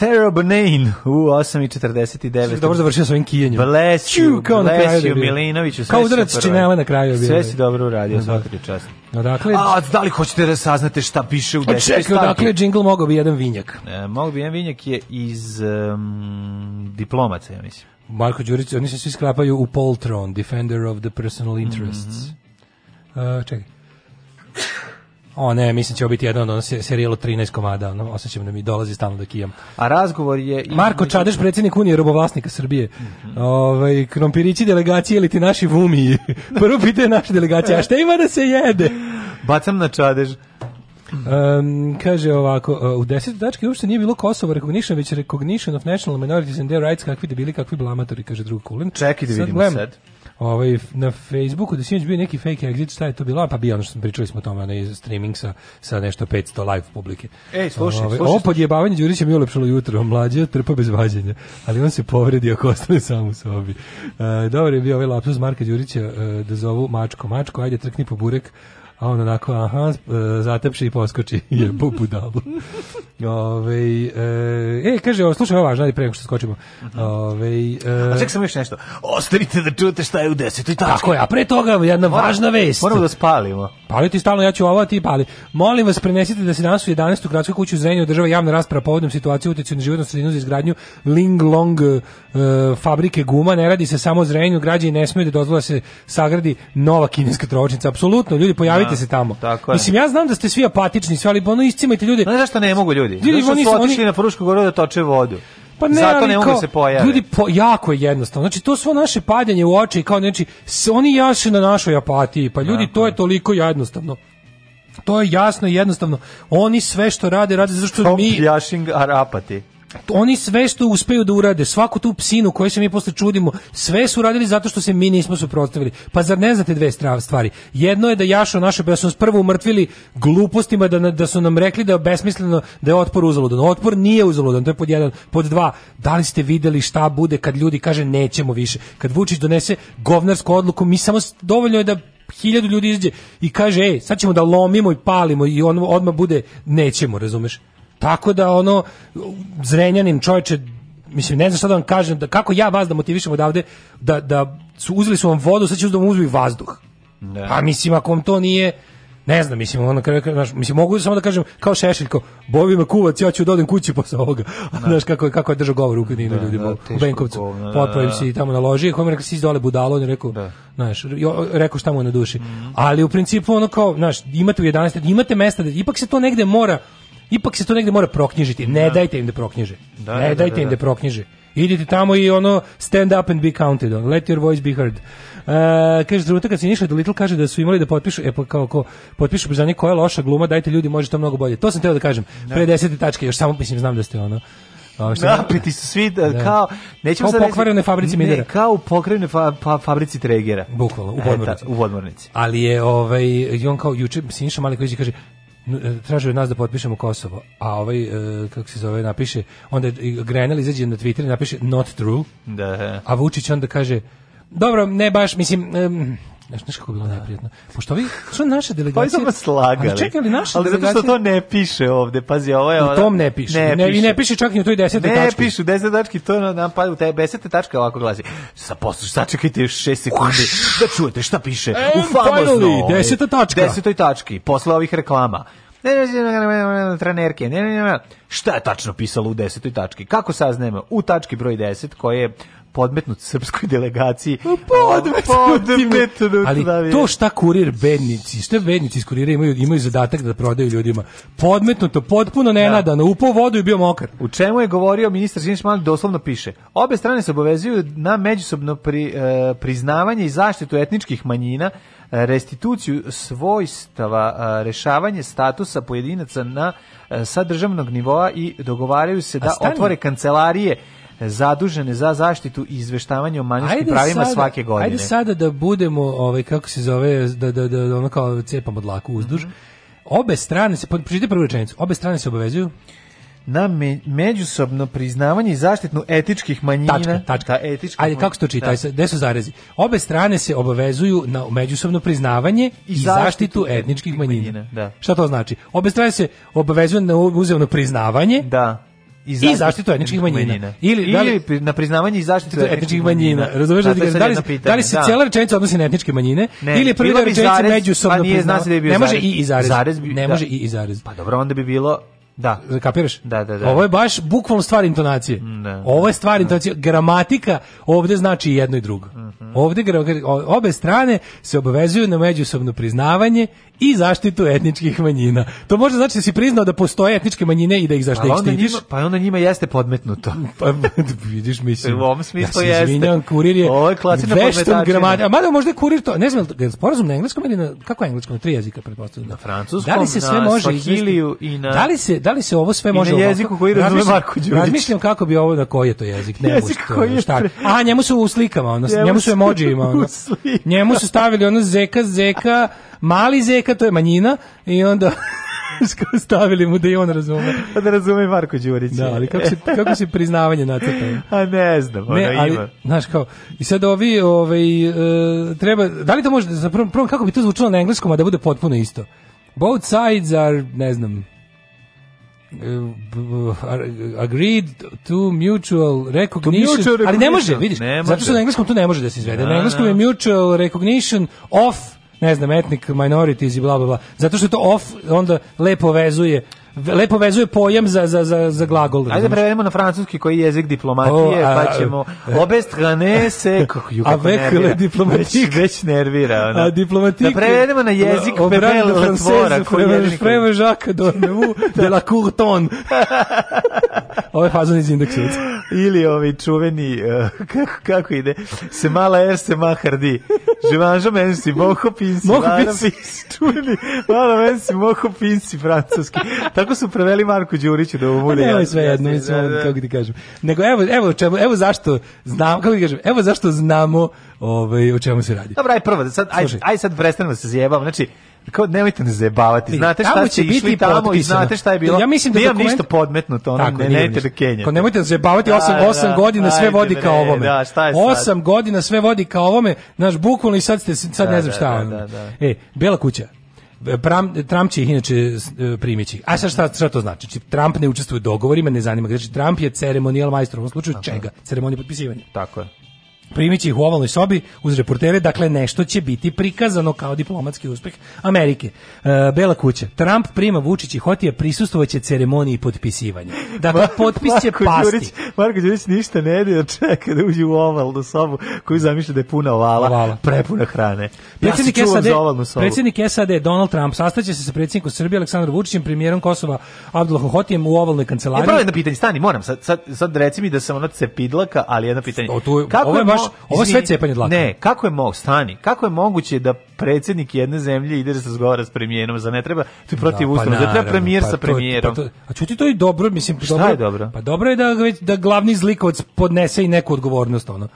Stereo Banane u 8.49. Dobro završio s ovim kijenjem. Bless you, kao bless da na kraju you, Milinoviću. Kao udarac činela na kraju. Bio. Sve si dobro uradio, no, da. svaka ti čast. Odakle? A, da li hoćete da saznate šta piše u 10. Pa stavke? Čekaj, odakle džingl mogao bi jedan vinjak? E, mogao bi jedan vinjak je iz um, diplomaca, ja mislim. Marko Đurić, oni se svi sklapaju u Poltron, Defender of the Personal mhm. Interests. Mm -hmm. uh, čekaj. O ne, mislim da će ovo biti jedan od ono serijelo 13 komada, ono, osjećam da mi dolazi stalno da kijam. A razgovor je... Marko Čadeš, predsjednik Unije robovlasnika Srbije. Mm -hmm. Ove, ovaj, krompirići delegacije ili ti naši vumiji. (laughs) Prvo pite naša delegacija, a šta ima da se jede? Bacam na Čadeš. Um, kaže ovako, e, u deset tački uopšte nije bilo Kosovo recognition, već recognition of national minorities and their rights, kakvi debili, kakvi blamatori, kaže drug Kulin. Čekaj da vidimo sad. Gledam. sad ovaj, na Facebooku da sinoć bio neki fake exit, šta je to bilo? Pa bio ono što smo pričali smo o tome, onaj streaming sa, sa nešto 500 live publike. Ej, slušaj, ovaj, slušaj. Ovo podjebavanje Đurića mi je ulepšalo jutro, mlađe trpa bez vađenja, ali on se povredio ako ostane sam u sobi. E, dobro je bio ovaj lapsus Marka Đurića e, da zovu mačko, mačko, ajde trkni po burek, a on onako, aha, e, zatepši i poskoči, (laughs) je bubudalu. Ove, e, e, kaže, o, slušaj, ovo važno, ali preko što skočimo. Mhm. Ove, e, a ček sam još nešto. Ostavite da čujete šta je u desetoj tački. Tako je, a pre toga jedna Mora, važna vest. Moramo da spalimo. Paliti stalno, ja ću ovo, ti pali. Molim vas, prenesite da se danas u 11. gradskoj kući u Zrenju održava javna rasprava povodom situacije utjecaju na životnu sredinu za izgradnju Ling Long e, fabrike guma. Ne radi se samo o Zrenju, građani ne smeju da dozvola da se sagradi nova kineska tročnica. Apsolutno, ljudi, pojavite vratite se tamo. Tako je. Mislim, ja znam da ste svi apatični, sve, ali ono iscimajte ljude. Ne zašto ne mogu ljudi? Ljudi, Zato što su otišli na Frušku goru da toče vodu. Pa ne, Zato ne mogu da se pojave. Ljudi, po, jako je jednostavno. Znači, to svo naše padanje u oči, kao znači, oni jaše na našoj apatiji, pa ljudi, Tako. to je toliko jednostavno. To je jasno i jednostavno. Oni sve što rade, rade zato što Stop mi... Stop apati oni sve što uspeju da urade, svaku tu psinu koju se mi posle čudimo, sve su radili zato što se mi nismo suprotstavili. Pa zar ne znate dve stvari? Jedno je da Jašo naše, da su nas prvo umrtvili glupostima, da, da su nam rekli da je besmisleno, da je otpor uzaludan. Otpor nije uzaludan, to je pod jedan. Pod dva, da li ste videli šta bude kad ljudi kaže nećemo više? Kad Vučić donese govnarsku odluku, mi samo dovoljno je da hiljadu ljudi izađe i kaže, ej, sad ćemo da lomimo i palimo i on odmah bude, nećemo, razumeš? Tako da ono Zrenjanin čovječe mislim ne znam šta da vam kažem da kako ja vas da motivišem odavde da da su uzeli su vam vodu sad će da vam uzmu i vazduh. Da. Pa mislim ako vam to nije ne znam, mislim, ono, znaš, mislim, mogu samo da kažem, kao šešiljko, bovi me kuvac, ja ću da odem kući posle ovoga. (laughs) Da. Znaš kako je, kako je držao govor u Kninu da, ljudima, da, u Benkovcu. Da, da, Potpravim da. se i tamo na loži, kako mi rekao, si iz dole budalo, on je rekao, da. znaš, rekao šta mu je na duši. Mm -hmm. Ali u principu, ono kao, znaš, imate u 11, imate mesta, da, ipak se to negde mora, ipak se to negde mora proknjižiti. Ne da. dajte im da proknjiže. Da, ne da, da dajte da, im da. da proknjiže. Idite tamo i ono stand up and be counted on. Let your voice be heard. Uh, kaže trenutak kad se ništa da do Little kaže da su imali da potpišu e pa kao ko potpišu priznanje koja je loša gluma, dajte ljudi može to mnogo bolje. To sam teo da kažem. Da. Pre 10. tačke, još samo mislim znam da ste ono. (laughs) A šta napiti su svi da, da. kao nećemo kao pokvarene fabrici Midera. kao u pokvarene fa, fa, fabrici Tregera. Bukvalno u e, podmornici. E, ta, u podmornici. Ali je ovaj on kao juče Siniša Malinković kaže E, traže od nas da potpišemo Kosovo, a ovaj, e, kako se zove, napiše, onda Grenel izađe na Twitter i napiše not true, da, a Vučić onda kaže, dobro, ne baš, mislim, um, Znaš, znaš kako je bilo da. neprijatno. Pošto vi, su naše delegacije... Ovi su slagali. Ali čekaj, ali naše ali delegacije... zato što to ne piše ovde, pazi, ovo je... Ona... U tom ne piše. Ne, ne, piše. I ne piše čak i u toj desete ne tački. Ne piše, u desete tački, to nam na, pa u te desete tačke ovako glasi. Sa poslu, sačekajte još šest sekundi da čujete šta piše. And u famozno... Finally, deseta tačka. Desetoj tački, posle ovih reklama ne, ne, ne, trenerke, ne, ne, ne, šta je tačno pisalo u desetoj tački? Kako saznajemo? U tački broj 10, koja je podmetnut srpskoj delegaciji. Pa, podmetnut, podmetnut ali da to šta kurir bednici, šta bednici iz kurira imaju, imaju zadatak da prodaju ljudima. Podmetnuto, potpuno da. nenadano, da. upao vodu i bio mokar. U čemu je govorio ministar Sinić Mali doslovno piše. Obe strane se obavezuju na međusobno pri, uh, priznavanje i zaštitu etničkih manjina e, restituciju svojstava, e, rešavanje statusa pojedinaca na sa državnog nivoa i dogovaraju se da otvore kancelarije zadužene za zaštitu i izveštavanje o manjinskim pravima sada, svake godine. Hajde sada da budemo, ovaj, kako se zove, da, da, da da ono kao cepamo dlaku uzduž. Mm -hmm. Obe strane, se, pročitajte prvu rečenicu, obe strane se obavezuju na me, međusobno priznavanje i zaštitnu etičkih manjina. Tačka, tačka. Ta etička Ajde, kako se to čita? Da. Gde su zarezi? Obe strane se obavezuju na međusobno priznavanje i, i zaštitu, zaštitu etničkih manjina. manjina da. Šta to znači? Obe strane se obavezuju na uzemno priznavanje da i, zaštitu, etničkih manjina. Ili, da li, Ili na priznavanje i zaštitu etničkih manjina. manjina. Razumeš da, da, li, da li se da. cijela rečenica odnosi na etničke manjine ne. ili je prvi rečenica zarez, međusobno pa da Ne može zarez. i i zarez. zarez bi, ne da. može da. i i zarez. Pa dobro, onda bi bilo Da. Kapiraš? Da, da, da. Ovo je baš bukvalno stvar intonacije. Da. Ovo je stvar da. intonacije. Gramatika ovde znači jedno i drugo. Uh mhm. -huh. Ovdje obe strane se obavezuju na međusobno priznavanje i zaštitu etničkih manjina. To može znači da si priznao da postoje etničke manjine i da ih zaštitiš. Pa, pa onda njima, jeste podmetnuto. (laughs) pa vidiš mislim. U ovom smislu ja jeste. Izvinjam, kurir je. Ovo je klasična podmetačina. A mada možda je kurir to, ne znam, je sporazum na engleskom ili na kako engleskom, na tri jezika pretpostavljam. Da. Na francuskom, da li se sve na može Svahiliju i na Da li se da li se ovo sve može na jeziku koji razume Marko Đurić. Razmišljam kako bi ovo na da, koji je to jezik, ne jezik što, koji je šta. A njemu su u slikama, odnosno njemu su emodžijima, (laughs) ono. Njemu su stavili ono zeka zeka mali Zeka, to je manjina, i onda (laughs) stavili mu da i on razume. Pa da razume Marko Đurić. Da, ali kako se, kako se priznavanje nacrtaju? (laughs) A ne znam, ono ne, ali, ima. Znaš kao, i sad ovi, ovaj, uh, treba, da li to može, za prvo, prvo kako bi to zvučalo na engleskom, a da bude potpuno isto? Both sides are, ne znam, e, agreed to mutual recognition, mutual recognition. ali ne može, vidiš, ne može. zato što na engleskom to ne može da se izvede. Na da. engleskom je mutual recognition of ne znam, etnik minorities i bla, bla, bla. Zato što to off, onda lepo vezuje lepo vezuje pojam za, za, za, za glagol. Ajde prevedemo na francuski koji je jezik diplomatije, o, a, pa ćemo e. obe strane se... (laughs) A vekle diplomatik. Već, već nervira. Ona. A diplomatik. Da prevedemo na jezik pebele je Freve Jacques Dormeu (laughs) de la Courton. (laughs) Ovo je fazon iz indeksa. Ili ovi čuveni, uh, kako, kako ide, se mala er se mahardi. Živanžo mensi, si moho pinsi, moho pinsi. Čuveni, mala mensi, si moho pinsi francuski. Tako su preveli Marku Đuriću da umulja. Pa ne, ovo sve jedno, da, da. kako ti kažem. Nego evo, evo, čemu, evo zašto znam, kako ti kažem, evo zašto znamo ovaj, o čemu se radi. Dobra, aj prvo, sad, aj, aj sad prestanemo da se zjebamo, znači, kao nemojte ne zajebavati. Znate šta će išli tamo potpisano. i znate šta je bilo. Ja mislim da Nijem dokument... ništa podmetnuto, ono, ne, da nemojte da Kenija. Ko nemojte da zajebavati, 8, 8 godina sve vodi ka ovome. Da, šta je 8 godina sve vodi ka ovome, naš bukvalno i sad, ste, sad da, ne znam da, šta. Da, da, da, da. E, Bela kuća, Trump će ih inače e, primići. A sad šta, šta to znači? Znači, Trump ne učestvuje u dogovorima, ne zanima ga. Znači, Trump je ceremonial majstor u ovom slučaju Aha. čega? Ceremonije potpisivanja. Tako je. Primit će ih u ovalnoj sobi uz reportere, dakle nešto će biti prikazano kao diplomatski uspeh Amerike. E, Bela kuća. Trump prima Vučić i Hotija, prisustvovaće ceremoniji potpisivanja. Dakle, (laughs) potpis će Marko pasti. Đurić, Marko Đurić ništa ne ide, da čeka da uđe u ovalnu sobu koju zamišlja da je puna ovala, ovala. prepuna hrane. Predsjednik, ja SAD, predsjednik SAD Donald Trump sastaće se sa predsjednikom Srbije Aleksandrom Vučićem, premijerom Kosova Abdullahom Hotijem u ovalnoj kancelariji. E, pravo jedno pitanje, stani, moram, sad, sad, sad reci mi da sam ona cepidlaka, ali jedno pitanje. O, tu, Kako ovo je znaš, ovo sve cepanje dlaka. Ne, kako je moguće, stani, kako je moguće da predsednik jedne zemlje ide da se razgovara s premijerom, za ne treba, to je da, protiv da, ustava, pa, treba premijer pa, sa pa premijerom. To, pa, to, a čuti to i dobro, mislim, Šta dobro, je dobro? Pa dobro je da, da glavni zlikovac podnese i neku odgovornost, ono.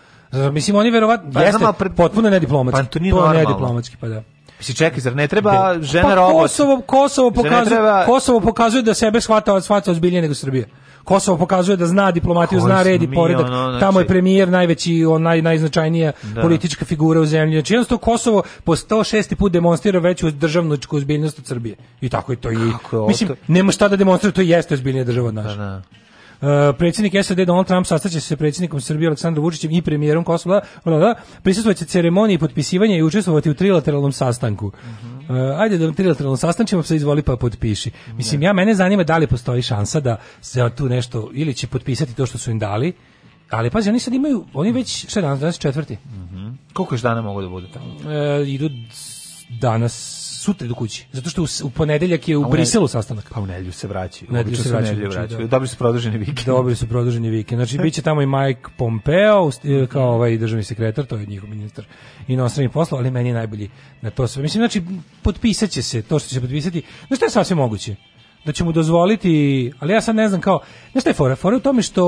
Mislim, oni verovatno, pa, jeste, pre... potpuno nediplomatski. Pa to nije to nediplomatski, pa da. Mislim, čekaj, zar ne treba pa žena pa, robot? Kosovo, Kosovo, pokazuje, treba... Kosovo pokazuje da sebe shvata, shvata ozbiljnije nego Srbije. Kosovo pokazuje da zna diplomatiju, Koji zna red i poredak. Ono, znači... Tamo je premijer najveći, on naj, najznačajnija da. politička figura u zemlji. Znači jednostavno Kosovo po 106. put demonstrira veću državničku ozbiljnost od Srbije. I tako je to i. Mislim, nema šta da demonstrira, to jeste ozbiljnija država od naše. Pa da, da. Uh, predsjednik SAD Donald Trump sastaće se sa predsjednikom Srbije Aleksandru Vučićem i premijerom Kosova. Da, da, prisustvovaće ceremoniji potpisivanja i učestvovati u trilateralnom sastanku. Mhm. Uh ajde da trilateralnom sastančimo pa se izvoli pa potpiši. Mislim ja mene zanima da li postoji šansa da se tu nešto ili će potpisati to što su im dali. Ali pazi, oni sad imaju, oni već šta je danas, danas mhm. Koliko još dana mogu da bude tamo? Uh, idu danas sutra do kući, zato što u, ponedeljak je u Briselu sastanak. Pa u nedelju se vraćaju. Nedelju se vraćaju. Znači, Vraća. Da. Dobri su produženi vikend. Dobri su produženi vikend. Znači biće tamo i Mike Pompeo e, kao ovaj državni sekretar, to je njihov ministar i na inostranih poslova, ali meni je najbolji na to sve. Mislim znači potpisaće se to što će potpisati. No što je sasvim moguće da će dozvoliti, ali ja sad ne znam kao, znaš šta je fora? Fora je u tome što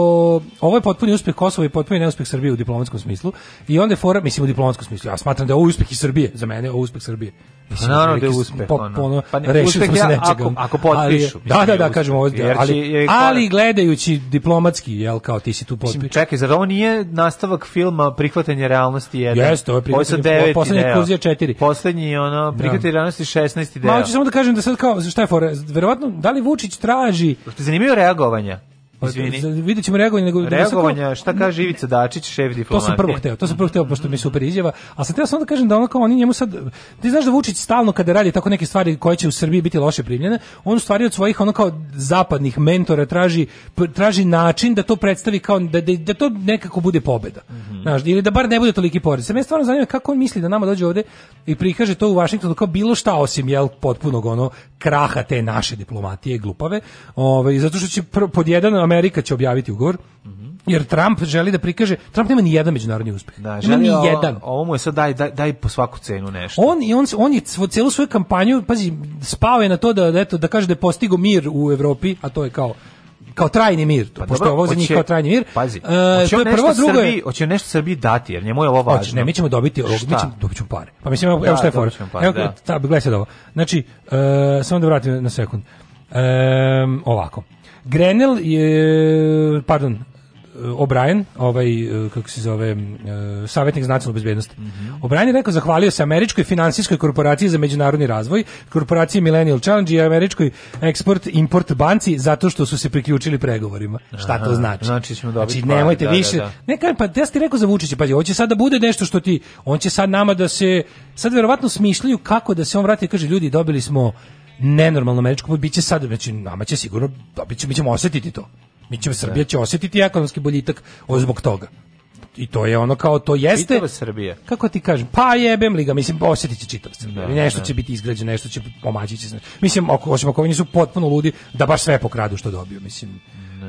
ovo je potpuni uspeh Kosova i potpuni neuspeh Srbije u diplomatskom smislu i onda je fora, mislim u diplomatskom smislu, ja smatram da je ovo uspeh i Srbije, za mene je ovo uspeh Srbije. Pa mislim, naravno da, je uspeh. Pop, ono, ono, pa ne, uspeh smo nečega. Ako, ako potpišu. Ali, da, da, da, kažemo ovo, da, ali, ali gledajući diplomatski, jel, kao ti si tu potpiš. Mislim, čekaj, zar ovo nije nastavak filma prihvatanje realnosti 1? Jeste, ovo je prihvatanje, devet, poslednji kurs je 4. Poslednji, ono, da. prihvatanje realnosti 16 deo. Ma, hoću samo da kažem da sad kao, šta je fora? Verovatno, da li Vučić traži... Zanimljivo reagovanja. Pa, Izvini. Vidjet ćemo reagovanje. Nego, šta kaže Ivica Dačić, šef diplomatije? To sam prvo hteo, to sam prvo hteo, pošto mi je super izjava. A sad hteo sam da kažem da ono kao oni njemu sad, ti znaš da Vučić stalno kada radi tako neke stvari koje će u Srbiji biti loše primljene, on u stvari od svojih ono kao zapadnih mentora traži, traži način da to predstavi kao, da, da, da to nekako bude pobeda. Mm -hmm. znaš, ili da bar ne bude toliki porez. Sa me stvarno zanima kako on misli da nama dođe ovde i prikaže to u Vašingtonu kao bilo šta osim jel potpunog ono kraha te naše diplomatije glupave. Ovaj zato što će pr, pod jedan Amerika će objaviti ugovor. Jer Trump želi da prikaže, Trump nema ni jedan međunarodni uspeh. Da, želi ni jedan. Ovo mu je sad daj, daj, daj po svaku cenu nešto. On i on on je celu svoju kampanju, pazi, spao je na to da, da eto da kaže da je postigao mir u Evropi, a to je kao kao trajni mir, to, pa pošto ovo za njih kao trajni mir. Pazi, uh, to je prvo, drugo je... Hoće nešto Srbiji dati, jer njemu je ovo važno. Hoće, ne, mi ćemo dobiti, ovog, mi ćemo, dobit ćemo pare. Pa mislim, evo, da, šta je for. Evo, da. E, ta, gledaj sad ovo. Znači, uh, samo da vratim na sekund. Um, ovako. Grenell je, pardon, O'Brien, ovaj, kako se zove, eh, savjetnik za nacionalnu bezbednost. Mm -hmm. O'Brien je rekao, zahvalio se Američkoj finansijskoj korporaciji za međunarodni razvoj, korporaciji Millennial Challenge i Američkoj eksport-import banci zato što su se priključili pregovorima. Aha, Šta to znači? Znači, ćemo dobiti znači nemojte pari, da, da, više... Da, da. Ne, kaj, pa ja ti rekao za Vučića, pa hoće sad da bude nešto što ti... On će sad nama da se... Sad verovatno smišljaju kako da se on vrati i kaže, ljudi, dobili smo nenormalno američko pa biće sad, znači nama će sigurno, pa biće, mi ćemo osjetiti to. Mi ćemo, Srbija da. će osjetiti ekonomski boljitak zbog toga i to je ono kao to jeste Čitava Srbija. Kako ti kažem? Pa jebem li ga, mislim osjetit će čitav Srbija. Da, nešto da. će biti izgrađeno, nešto će pomaći će. Mislim ako hoćemo ako oni su potpuno ludi da baš sve pokradu što dobiju, mislim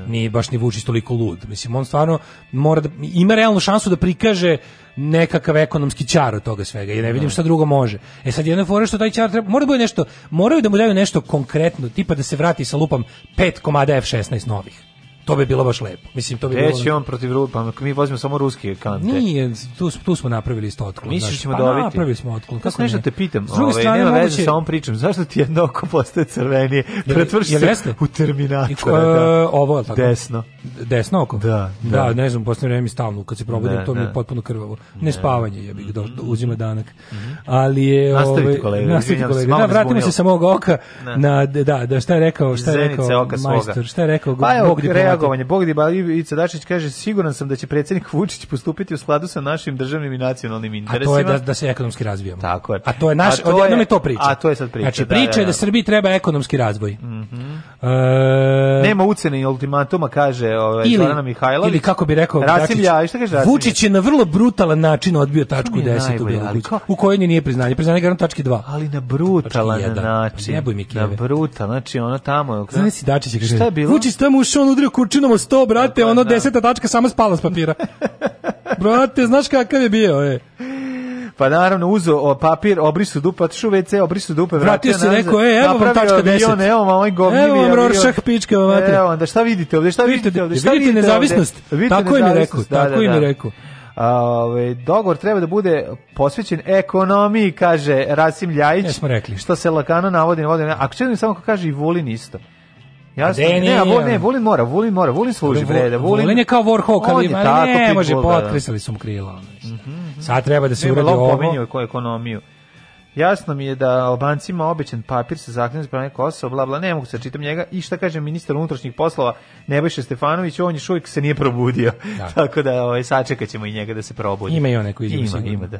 ni baš ni Vučić toliko lud. Mislim, on stvarno mora da, ima realnu šansu da prikaže nekakav ekonomski čar od toga svega i ne vidim da. šta drugo može. E sad jedna fore što taj čar treba, mora da bude nešto, moraju da mu daju nešto konkretno, tipa da se vrati sa lupom pet komada F16 novih. To bi bilo baš lepo. Mislim to bi Reći bilo... on protiv pa mi vozimo samo ruske kante. Nije, tu, tu smo napravili isto otklon. Misliš da ćemo pa dobiti? Napravili smo otklon. Kako nešto te pitam, S ove, ovaj, nema moguće... veze sa ovom pričam. Zašto ti jedno oko postaje crvenije? Pretvrši se jeste? u Terminatora. Da. ovo je tako. Desno. Desno oko? Da. Da, da ne znam, posle vreme mi stalno, kad se probudim, da, to mi je da. potpuno krvavo. Ne, spavanje je bih, mhm. uzima danak. Mhm. Ali je... Nastavite ove, ovaj- kolega, nastavite kolega. Da, vratimo se samog oka. Na, da, da, šta je rekao, šta je rekao majstor, šta je rekao Bog pa Negodovanje. Bog Ivica Dačić kaže, siguran sam da će predsednik Vučić postupiti u skladu sa našim državnim i nacionalnim interesima. A to je da, da se ekonomski razvijamo. Tako je. A to je naš, odjednom je to priča. A to je sad priča. Znači, priča da, da, je da, da Srbiji treba ekonomski razvoj. Mm -hmm. e... Nema ucene i ultimatuma, kaže ovaj, ili, Zorana Mihajlović. Ili kako bi rekao Rasim Ljavić, šta kaže Rasim Vučić je na vrlo brutalan način odbio tačku 10 u Bjeloguću, u kojoj nije priznanje. Priznanje garant tački 2. Ali na brutalan način. Ne pa mi Na brutal, znači ono tamo. Znaš si Dačić je kaže, Vučić tamo ušao, on udario Surčinom 100, brate, ono da. tačka samo spala s papira. (laughs) brate, znaš kakav je bio, e. Pa naravno uzo papir, obrisu dupe, otišao pa u WC, obrisu dupe, vratio, vratio se rekao, e, evo vam tačka 10. evo vam ovaj govnjivi Evo vam Rorschach pička, vatre. Evo, onda šta vidite ovde, šta vidite ovde, šta vidite nezavisnost. Tako im je rekao, da, tako im da, je da. rekao. Ove, ovaj, dogovor treba da bude posvećen ekonomiji, kaže Rasim Ljajić. Ja Što se lakano navodi, navodi. Ako četim samo ko kaže i Vulin isto. Ja ne, a vol, ne, Vulin mora, Vulin mora, Vulin služi bre, da Vulin. Vulin je kao Warhawk, ali ne, tako, ne može da. potkrisali su mu krila. Mm -hmm. Mhm. Sad treba da se uradi ovo. Pominjao je ekonomiju. Jasno mi je da Albancima obećan papir sa zakljenom za pranje Kosova, bla, bla, ne mogu se čitam njega. I šta kaže ministar unutrašnjih poslova Nebojša Stefanović, on je uvijek se nije probudio. Da. Tako da ovaj, sačekat ćemo i njega da se probudi. Ima i onaj koji ima, ima, da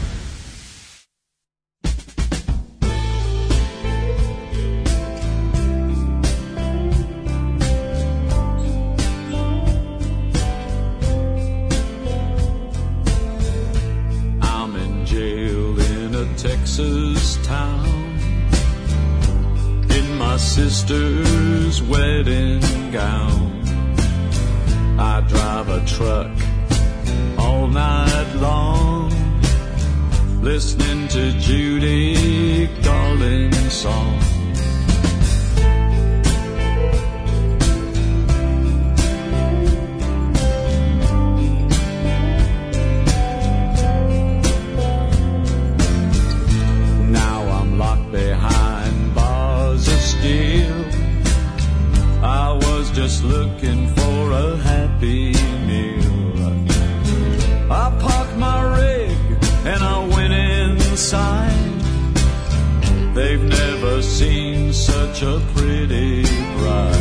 sister's wedding gown. I drive a truck all night long, listening to Judy Garland's songs. just looking for a happy meal. I parked my rig and I went inside. They've never seen such a pretty bride.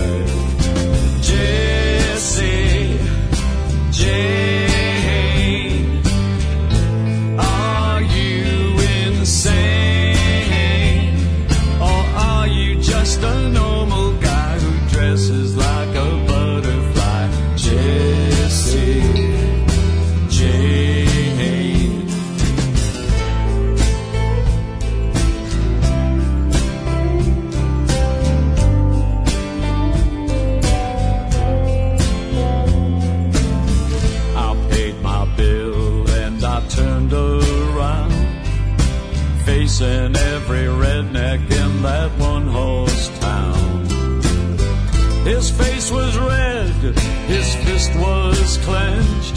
was clenched,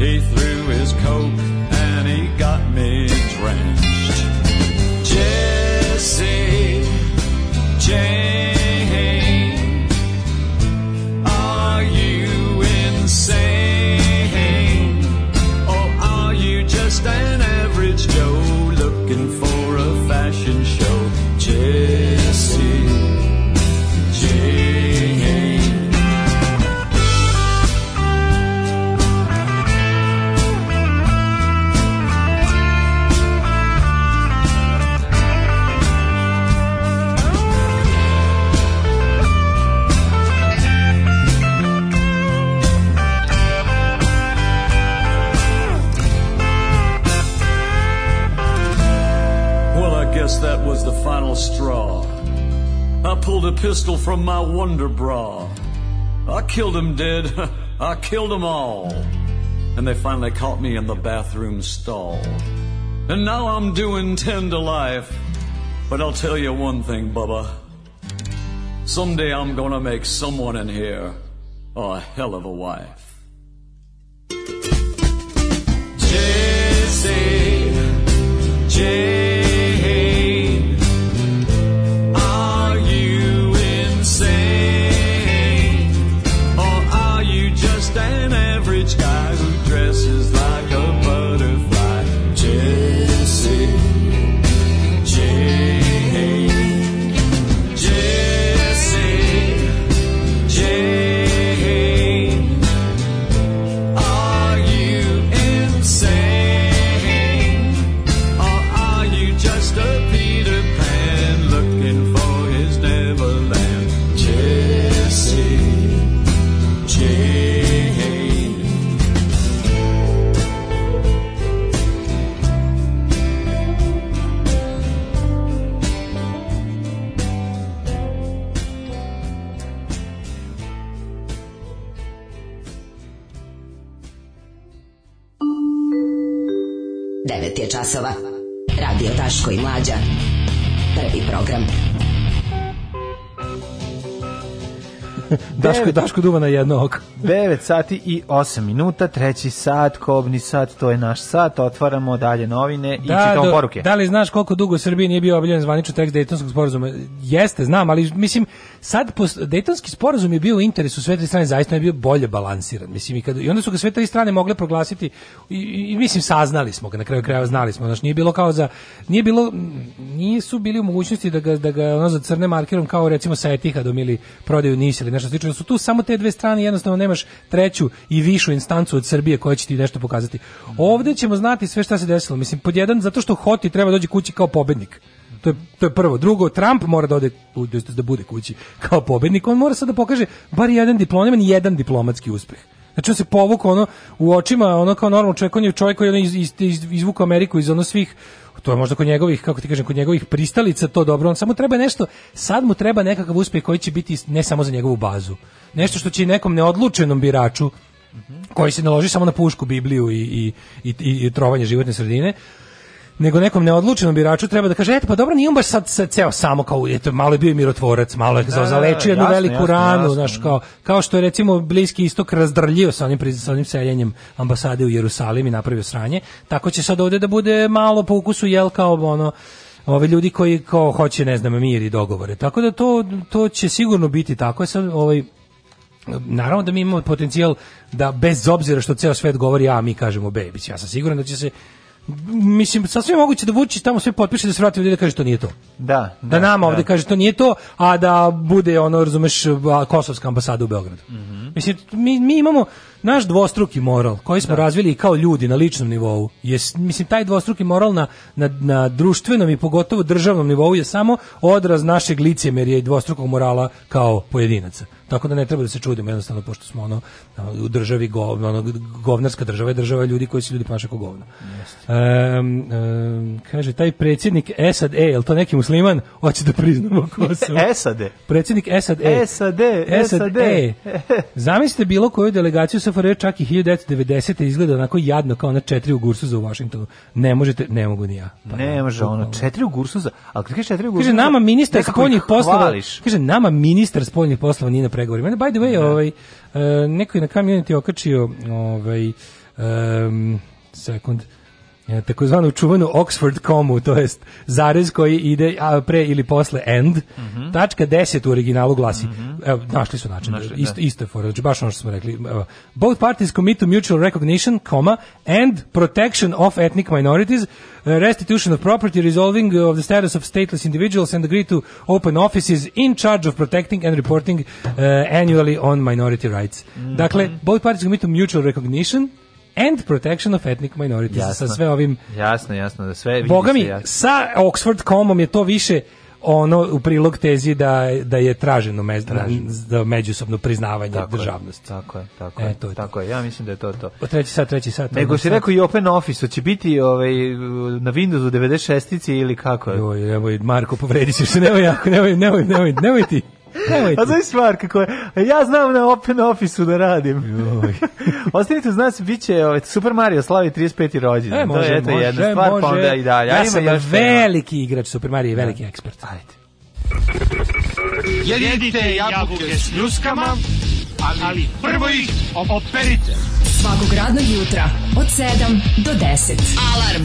he threw his coat the pistol from my wonder bra. I killed them dead. (laughs) I killed them all. And they finally caught me in the bathroom stall. And now I'm doing ten to life. But I'll tell you one thing, Bubba. Someday I'm gonna make someone in here a hell of a wife. Jesse, Jesse. program. (laughs) Daško, Daško duva na jedno oko. 9 (laughs) sati i 8 minuta, treći sat, kobni sat, to je naš sat, otvaramo dalje novine da, i čitamo do, poruke. Da li znaš koliko dugo u Srbiji nije bio obiljen zvanični tekst Dejtonskog sporazuma? Jeste, znam, ali mislim, sad post, Dejtonski sporazum je bio u interesu sve tri strane, zaista je bio bolje balansiran. Mislim, i, kad, i onda su ga sve tri strane mogle proglasiti i, i mislim, saznali smo ga, na kraju krajeva znali smo, znači nije bilo kao za, nije bilo, nisu bili u mogućnosti da ga, da ga ono za crne markirom kao recimo sa Etihadom ili prodaju Nis ili nešto slično. Su tu samo te dve strane, jednostavno nemaš treću i višu instancu od Srbije koja će ti nešto pokazati. Ovde ćemo znati sve šta se desilo. Mislim, pod jedan, zato što Hoti treba dođi kući kao pobednik. To je, to je prvo. Drugo, Trump mora da ode da, da bude kući kao pobednik. On mora sad da pokaže bar jedan diplomat, jedan diplomatski uspeh. Znači on se povukao ono u očima ono kao normalno čovjek, on je čovjek koji je iz, iz, iz, izvukao Ameriku iz ono svih to je možda kod njegovih, kako ti kažem, kod njegovih pristalica to dobro, on samo treba nešto, sad mu treba nekakav uspjeh koji će biti ne samo za njegovu bazu, nešto što će nekom neodlučenom biraču mhm. koji se naloži samo na pušku, Bibliju i, i, i, i trovanje životne sredine, nego nekom neodlučenom biraču treba da kaže, eto, pa dobro, nije on baš sad, sad ceo samo kao, eto, malo je bio mirotvorac, malo je da, da, da, zalečio jednu jasno, veliku jasno, ranu, jasno, znaš, kao, kao što je, recimo, Bliski istok razdrljio sa onim, sa onim seljenjem ambasade u Jerusalim i napravio sranje, tako će sad ovde da bude malo po ukusu, jel, kao, ono, ove ljudi koji kao hoće ne znam mir i dogovore. Tako da to to će sigurno biti tako. Sad ovaj naravno da mi imamo potencijal da bez obzira što ceo svet govori A, mi kažemo B. Ja sam siguran da će se mislim sasvim moguće da Vučić tamo sve potpiše da se vrati ovdje da kaže to nije to. Da, da, da nama da. ovdje kaže to nije to, a da bude ono razumeš kosovska ambasada u Beogradu. Mm -hmm. Mislim mi, mi imamo naš dvostruki moral koji smo da. razvili kao ljudi na ličnom nivou. Je mislim taj dvostruki moral na, na, na društvenom i pogotovo državnom nivou je samo odraz našeg licemerja i dvostrukog morala kao pojedinaca. Tako da ne treba da se čudimo jednostavno pošto smo ono u državi govna, ono, govnarska država je država ljudi koji se ljudi ponašaju kao govna. Um, um, kaže taj predsjednik Esad E, jel to neki musliman? Hoće da priznamo ko (laughs) su. Esad E. Predsjednik Esad E. Esad E. Esad E. Zamislite bilo koju delegaciju SFRJ čak i 1990 izgleda onako jadno kao na četiri u Gursuza u Vašingtonu. Ne možete, ne mogu ni ja. Pa, ne da, može ono četiri u Gursuza. Al kad kaže četiri u Gursuza. Kaže nama ministar spoljnih poslova. Kaže nama ministar spoljnih poslova Nina Mene, By the way, ne. Da. ovaj, e, neko je na community okačio ovaj, um, sekund, E, takozvanu čuvenu Oxford komu, to jest zarez koji ide a, pre ili posle end. Mm -hmm. Tačka 10 u originalu glasi. Mm -hmm. Evo, našli su način. Našli, isto, da. isto je for, znači, baš ono što smo rekli. Evo, Both parties commit to mutual recognition, comma, and protection of ethnic minorities, uh, restitution of property, resolving of the status of stateless individuals and agree to open offices in charge of protecting and reporting uh, annually on minority rights. Mm -hmm. Dakle, both parties commit to mutual recognition, and protection of ethnic minorities jasno, sa sve ovim jasno jasno da sve Boga mi sa Oxford Oxford.comom je to više ono u prilog tezi da, da je traženo mez, da međusobno priznavanje tako državnosti. Je, tako je, tako e, je. E, to je tako to. je. Ja mislim da je to to. O treći sat, treći sat. Nego si rekao i Open Office, će biti ovaj na Windowsu 96-ici ili kako je? Joj, evo Marko povredi ćeš se, nemoj jako, nemoj, nemoj, nemoj, nemoj ti. A znaš Marka koja, ja znam na open office da radim. (laughs) Ostanite uz nas, bit će ovaj, Super Mario slavi 35. rođendan. E, može, to je eto može, jedna stvar, može. pa onda i dalje. Ja, ja sam još veliki tema. igrač Super Mario, da. veliki ekspert. Ajde. Jedite jabuke s ljuskama, ali prvo ih operite. Svakog radnog jutra od 7 do 10. Alarm!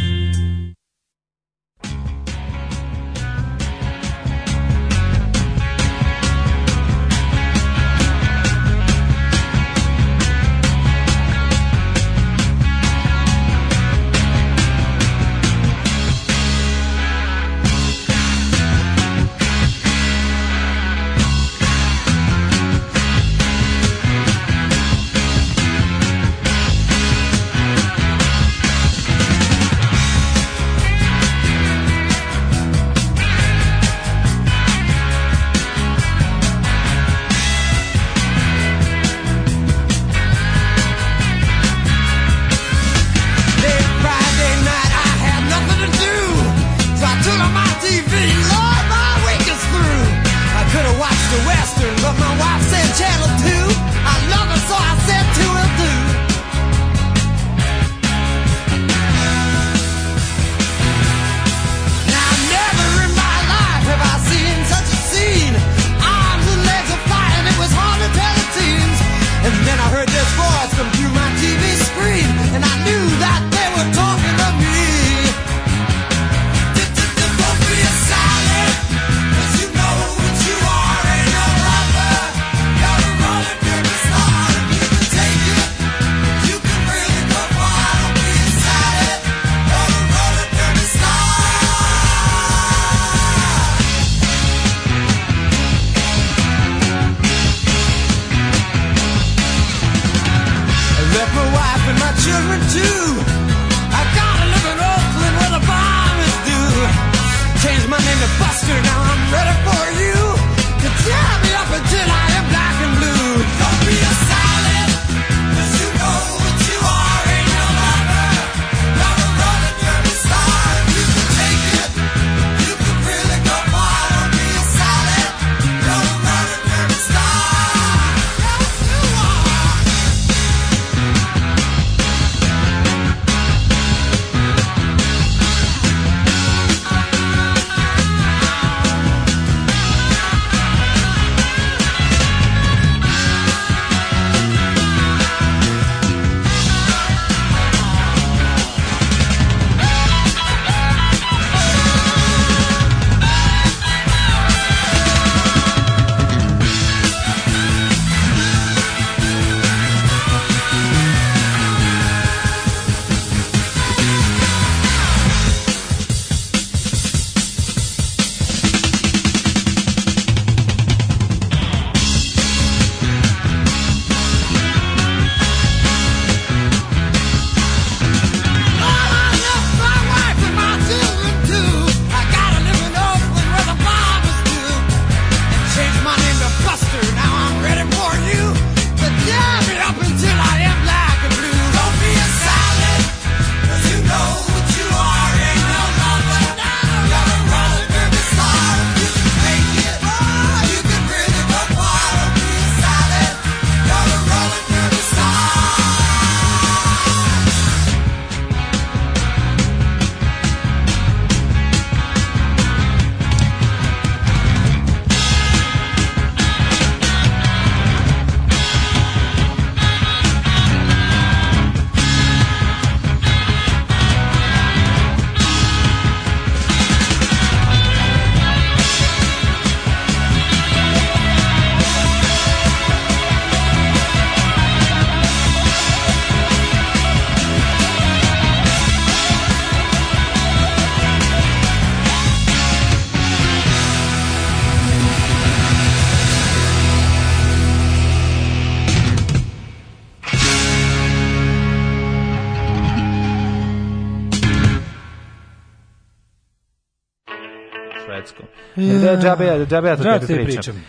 Da, da džabe, ja, džabe ja to džabe tebi da pričam. pričam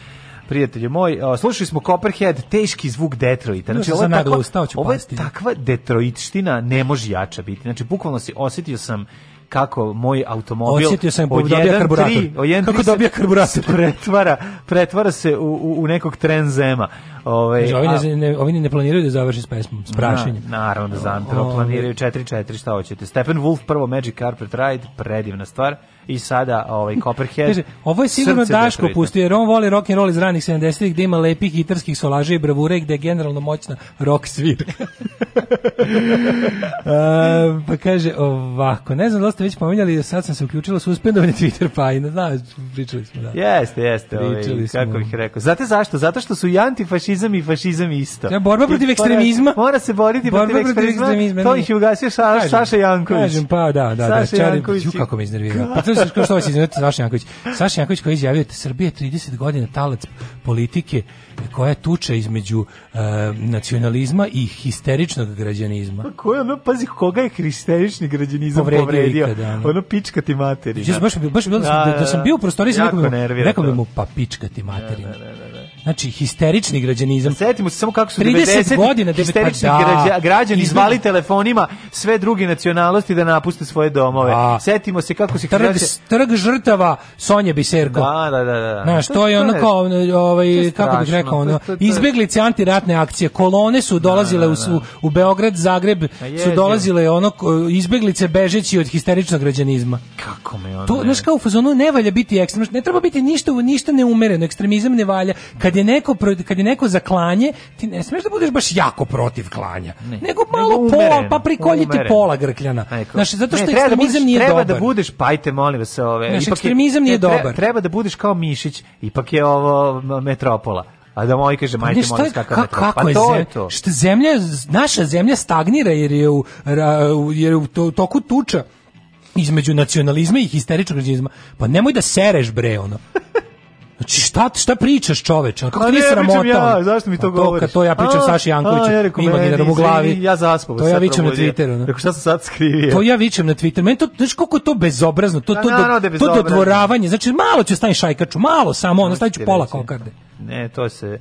prijatelju moj. Slušali smo Copperhead, teški zvuk Detroita. Da, znači, ovo je, takva, ustao ovo je takva Detroitština, ne može jača biti. Znači, bukvalno si, osetio sam kako moj automobil Osjetio sam karburator 1.3 kako dobija karburator pretvara pretvara se u, u, u nekog zema ovaj znači, ovi, ne, ne, ne planiraju da završe s pesmom s prašenjem na, naravno da zantra planiraju 4 4 šta hoćete Stephen Wolf prvo Magic Carpet Ride predivna stvar i sada ovaj Copperhead. Kaže, ovo je sigurno Daško pustio jer on voli rock and roll iz ranih 70-ih gde ima lepih gitarskih solaža i bravure gde je generalno moćna rock svirka. A, (laughs) ehm, pa kaže ovako, ne znam da ste već pominjali, sad sam se uključila suspendovanje Twitter pa i ne znam, pričali smo da. Jeste, jeste, ovaj, pričali ovaj, smo. kako bih rekao. Znate zašto? Zato što su i antifašizam i fašizam isto. Ja, borba protiv I, ekstremizma. Mora, se boriti borba protiv, protiv ekstremizma. ekstremizma. To ih ugasio Saša Janković. Kažem, pa da, da, da, Čarim, Janković. kako me iznervira. (laughs) Pa što ste što hoće izviniti Saša Janković. Saša Janković koji je izjavio da Srbija 30 godina talac politike koja tuče između uh, nacionalizma i histeričnog građanizma. Pa ko je ono, pazi, koga je histerični građanizam povredio? povredio? Ikada, ono. ono pička ti materina. Da. Baš, baš bilo da da, da, da, da, sam bio u prostoriji, rekao bi mu, pa pička ti materina. Ne, ne, ne, Znači, histerični građanizam. Pa setimo se samo kako su 90 godina pa histerični pa da, građani zvali telefonima sve druge nacionalnosti da napuste svoje domove. Da. Setimo se kako se... Trg, trg žrtava Sonje Biserko. Da, da, da. da. Znaš, to, to je ono kao, ovaj, kako bih rekao, ono, izbjeglice antiratne akcije. Kolone su da, dolazile da, da, u, u Beograd, Zagreb, pa su dolazile ono, izbjeglice bežeći od histeričnog građanizma. Kako me ono... To, znaš, kao u fazonu, ne valja biti ekstremno, ne treba biti ništa, ništa neumereno, ekstremizam ne valja. Kad kad je neko kad je neko za klanje, ti ne smeš da budeš baš jako protiv klanja. Ne. Nego malo Nego umeren, pol, pa prikoljiti umeren. pola grkljana. Znači, zato što ne, da ekstremizam da budeš, nije treba da dobar. Treba da budeš, pajte, molim vas, ove. Znači, ipak ekstremizam nije dobar. Treba da budeš kao Mišić, ipak je ovo metropola. A da moj kaže, majte pa molim kakav ka, Kako pa je, to je to. Što zemlja, naša zemlja stagnira jer je u, jer je u toku tuča između nacionalizma i histeričnog građanizma. Pa nemoj da sereš bre ono. (laughs) Znači šta šta pričaš čoveče? Kako pa ti sramota? Ja, zašto mi to pa govoriš? To to ja pričam a, Saši Jankoviću, ja ima dinara u glavi. Ja zaspao. To ja vičem na Twitteru. Rekao šta se sad skrivio? To ja vičem na Twitteru. Meni to znači kako je to bezobrazno, to pa to do, da to dodvoravanje. Znači malo će da stani šajkaču, malo samo, ono staviću pola kokarde. Ne, to se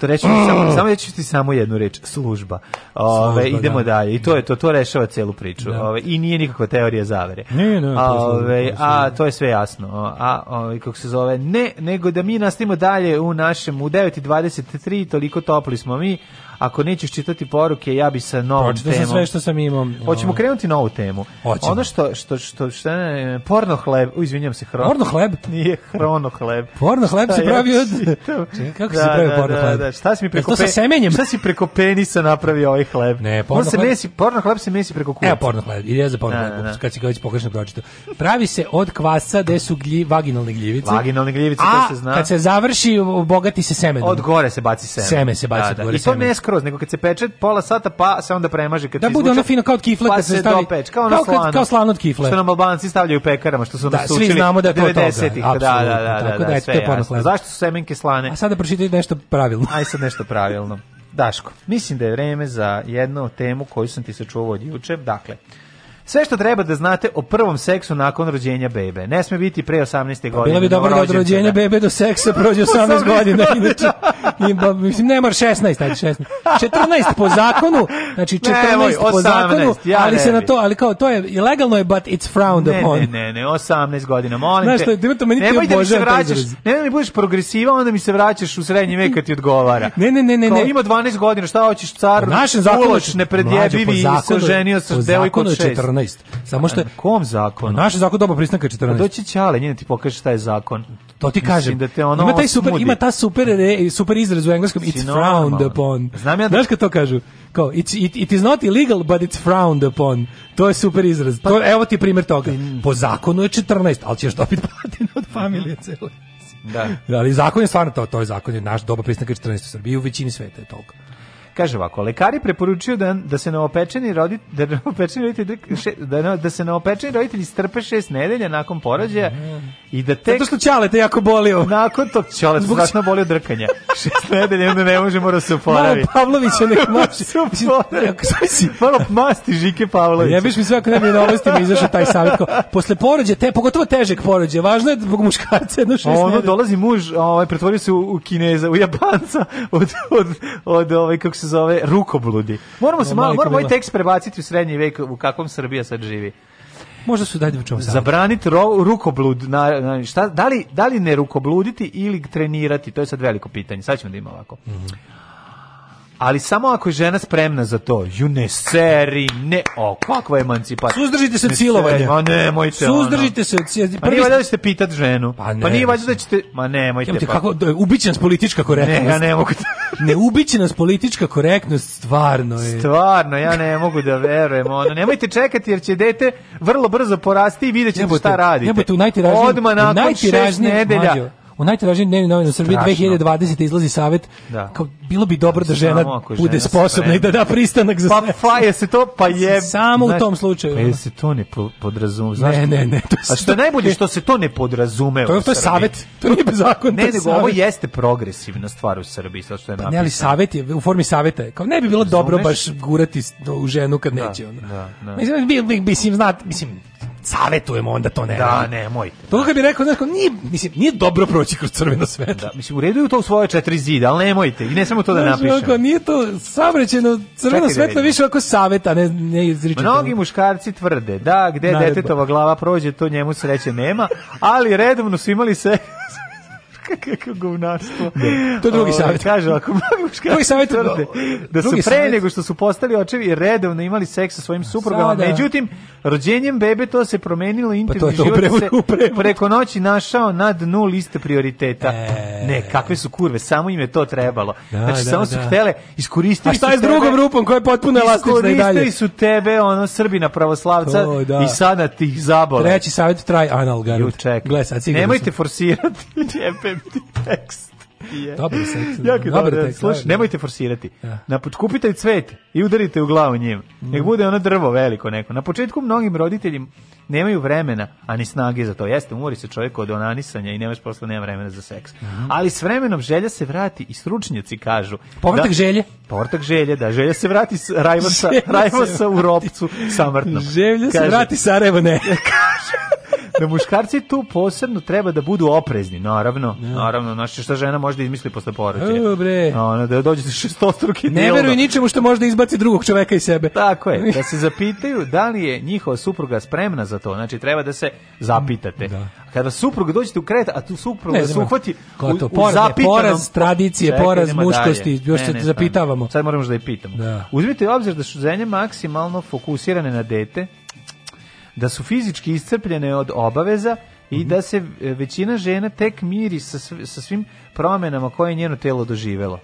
to reći samo oh. samo reći ti samo jednu reč služba. Ove služba, idemo da. dalje i to je to to rešava celu priču. Da. Ove i nije nikakva teorija zavere. Nije, ne, Ove a to je sve jasno. A ove, kako se zove ne nego da mi nastavimo dalje u našem u 9:23 toliko topli smo mi. Ako nećeš čitati poruke, ja bi sa novom Pročito temom. Pročitao sve što sam imao. Hoćemo krenuti novu temu. Hoćemo. Ono što što što što ne, porno hleb, u izvinjavam se, hrono. Porno hleb (laughs) nije hrono hleb. Porno hleb se pravi od (laughs) Čekaj, kako da, se pravi da, porno da, hleb? Da, šta si mi preko pe... semenjem? Šta si preko penisa napravio ovaj hleb? Ne, porno On hleb. se mesi, porno hleb se mesi preko kuca. Evo porno hleb. Ili za porno da, hleb, da, da. kad si ga već pogrešno pročitao. Pravi se od kvasca gde su glji, vaginalne gljivice. Vaginalne gljivice, to se zna. Kad se završi, obogati se semenom. Od gore se baci seme. Seme se baci da, od da. gore. I to ne skroz, nego kad se peče pola sata, pa se onda premaže kad Da bude ona fino kao od kifle pa kad se stavi. Dopeč, kao, kao, slano, kao slano od kifle. Što nam Albanci stavljaju u pekarama, što su da, učili. Da, svi znamo da je to 90 toga. Da, da, da, da, da, da, da, da, sve jasno. Zašto su semenke slane? A sada pročitaj nešto pravilno. Aj sad nešto pravilno. Daško, mislim da je vreme za jednu temu koju sam ti sačuvao od juče. Dakle, Sve što treba da znate o prvom seksu nakon rođenja bebe. Ne sme biti pre 18. godine. Pa bilo bi dobro da od rođenja da. bebe do seksa prođe 18 godina. Inače, mislim, ne mora 16, ali 16. 14 po zakonu, znači 14 Nemoj, 18, po zakonu, ja ali se na to, ali kao to je legalno je, but it's frowned upon. Ne, ne, ne, 18 godina, molim Znaš, te. Znaš, to meni nemoj da mi se vraćaš, nemoj da mi budeš progresiva, onda mi se vraćaš u srednji vek kad ti odgovara. Ne, ne, ne, ne. Kao ne. ima 12 godina, šta hoćeš, car, ulož, ne predjebivi i se ženio sa devojkom od 6. 14. Samo što... Na kom zakon? Naš zakon doba pristanka 14. Pa doći će, ali njene ti pokaže šta je zakon. To ti kažem. Da te ono ima, taj super, ima ta super, re, super izraz u engleskom, it's Sino, znači, frowned upon. Znam ja da... Znaš kad to kažu? Kao, it's, it, it is not illegal, but it's frowned upon. To je super izraz. Pa, to, evo ti primjer toga. Mm. Po zakonu je 14, ali ćeš dobiti platinu od familije cele. Da. Ali zakon je stvarno to, to je zakon, je naš doba pristanka 14. u Srbiji u većini sveta je toliko. Kaže ovako, lekari preporučuju da, da se novopečeni da roditelji da, novopečeni roditelji, da, da se novopečeni roditelji strpe šest nedelja nakon porođaja i da tek... Zato što čale te jako bolio. Nakon tog čale te strašno bolio drkanja. šest nedelja, onda ne može, mora da se oporavi. Malo Pavlovića nek maši. se Malo masti Žike Pavlovića. Ja biš mi sve ako ne bi mi izašao taj savjet. Ko, posle porođaja, te, pogotovo težeg porođaja, važno je zbog muškarca jedno šest Ono, nedelja. dolazi muž, ovaj, pretvorio se u, u Kineza, u Japanca, od, od, od, od ovaj, kako se se zove, rukobludi. Moramo se da, malo, moramo ovaj tekst prebaciti u srednji vek u kakvom Srbija sad živi. Možda su dalje učeo Zabraniti rukoblud, na, na, šta, da, li, da li ne rukobluditi ili trenirati, to je sad veliko pitanje, sad ćemo da ima ovako. Mm -hmm ali samo ako je žena spremna za to. Ju ne seri, ne, o, kakva emancipacija. Suzdržite se od silovanja. Ma nemojte. Suzdržite ono. se od silovanja. Pa nije valjda da ćete pitat ženu. Pa, ne, pa nije valjda da ćete, ma nemojte. Te, pa. kako, da, ubiće nas politička korektnost. Ne, ja ne mogu da... ne ubiće nas politička korektnost, stvarno je. Stvarno, ja ne mogu da verujem. Ono. Nemojte čekati jer će dete vrlo brzo porasti i vidjet ćete šta radite. Jebote, u najtiražnijem, Odmah nakon šest nedelja. Mađo u najtražnijim dnevnim novinama Srbije 2020 izlazi savet da. kao bilo bi dobro da žena bude sposobna i da da pristanak za pa sve. Pa je se to, pa je... Samo znači, u tom slučaju. Pa je se to ne podrazumeva. ne, ne, ne. To a što je najbolje što se to ne podrazumeva. To je, to je savet, to nije zakon. Ne, nego ovo jeste progresivna stvar u Srbiji, sad što je napisano. Pa ne, ali savet je, u formi saveta je. Kao ne bi bilo Zumeš? dobro baš gurati u ženu kad da, neće. Ono. Da, da. Mislim, bi, bi, bi, bi, bi, bi, bi, bi, savetujemo onda to ne. Da, nemoj. To pa kako bi rekao, znači, nije, mislim, nije dobro proći kroz crveno svetlo. Da, mislim, ureduju to u svoje četiri zida, ali nemojte. I ne samo to da znači, napišem. Ako, nije to savrećeno crveno da svetlo, više ako saveta, ne, ne izričite. Mnogi muškarci tvrde da gde Naredba. detetova glava prođe, to njemu sreće nema, ali redovno su imali se (laughs) Kako govnarstvo. Da. To je drugi ovaj, savjet. Kaže, ako mnogi muškarci savjet, tvrde da su pre savjet. nego što su postali očevi redovno imali seks sa svojim suprugama. Sada. Međutim, rođenjem bebe to se promenilo intimni pa to život upremu, se preko noći našao na dnu liste prioriteta. E... Ne, kakve su kurve, samo im je to trebalo. Da, znači, da, samo su da. htele, iskoristili A šta je s drugom rupom koja je potpuno elastična i dalje? Iskoristili su tebe, ono, Srbina pravoslavca to, da. i sada ti ih zabole. Treći savjet, traj anal, garut. Nemojte forsirati, (laughs) djepe empty text. je. Dobar seks. Jako dobar, dobar da, tekst. Slušaj, da, da. nemojte forsirati. Ja. Na kupite cvet i udarite u glavu njim. Nek mm. bude ono drvo veliko neko. Na početku mnogim roditeljima nemaju vremena, a ni snage za to. Jeste, umori se čovjek od onanisanja i nemaš posla, nema vremena za seks. Mm -hmm. Ali s vremenom želja se vrati i stručnjaci kažu... Povrtak da, želje. Povrtak želje, da. Želja se vrati s Rajvosa, Rajvosa u ropcu samrtnom. Želja se vrati Sarajevo ne. (laughs) Kaže, da muškarci tu posebno treba da budu oprezni, naravno. Ja. Naravno, znači šta žena može da izmisli posle porođaja. E, bre. Ona da dođe šestostruki Ne veruj ničemu što može da izbaci drugog čoveka iz sebe. Tako je. Da se zapitaju da li je njihova supruga spremna za to. Znači treba da se zapitate. Da. Kada suprug dođete u kret, a tu supruga se uhvati u, poraz, zapitanom... poraz tradicije, Čekaj, poraz muškosti, dalje. još ne, se ne, zapitavamo. Sad moramo da je pitamo. Da. Uzmite u obzir da su zemlje maksimalno fokusirane na dete, da su fizički iscrpljene od obaveza i mhm. da se e, većina žena tek miri sa, sa svim promenama koje je njeno telo doživelo.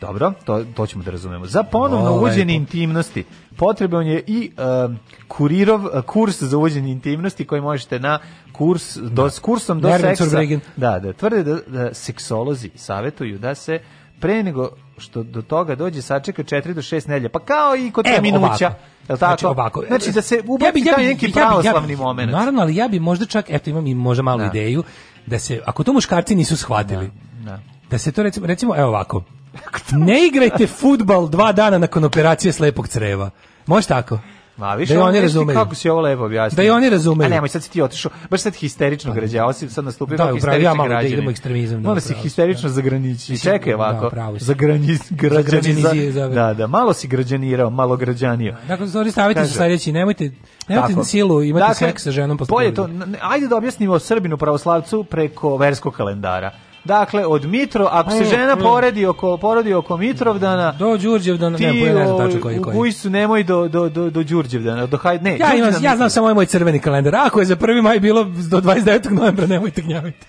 Dobro, to, to ćemo da razumemo. Za ponovno ovaj, uvođenje intimnosti potreban je i uh, kurirov uh, kurs za uvođenje intimnosti koji možete na kurs do, da. s kursom do Nervin seksa. Surbregen. Da, da, tvrde da, da seksolozi savjetuju da se pre nego što do toga dođe sačeka 4 do 6 nedelja. Pa kao i kod e, minuća. Jel tako? Znači, ovako. Znači da se ubaci ja bi, ja bi, neki pravoslavni ja bi, moment. Naravno, ali ja bi možda čak, eto imam i možda malu da. ideju, da se, ako to muškarci nisu shvatili, da, da. da se to recimo, recimo, evo ovako, (laughs) ne igrajte futbal dva dana nakon operacije slepog creva. Može tako? Ma, više da oni razumeju. Kako si ovo lepo objasnio? Da i oni razumeju. A nemoj, sad si ti otišao, baš sad histerično pa, građa, da. sad nastupio da, histerično ja malo građani. Da, idemo ekstremizam. Da, malo si da. histerično da. zagranići. Čekaj ovako. Da, zagrani, građani, za, da, da, malo si građanirao, malo građanio. Dakle, da zori stavite se sledeći, nemojte, nemojte na silu imati dakle, seks sa ženom posle. Bolje to, ajde da objasnimo Srbinu pravoslavcu preko verskog kalendara. Dakle, od Mitro, ako se e, žena e. poredi oko, porodi oko Mitrovdana... Do Đurđevdana, ti, ne, ne znam tačno koji, koji. U Gujsu nemoj do, do, do, do Đurđevdana, do Hajde, ne. Ja, imam, ja znam samo ovaj moj crveni kalendar, ako je za 1. maj bilo do 29. novembra, nemojte gnjaviti.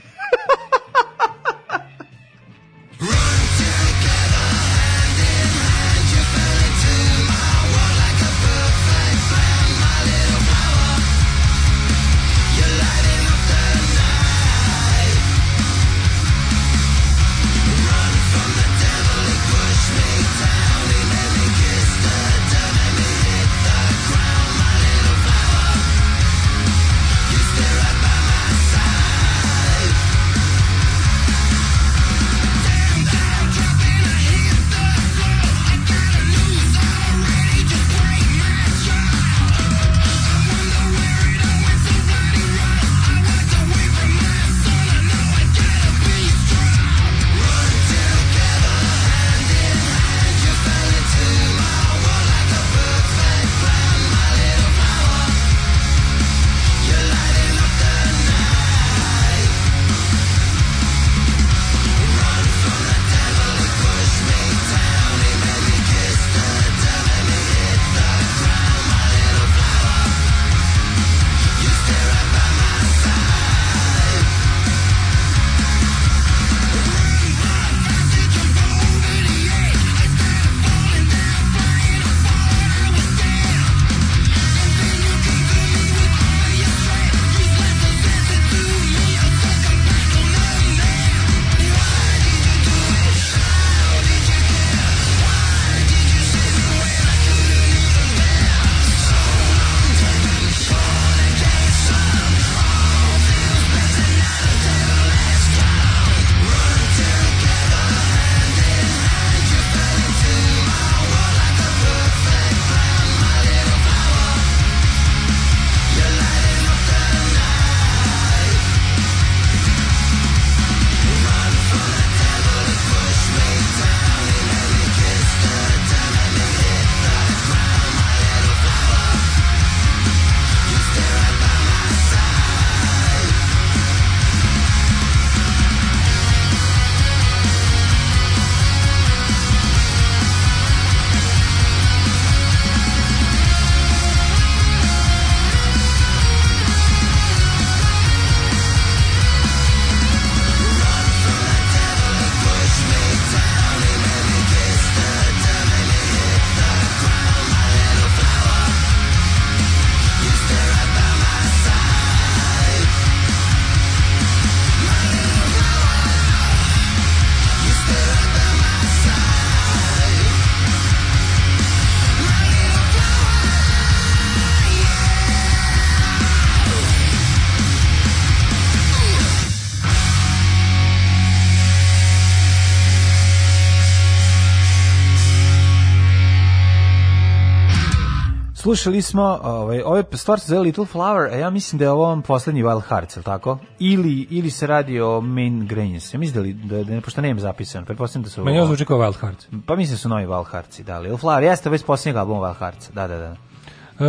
Slušali smo, ovaj, ove stvar se zove Little Flower, a ja mislim da je ovo poslednji Wild Hearts, ili tako? Ili, ili se radi o Main Grains. Ja mislim da, da, da pošto nemam zapisan, pretpostavljam da su... Meni ovo zvuči kao Wild Hearts. Pa mislim da su novi Wild Hearts, da, Little Flower. Jeste već poslednji album Wild Hearts, da, da, da. Uh,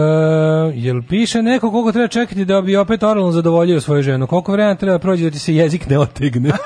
jel piše neko koliko treba čekati da bi opet oralno zadovoljio svoju ženu? Koliko vremena treba prođe da ti se jezik ne otegne? (laughs)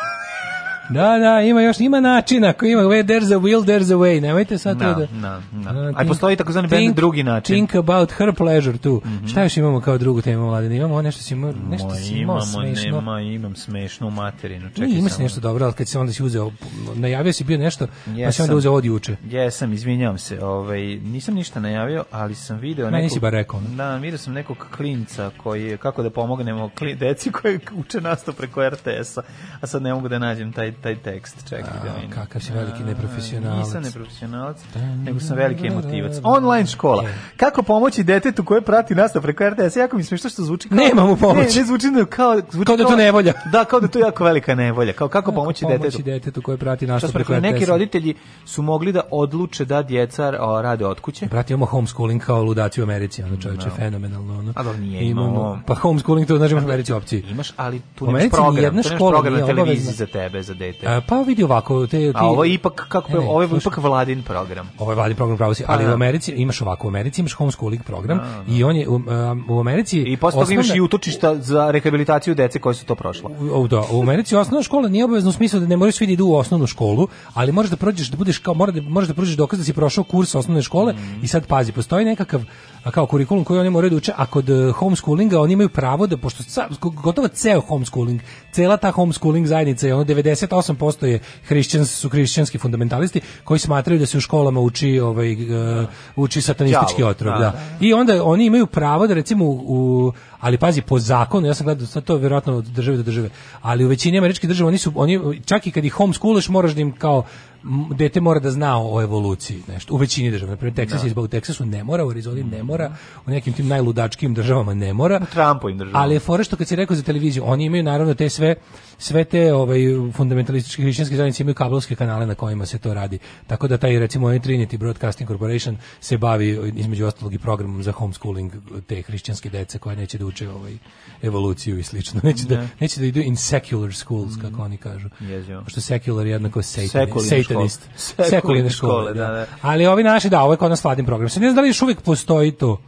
Da, da, ima još, ima načina, ako ima, where there's a will, there's a way, nemojte sad no, da, to da... No, da, no. Da. A postoji takozvani bend drugi način. Think about her pleasure tu. Mm -hmm. Šta još imamo kao drugu temu, Vladine? Imamo ovo nešto si imao, nešto si imao smešno. Nema, imam smešnu materinu, čekaj samo. ima si nešto dobro, ali kad si onda si uzeo, najavio si bio nešto, jesam, pa si onda uzeo od juče. Jesam, izvinjam se, ovaj, nisam ništa najavio, ali sam video... nekog... Ne, nisi bar rekao. Da, vidio sam nekog klinca koji kako da pomognemo klin, deci koji uče nastup preko RTS-a, a sad ne mogu da nađem taj taj tekst, čekaj da vidim. Kakav si veliki neprofesionalac. Nisam neprofesionalac, da, da, nego sam da, veliki emotivac. Online škola. Kako pomoći detetu koje prati nastavu preko RTS? Jako mi smiješno što zvuči kao... Nema mu pomoći. Ne, ne zvuči kao... Zvuči kao da to nevolja. Da, kao da to je jako velika nevolja. Kao kako pomoći detetu? Pomoći detetu koje prati nastavu preko RTS. Neki roditelji su mogli da odluče da djeca rade od kuće. Prati imamo homeschooling kao ludaci u Americi, ono čovječe, fenomenalno. Ono. A nije imamo... Pa homeschooling to znači u Americi opciji. Imaš, ali tu nemaš program. Tu nemaš program na televiziji za tebe, za prioritete. A, e, pa vidi ovako, te ti... A ovo je ipak kako ne, ovo je ipak vladin program. Ovo je vladin program pravo pa ali a, u da. Americi imaš ovako, u Americi imaš homeschooling program a, da, da. i on je u, u Americi I posle osnovna... imaš i utočišta za rehabilitaciju dece koje su to prošlo. U, da, u Americi osnovna škola nije obavezno u smislu da ne moraš svi da idu u osnovnu školu, ali možeš da prođeš da budeš kao mora da možeš da prođeš dokaz da si prošao kurs osnovne škole mm. i sad pazi, postoji nekakav kao kurikulum koji oni moraju da uče, a kod e, homeschoolinga oni imaju pravo da pošto gotovo ceo homeschooling, cela ta homeschooling zajednica je ono 90 98% je hrišćans, su hrišćanski fundamentalisti koji smatraju da se u školama uči ovaj uh, uči satanistički otrov, da, da. da. I onda oni imaju pravo da recimo u ali pazi po zakonu ja sam gledao sad to je vjerojatno od države do države ali u većini američkih država oni su oni čak i kad ih homeschooluješ moraš da im kao dete mora da zna o evoluciji, nešto. U većini država, na primer Texas da. izbog Texasu ne mora, u Arizoni mhm. ne mora, u nekim tim najludačkim državama ne mora. U državama. Ali je fora što kad se rekao za televiziju, oni imaju naravno te sve sve te ovaj fundamentalističke hrišćanske zajednice imaju kablovske kanale na kojima se to radi. Tako da taj recimo Trinity Broadcasting Corporation se bavi između ostalog i programom za homeschooling te hrišćanske dece koja neće da uče ovaj evoluciju i slično. Neće da, ne. da neće da idu in secular schools kako mhm. oni kažu. Yes, Što secular je jednako satan, Sekularitarist. Sekularne, Sekularne škole, da, da, da. Ali ovi naši, da, ovo je kod nas vladin program. Sad ne znam da li još uvijek postoji to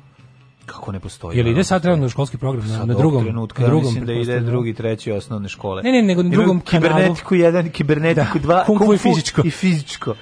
kako ne postoji. Jel da, ide da, sad trenutno školski program na, sad na drugom trenutku, na drugom mislim da ide drugi, treći osnovne škole. Ne, ne, nego na drugom kibernetiku kanalu. Kibernetiku 1, kibernetiku 2, da, kung, kung fu i fizičko. I fizičko.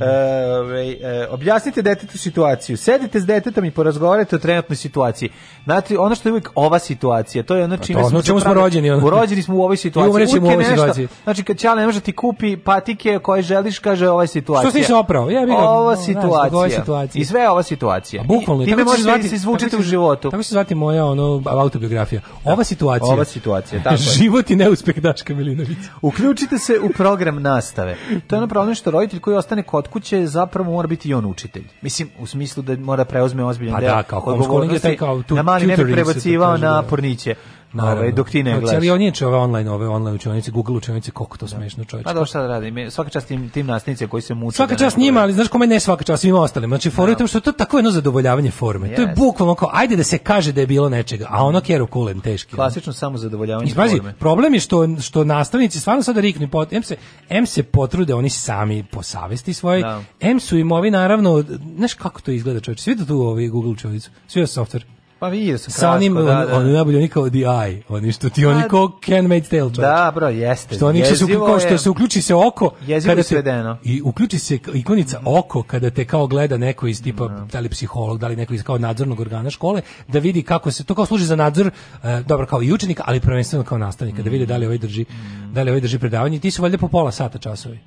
E, ovaj, e, objasnite detetu situaciju. Sedite s detetom i porazgovarajte o trenutnoj situaciji. Znate, ono što je uvek ova situacija, to je ono pa čime smo, čemu smo rođeni. Ono. Rođeni smo u ovoj situaciji. I umrećemo u ovoj situaciji. Znači, kad čale ne može da ti kupi patike koje želiš, kaže ova situacija. Što si se oprao? Ja bih ova situacija. I sve ova situacija. A, bukvalno. Time možeš zvati, se izvučete u životu. Tako se zvati moja ono, autobiografija. Ova da. situacija. Ova situacija, tako (laughs) je. Život i neuspeh Daška Milinovića. Uključite se u program nastave. To je ono problem što roditelj koji ostane ko kod kuće zapravo mora biti i on učitelj. Mislim, u smislu da mora preuzme ozbiljan pa deo. Pa da, kao homeschooling je taj kao tu, Na da mali ne bi prebacivao da. na porniće. Naravno. Ove, ovaj, dok ti ne znači, gledaš. Ali on je ove online, ove online učionice, Google učionice, koliko to da. smešno čoveče. Pa da šta da radi, svaka čast tim, tim nasnice koji se muče. Svaka da čast njima, ali znaš kome ne svaka čast, svima ostalima. Znači, fora da. što to tako jedno zadovoljavanje forme. Yes. To je bukvalno kao, ajde da se kaže da je bilo nečega, a ono kjeru kulen, teški. Klasično samo zadovoljavanje Ispazi, forme. problem je što, što nastavnici stvarno sada riknu, pot, M, se, M se potrude oni sami po savesti svoje, da. em su im ovi naravno, znaš kako to izgleda čoveče, svi tu ovi Google čovjecu, svi software Pa vidio da sam Sa onim, kratko, da, on da. oni najbolji, oni kao The Eye, oni što ti, oni pa kao Can Made Tale, čovječ. Da, bro, jeste. Što oni što, kao, što se uključi se oko, jezivo kada svedeno. Te, I uključi se ikonica mhm. oko, kada te kao gleda neko iz tipa, no. Mhm. da li psiholog, da li neko iz kao nadzornog organa škole, da vidi kako se, to kao služi za nadzor, uh, dobro, kao i učenika, ali prvenstveno kao nastavnika, mm. da vidi da li ovaj drži, mm. da li ovaj drži predavanje. Ti su valjda po pola sata časovi.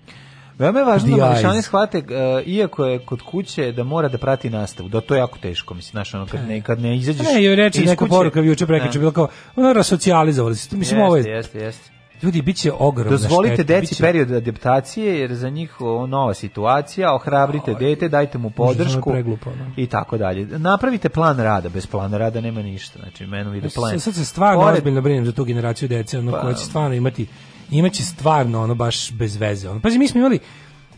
Veoma je važno da mališani shvate, uh, iako je kod kuće, da mora da prati nastavu, da to je jako teško, mislim, znaš, ono, kad ne, kad ne izađeš Ne, joj reći neka poruka, juče prekače, da. bilo kao, ono, rasocijalizovali se, mislim, jeste, ovo je... Jeste, jeste. Ljudi, bit će ogromna Dozvolite šteta, deci biće... period adaptacije, jer za njih nova situacija, ohrabrite ovaj, dete, dajte mu podršku preglupo, i tako dalje. Napravite plan rada, bez plana rada nema ništa, znači menu da ide plan. Sad se stvarno Pored... ozbiljno brinem za tu generaciju dece, ono, pa, koja će stvarno imati imaće stvarno ono baš bez veze. Ono, pazi, mi smo imali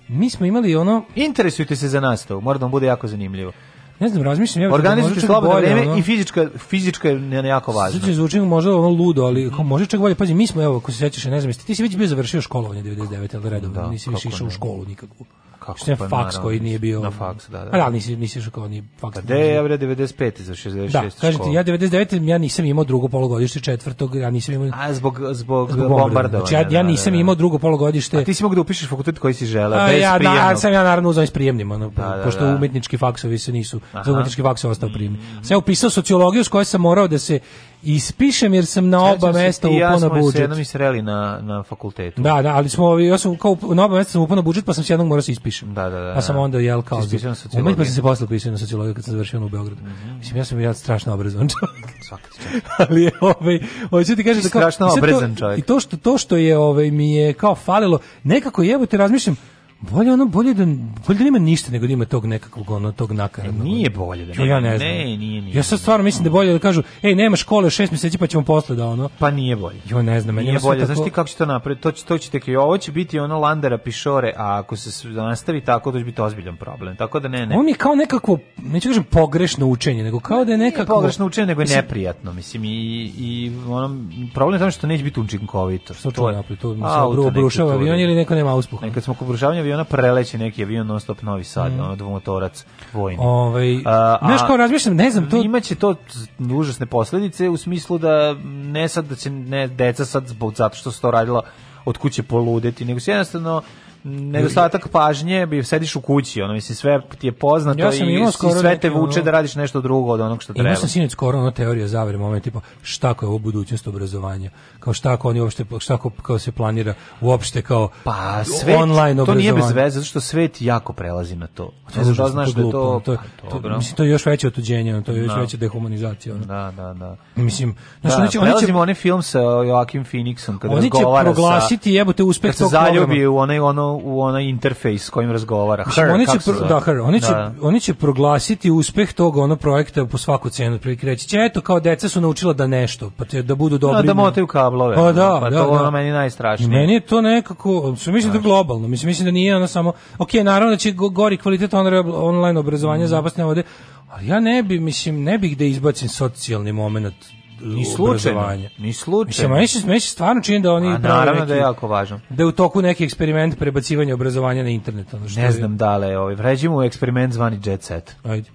mi smo imali ono interesujte se za nastavu, mora da vam bude jako zanimljivo. Ne znam, razmišljam ja. Organizuje slobodno vreme ono, i fizička fizička je jako važno. Zvuči zvuči možda ono ludo, ali ako može čak bolje. Pazi, mi smo evo, ako se sećaš, ne znam, jeste ti si već bio završio školovanje 99 al redovno, da, nisi više išao u školu nikakvu. Kako? Što pa, faks koji nije bio... Na faks, da, da. Ali, ali nisi, nisi šakao, nije faks. Pa da je, ja 95 za 66 Da, kažete, ja 99, ja nisam imao drugo polugodište četvrtog, ja nisam imao... A, zbog, zbog, zbog bombardovanja. Znači, ja, ja da, da, nisam da. imao drugo polugodište... A ti si mogu da upišeš fakultet koji si želeo a, bez ja, prijemnog. Ja, sam ja naravno uzao s prijemnim, ono, da, da, pošto da. umetnički faksovi se nisu, za umetnički faks je ostao prijemni. Sam ja upisao sociologiju s kojoj sam morao da se ispišem jer sam na oba mesta u ja budžet. Ja smo se jednom na, na fakultetu. Da, da, ali smo, ja sam kao na oba mesta sam u na budžet, pa sam se jednog morao da se ispišem. Da, da, da. Pa sam da. onda jel kao... Ispišem na pa sociologiju. Umet pa sam se posle upisao na sociologiju kad sam završio u Beogradu. Mm -hmm. Mislim, ja sam ja strašno obrazovan čovjek. (laughs) Svaka (laughs) ali je, ovaj, hoću ovaj, ti kažem... Da strašno obrezan čovjek. I to što, to što je, ovaj, mi je kao falilo, nekako jebote razmišljam, Bolje ono, bolje da, bolje da nema ništa nego da ima tog nekakvog, ono, tog nakaradnog. E, nije bolje da nema. Ja ne znam. Ne, nije, nije, Ja sad stvarno mislim da bolje da kažu, ej, nema škole šest mjeseci pa ćemo posle da ono. Pa nije bolje. Jo, ne znam. Nije bolje, tako... znaš ti kako će to napraviti? To će, to će tek i ovo će biti ono landera pišore, a ako se da nastavi tako, to će biti ozbiljan problem. Tako da ne, ne. On je kao nekakvo, neću kažem pogrešno učenje, nego kao da je nekako... Nije pogrešno učenje, nego je mislim... neprijatno, mislim, i, i ono, problem je tamo što neće biti učinkovito. Što to je? To, to, to, to, avion ili neko nema uspuh. Nekad smo to, to, aviona preleće neki avion non stop Novi Sad, mm. ono dvomotorac vojni. Ovaj kao razmišljam, ne znam, to imaće to užasne posledice u smislu da ne sad da će ne deca sad zbog zato što se to radila od kuće poludeti, nego se jednostavno nedostatak pažnje, bi sediš u kući, ono mislim sve ti je poznato ja sam i, skoro i sve te vuče ono, da radiš nešto drugo od onog što treba. Imao sam sinoć skoro ono teorija zavere moment tipa šta ako je ovo budućnost obrazovanja, kao šta ako oni uopšte šta ako kao se planira uopšte kao pa svet, online obrazovanje. To nije bez veze zato što svet jako prelazi na to. Ne znam da znaš da to to, pa, to, to mislim to je još veće otuđenje, to je još da. veća dehumanizacija. Ono. Da, da, da. Mislim, znači da, oni će oni film sa Joakim Phoenixom kada oni će proglasiti jebote uspeh tog zaljubi u onaj ono u onaj interfejs s kojim razgovara. Her, oni će pro, da, her, oni će da, da. oni će proglasiti uspeh tog onog projekta po svaku cenu, otprilike reći će eto kao deca su naučila da nešto, pa te, da budu da, dobri. Da, da motaju kablove. Pa da, pa da, to da. meni najstrašnije. Meni je to nekako, su mislim da globalno, mislim mislim da nije ono samo. Okej, naravno da će gori kvalitet online obrazovanja mm. zapasne ovde, ali ja ne bi, mislim, ne bih da izbacim socijalni momenat ni slučajno, ni slučajno. Mislim, meni se stvarno čini da oni A naravno neki, da je jako važno. Da je u toku neki eksperiment prebacivanja obrazovanja na internet. Ono što ne znam da li je ovaj. Vređimo u eksperiment zvani Jet Set. Ajde.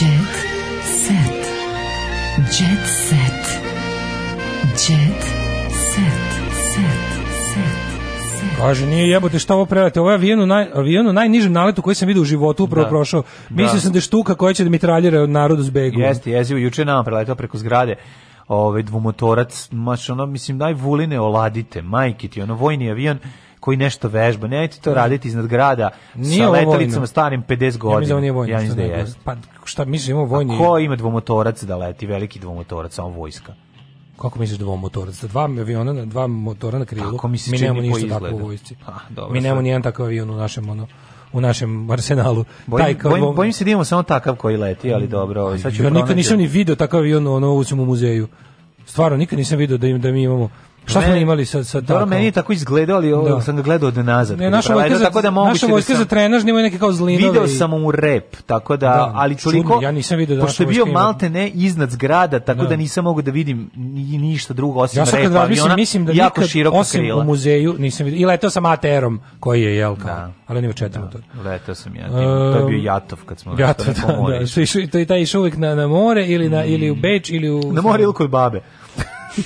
Jet Set. Jet Set. Kaže, nije jebote šta ovo prelete. Ovo je avion naj, avion u najnižem naletu koji sam vidio u životu upravo da. prošao. Da. Mislio da. sam da je štuka koja će da mitraljera narod narodu zbegu. Jeste, jezi, juče nam preletao preko zgrade ovaj dvomotorac, maš ono, mislim, najvuline oladite, majke ti, ono, vojni avion koji nešto vežba, nemojte to da. raditi iznad grada nije sa letalicama starim 50 godina. Ja mislim da nije vojni. Ja mislim da, da je. Pa šta mislimo vojni? A ko ima dvomotorac da leti, veliki dvomotorac, samo vojska? Kako misliš dvomotorac? Sa dva aviona na dva motora na krilu. Kako mi nemamo ništa takvo u vojsci. Ha, dobro, mi nemamo ni jedan takav avion u našem ono u našem arsenalu. Bojim, taj kao bojim, bom... bojim se da imamo samo takav koji leti, ali dobro, ovaj sad ću ja nikad nisam ni video takav avion ono, ono u muzeju. Stvarno nikad nisam video da im da mi imamo Šta smo imali sa sa tako? Dobro, meni je tako izgledao, ali da. sam ga gledao od nazad. Ne, naša vojska za, tako da mogu naša da vojska da za trenažni ima neke kao zlinove. Video sam mu rep, tako da, da ali čuliko, ja nisam video da pošto je bio malte ne iznad zgrada, tako da, da nisam mogao da vidim ni, ništa drugo osim ja repa. Ja mislim, mislim da jako nikad, široko osim krila. u muzeju nisam video. I letao sam ATR-om koji je jel kao, da. ali nema četiri da, motor. Letao sam ja, to je ehm, bio Jatov kad smo Jatov, da, da, da to je taj išao uvek na, na more ili na ili u Beč ili u Na more ili kod babe. (laughs)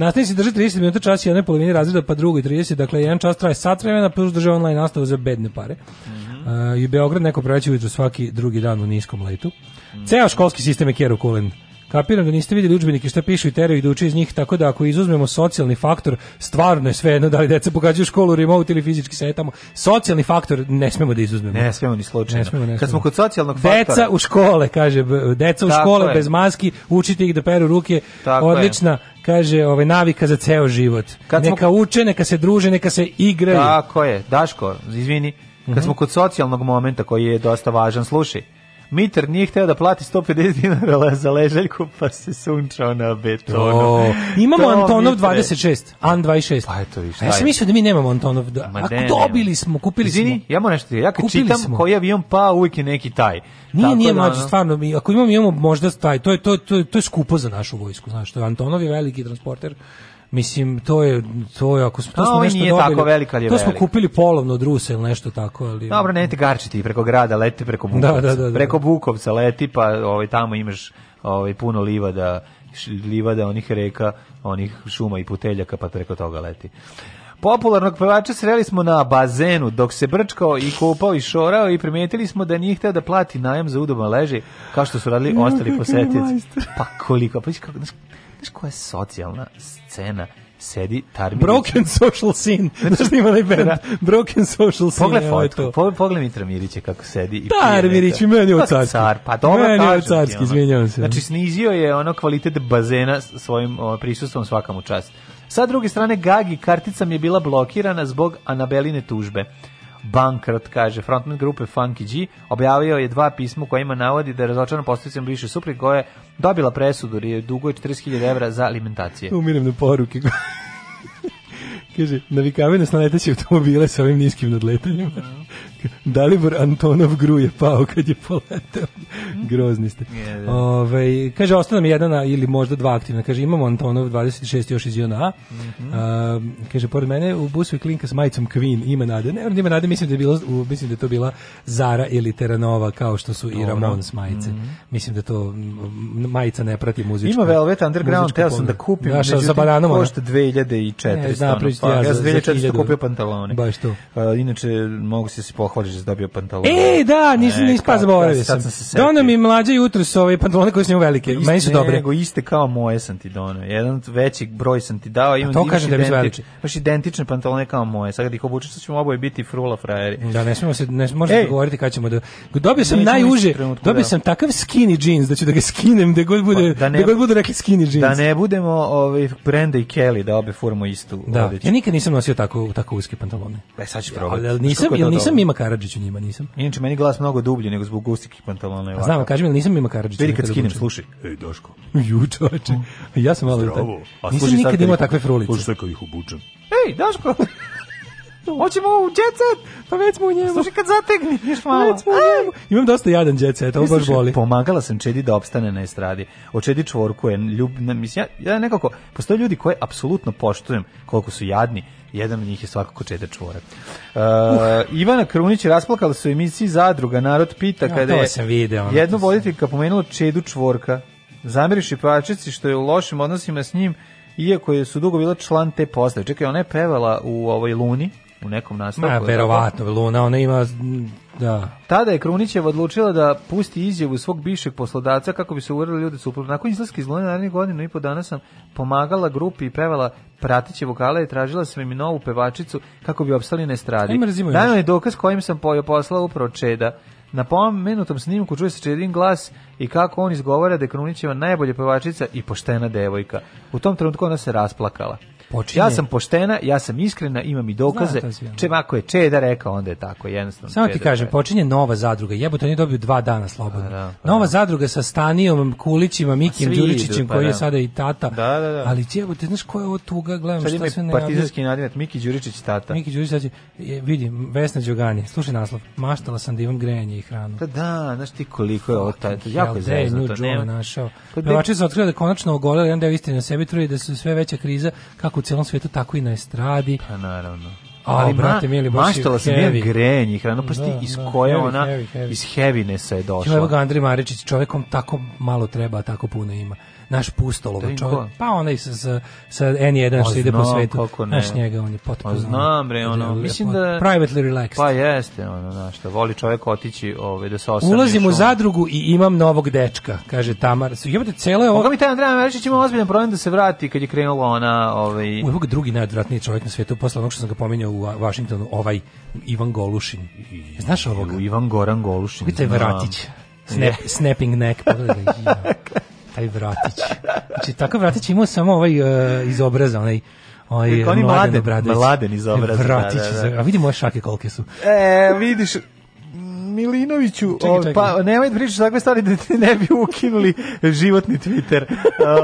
Nastavi se drži 30 minuta čas jedne polovine razreda, pa drugoj 30, dakle jedan čas traje sat vremena, plus drže online nastavu za bedne pare. Mm -hmm. uh, I Beograd neko preveće ujutru svaki drugi dan u niskom letu. Mm -hmm. Ceo školski sistem je kjeru kulen. Kapiram da niste vidjeli udžbenike šta pišu i teraju i da uče iz njih, tako da ako izuzmemo socijalni faktor, stvarno je sve jedno da li deca pogađaju školu, remote ili fizički setamo. Socijalni faktor ne smemo da izuzmemo. Ne smemo ni slučajno. Ne smemo, ne smemo. Kad smo kod socijalnog faktora. Deca u škole, kaže, deca u tako škole je. bez maski, učite ih da peru ruke. Tako odlična. Je kaže, ovaj navika za ceo život. Kad neka smo... uče, neka se druže, neka se igraju. Tako je. Daško, izvini, kad mm -hmm. smo kod socijalnog momenta koji je dosta važan, slušaj. Mitar nije hteo da plati 150 dinara za ležaljku, pa se sunčao na betonu. To. Imamo to Antonov Mitre. 26, An 26. Pa eto viš. Ja sam mislio da mi nemamo Antonov. Da, Ma ako ne, dobili smo, kupili Izini, smo. ja moram nešto. Ja kad čitam smo. koji avion, pa uvijek je neki taj. Nije, Tako nije da, mlađe, stvarno, mi, ako imamo, imamo možda taj, to je, to, to, to je skupo za našu vojsku, znaš, to je Antonov je veliki transporter, Mislim, to je, to je, ako smo, to no, smo nešto nije dobili, tako velika, ali To smo kupili polovno od Rusa ili nešto tako, ali... Dobro, ne te garčiti preko grada, leti preko Bukovca. Da, da, da, da. Preko Bukovca leti, pa ovaj, tamo imaš ovaj, puno livada, livada onih reka, onih šuma i puteljaka, pa preko toga leti. Popularnog pevača sreli smo na bazenu dok se brčkao i kupao i šorao i primetili smo da nije hteo da plati najam za udoban leže kao što su radili ostali posetioci. Pa koliko, pa kako, Znaš koja je socijalna scena sedi Tarminić. Broken Social Scene. Znači, Znaš što da ima band? Da. Broken Social Scene. Pogled fotku, po, pogled Mitra Mirića kako sedi. I Tarminić, meni je carski. Car, pa dobro meni je carski, izvinjavam se. Znači, snizio je ono kvalitet bazena svojim o, prisustvom svakamu čast. Sa druge strane, Gagi kartica mi je bila blokirana zbog Anabeline tužbe. Bankrot, kaže, frontman grupe Funky G, objavio je dva pisma kojima navodi da je razočaran postavicom bliže supri koje dobila presudu jer je dugo 40.000 evra za alimentacije. Umirem na poruke. Kaže, navikavaju nas na leteće automobile sa ovim niskim nadletanjima. Dalibor Antonov gru je pao kad je poleteo. Grozni ste. Yeah, yeah. Ove, ovaj, kaže, ostane mi jedna ili možda dva aktivna. Kaže, imamo Antonov 26 još iz Jona. Mm -hmm. kaže, pored mene u busu je klinka s majicom Queen, ima nade. Ne, ima nade, mislim da je, bilo, u, mislim da je to bila Zara ili Teranova, kao što su Dobro. i Ramon s majice. Mm -hmm. Mislim da to majica ne prati muzičku. Ima Velvet Underground, teo sam da kupim. Naša, međutim, za bananom. Košta 2004. Ne, znam, pa, ja, ja za 2004 kupio pantalone. Baš to. Uh, inače, mogu se si da pohvališ da si dobio pantalone. E, da, nisam e, nispa zaboravio sam. sam Dono da, mi mlađe jutro su ove pantalone koje su njemu velike. Iste, Meni su dobre. Nego iste kao moje sam ti dono. Jedan veći broj sam ti dao. Imam, A to kaže da bi veliki. Imaš identične pantalone kao moje. Sad kad ih obučeš, ćemo oboje biti frula frajeri. Da, ne smijemo se, ne možemo govoriti kad ćemo da... Dobio sam najuže, dobio da. sam takav skinny jeans da ću da ga skinem, da god bude, pa, da, ne, da god bude neki skinny jeans. Da ne budemo ovaj, Brenda i Kelly, da obe furamo istu. Da, ja nikad nisam nosio tako, tako uske pantalone. E, sad ću probati. Ali, nisam, nisam ima Karadžić u njima, nisam. Inače, meni glas mnogo dublji nego zbog gustih pantalona. i A znam, kažem, nisam ima Karadžića. Vidi kad da skinem, slušaj. Ej, Daško. (laughs) Ju, čoveče. Mm. Ja sam malo... taj. A nisam nikad imao takve frulice. Slušaj, sad kad ih obučem. Ej, Daško. (laughs) Hoćemo u jet set, pa već smo u njemu. Slušaj, kad zategneš malo. Već smo u njemu. Imam dosta jadan jet set, ovo baš boli. Pomagala sam Čedi da opstane na estradi. O Čedi čvorku je ljubna, Mislim, ja, ja nekako, postoje ljudi koje apsolutno poštujem koliko su jadni, jedan od njih je svakako Čeda Čvorak. Uh, Ivana Krunić rasplakala se u emisiji Zadruga, narod pita ja, kada je sam video, jednu voditeljka pomenula Čedu Čvorka. Zamiriš pačici što je u lošim odnosima s njim, iako je su dugo bila član te postave. Čekaj, ona je pevala u ovoj Luni, u nekom nastavku. Ma, verovatno, Luna, ona ima da. Tada je Krunićev odlučila da pusti izjavu svog bišeg poslodaca kako bi se uverili ljudi su suprotno. Nakon izlaska iz Lune narednih godinu i po dana sam pomagala grupi i pevala prateće vokale i tražila sam im novu pevačicu kako bi opstali na estradi. Dajno je dokaz kojim sam poslao upravo Čeda. Na pomenutom snimku čuje se Čedin glas i kako on izgovara da je Krunićeva najbolja pevačica i poštena devojka. U tom trenutku ona se rasplakala. Počinje. Ja sam poštena, ja sam iskrena, imam i dokaze. Znam, Čem ako je Čeda rekao, onda je tako, jednostavno. Samo ti kažem, počinje nova zadruga. Jebote, oni dobiju dva dana slobodno. A, da, pa, nova zadruga sa Stanijom, Kulićima, Mikijem Đuričićem, pa, koji da. je sada i tata. Da, da, da. Ali jebote, znaš ko je ovo tuga, gledam Sad šta sve ne... partizanski nadimak, Miki Đuričić tata. Miki Đuričić, vidi, Vesna Đogani, slušaj naslov, maštala sam da imam grejanje i hranu. Da, da, znaš ti koliko je ovo tata, jako je zezno. našao. Pa Pevači su otkrili da konačno ogoleli, onda je istine na sebi truje da se sve veća kriza kako u celom svijetu, tako i na estradi. Pa naravno. Ali, brate, mili, baš maštala se jedan grenji, hrano, prosti, pa da, iz da, koje heavy, ona, heavy, heavy. iz heavinessa je došla. Evo ga Andrej Maričić, čovekom tako malo treba, tako puno ima naš pustolov čovjek. Pa onaj sa, sa, sa N1 što pa ide po svetu. Naš njega, on je potpuno... Pa znam, bre, ono, mislim da... Privately relaxed. Pa jeste, ono, znaš, da voli čovjek otići ovaj, da se osam. Ulazim u zadrugu i imam novog dečka, kaže Tamar. Jebate, celo je ovo... Moga mi taj Andrej Meričić ima ozbiljan problem da se vrati kad je krenula ona... Ovaj... ovog drugi najodvratniji čovjek na svetu, posle onog što sam ga pominjao u Vašingtonu, ovaj Ivan Golušin. Znaš ovoga? Ivan Goran Golušin. Vidite, Vratić. Snap, snapping neck. Pogledaj, (laughs) taj vratić. Znači, tako vratić imao samo ovaj uh, iz onaj Oj, oni mladen, mladen iz Vratić, da, da, da. a vidi moje šake kolike su. E, vidiš, Milinoviću, čekaj, čekaj. pa nemoj da pričati takve stvari da ti ne bi ukinuli životni Twitter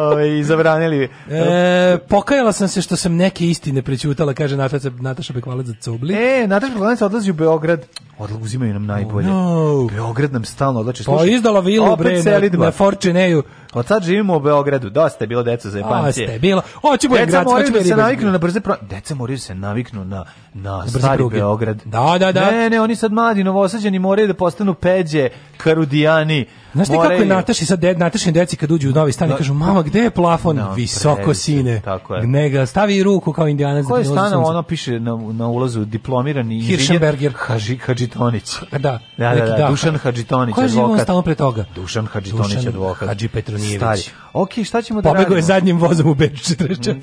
ovaj, i zabranili. E, pokajala sam se što sam neke istine prećutala, kaže Nataša, Nataša Bekvalac za Cobli. E, Nataša Bekvalac odlazi u Beograd. Odla, uzimaju nam najbolje. Oh, no. Beograd nam stalno odlači. Pa izdala vilu, bre, na, na Forčineju. Od sad živimo u Beogradu. Dosta je bilo deca za jepancije. Dosta je bilo. Oći boje grad. moraju da se naviknu na brze... Pro... Deca moraju da se naviknu na, na, stari pruge. Beograd. Da, da, da. Ne, ne, oni sad mladi, novosađeni moraju da postanu peđe, karudijani, Znaš ti kako je Nataši sad, de, Natašin deci kad uđu u novi stan i da. kažu, mama, gde je plafon? No, da, Visoko, previše, sine. Tako je. Nega, stavi ruku kao indijanac. Da Koje stane, ono piše na, na ulazu diplomirani Hirschenberger. Haži, Hadžitonić. (laughs) Da, da, da, da, Dušan Hadžitonić, advokat. Ko je stalno pre toga? Dušan Hadžitonić, advokat. Hadži Petronijević. Stari. Ok, šta ćemo da Pobego radimo? je zadnjim vozom u Beč 44. Mm. (laughs)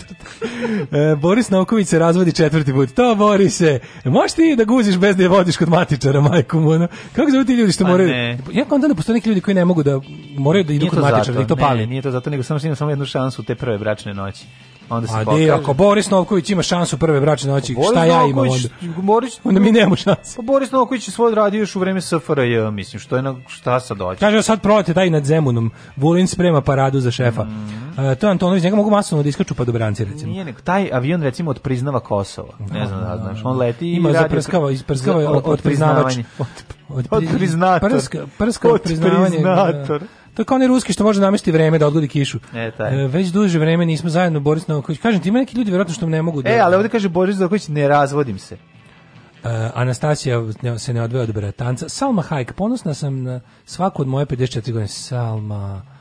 e, Boris Nauković se razvodi četvrti put. To, Borise, možeš ti da guziš bez da je vodiš kod matičara, majku mu, ono? Kako zove ti ljudi što pa moraju... Ne. Ja onda ne postoje neki ljudi koji ne mogu da moraju da idu kod matičara, da to pali. Ne, nije to zato, nego samo što imam samo jednu šansu te prve bračne noći onda se pokaže. A ako Boris Novković ima šansu prve bračne noći, Boris šta ja imam onda? Boris, onda mi nemamo šansu. Pa Boris Novković je svoj radio još u vreme SFRJ, mislim, što je na, šta sad dođe. Kaže, sad prolete taj nad Zemunom, Vulin sprema paradu za šefa. Mm -hmm. to je Antonović, njega mogu masovno da iskaču pa dobranci, recimo. Nije nek, taj avion, recimo, otpriznava Kosovo. Ne znam da znaš, on leti i ima radi... Prskava, isprskava, otpriznavač. od Otpriznator. Prska, prska, otpriznavator. Da, da. To je kao onaj ruski što može namesti vreme da odgodi kišu. E, taj. E, već duže vreme nismo zajedno Boris Novaković. Kažem ti, ima neki ljudi vjerojatno što ne mogu da... E, ali ovdje kaže Boris Novaković, ne razvodim se. Uh, Anastasija se ne odvaja od bratanca. Salma Hajk, ponosna sam na svaku od moje 54 godine. Salma...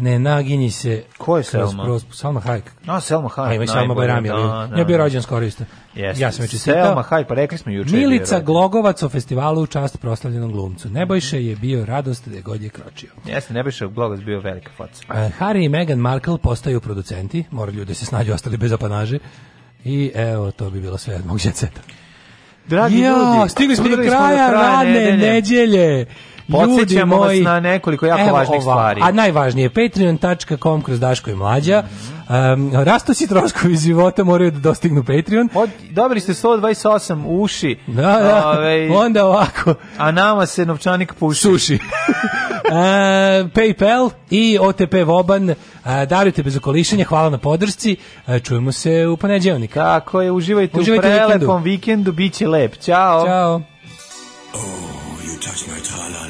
Ne naginji se. Ko je Selma? Kroz, Salma Hayek. No, Selma Hayek. A ima i Bajrami. Da, ali, da, da. Ja bio rođen skoro isto. Yes. Ja sam već čitao. Selma Hayek, pa rekli smo juče. Milica je Glogovac o festivalu u čast proslavljenom glumcu. Nebojše je bio radost da god je kročio. Jeste, Nebojše Glogovac bio velika faca. Uh, Harry i Meghan Markle postaju producenti. Moraju ljudi se snađu, ostali bez apanaže. I evo, to bi bilo sve od mog djeceta. Dragi ja, ljudi, stigli smo do kraja, do kraja radne nedelje. nedelje. Podsećamo vas na nekoliko jako važnih ova, stvari. A najvažnije, patreon.com kroz Daško i Mlađa. Mm -hmm. um, rastući troškovi života moraju da dostignu Patreon. Od, dobili ste 128 uši. Da, da. Ove, ovaj, onda ovako. A nama se novčanik puši. Suši. uh, (laughs) Paypal i OTP Voban. Uh, e, darujte bez okolišenja, hvala na podršci. E, čujemo se u poneđevnik. Tako je, uživajte, uživajte u prelepom vikendu. vikendu, bit će lep. Ćao. Ćao. Oh, you touch my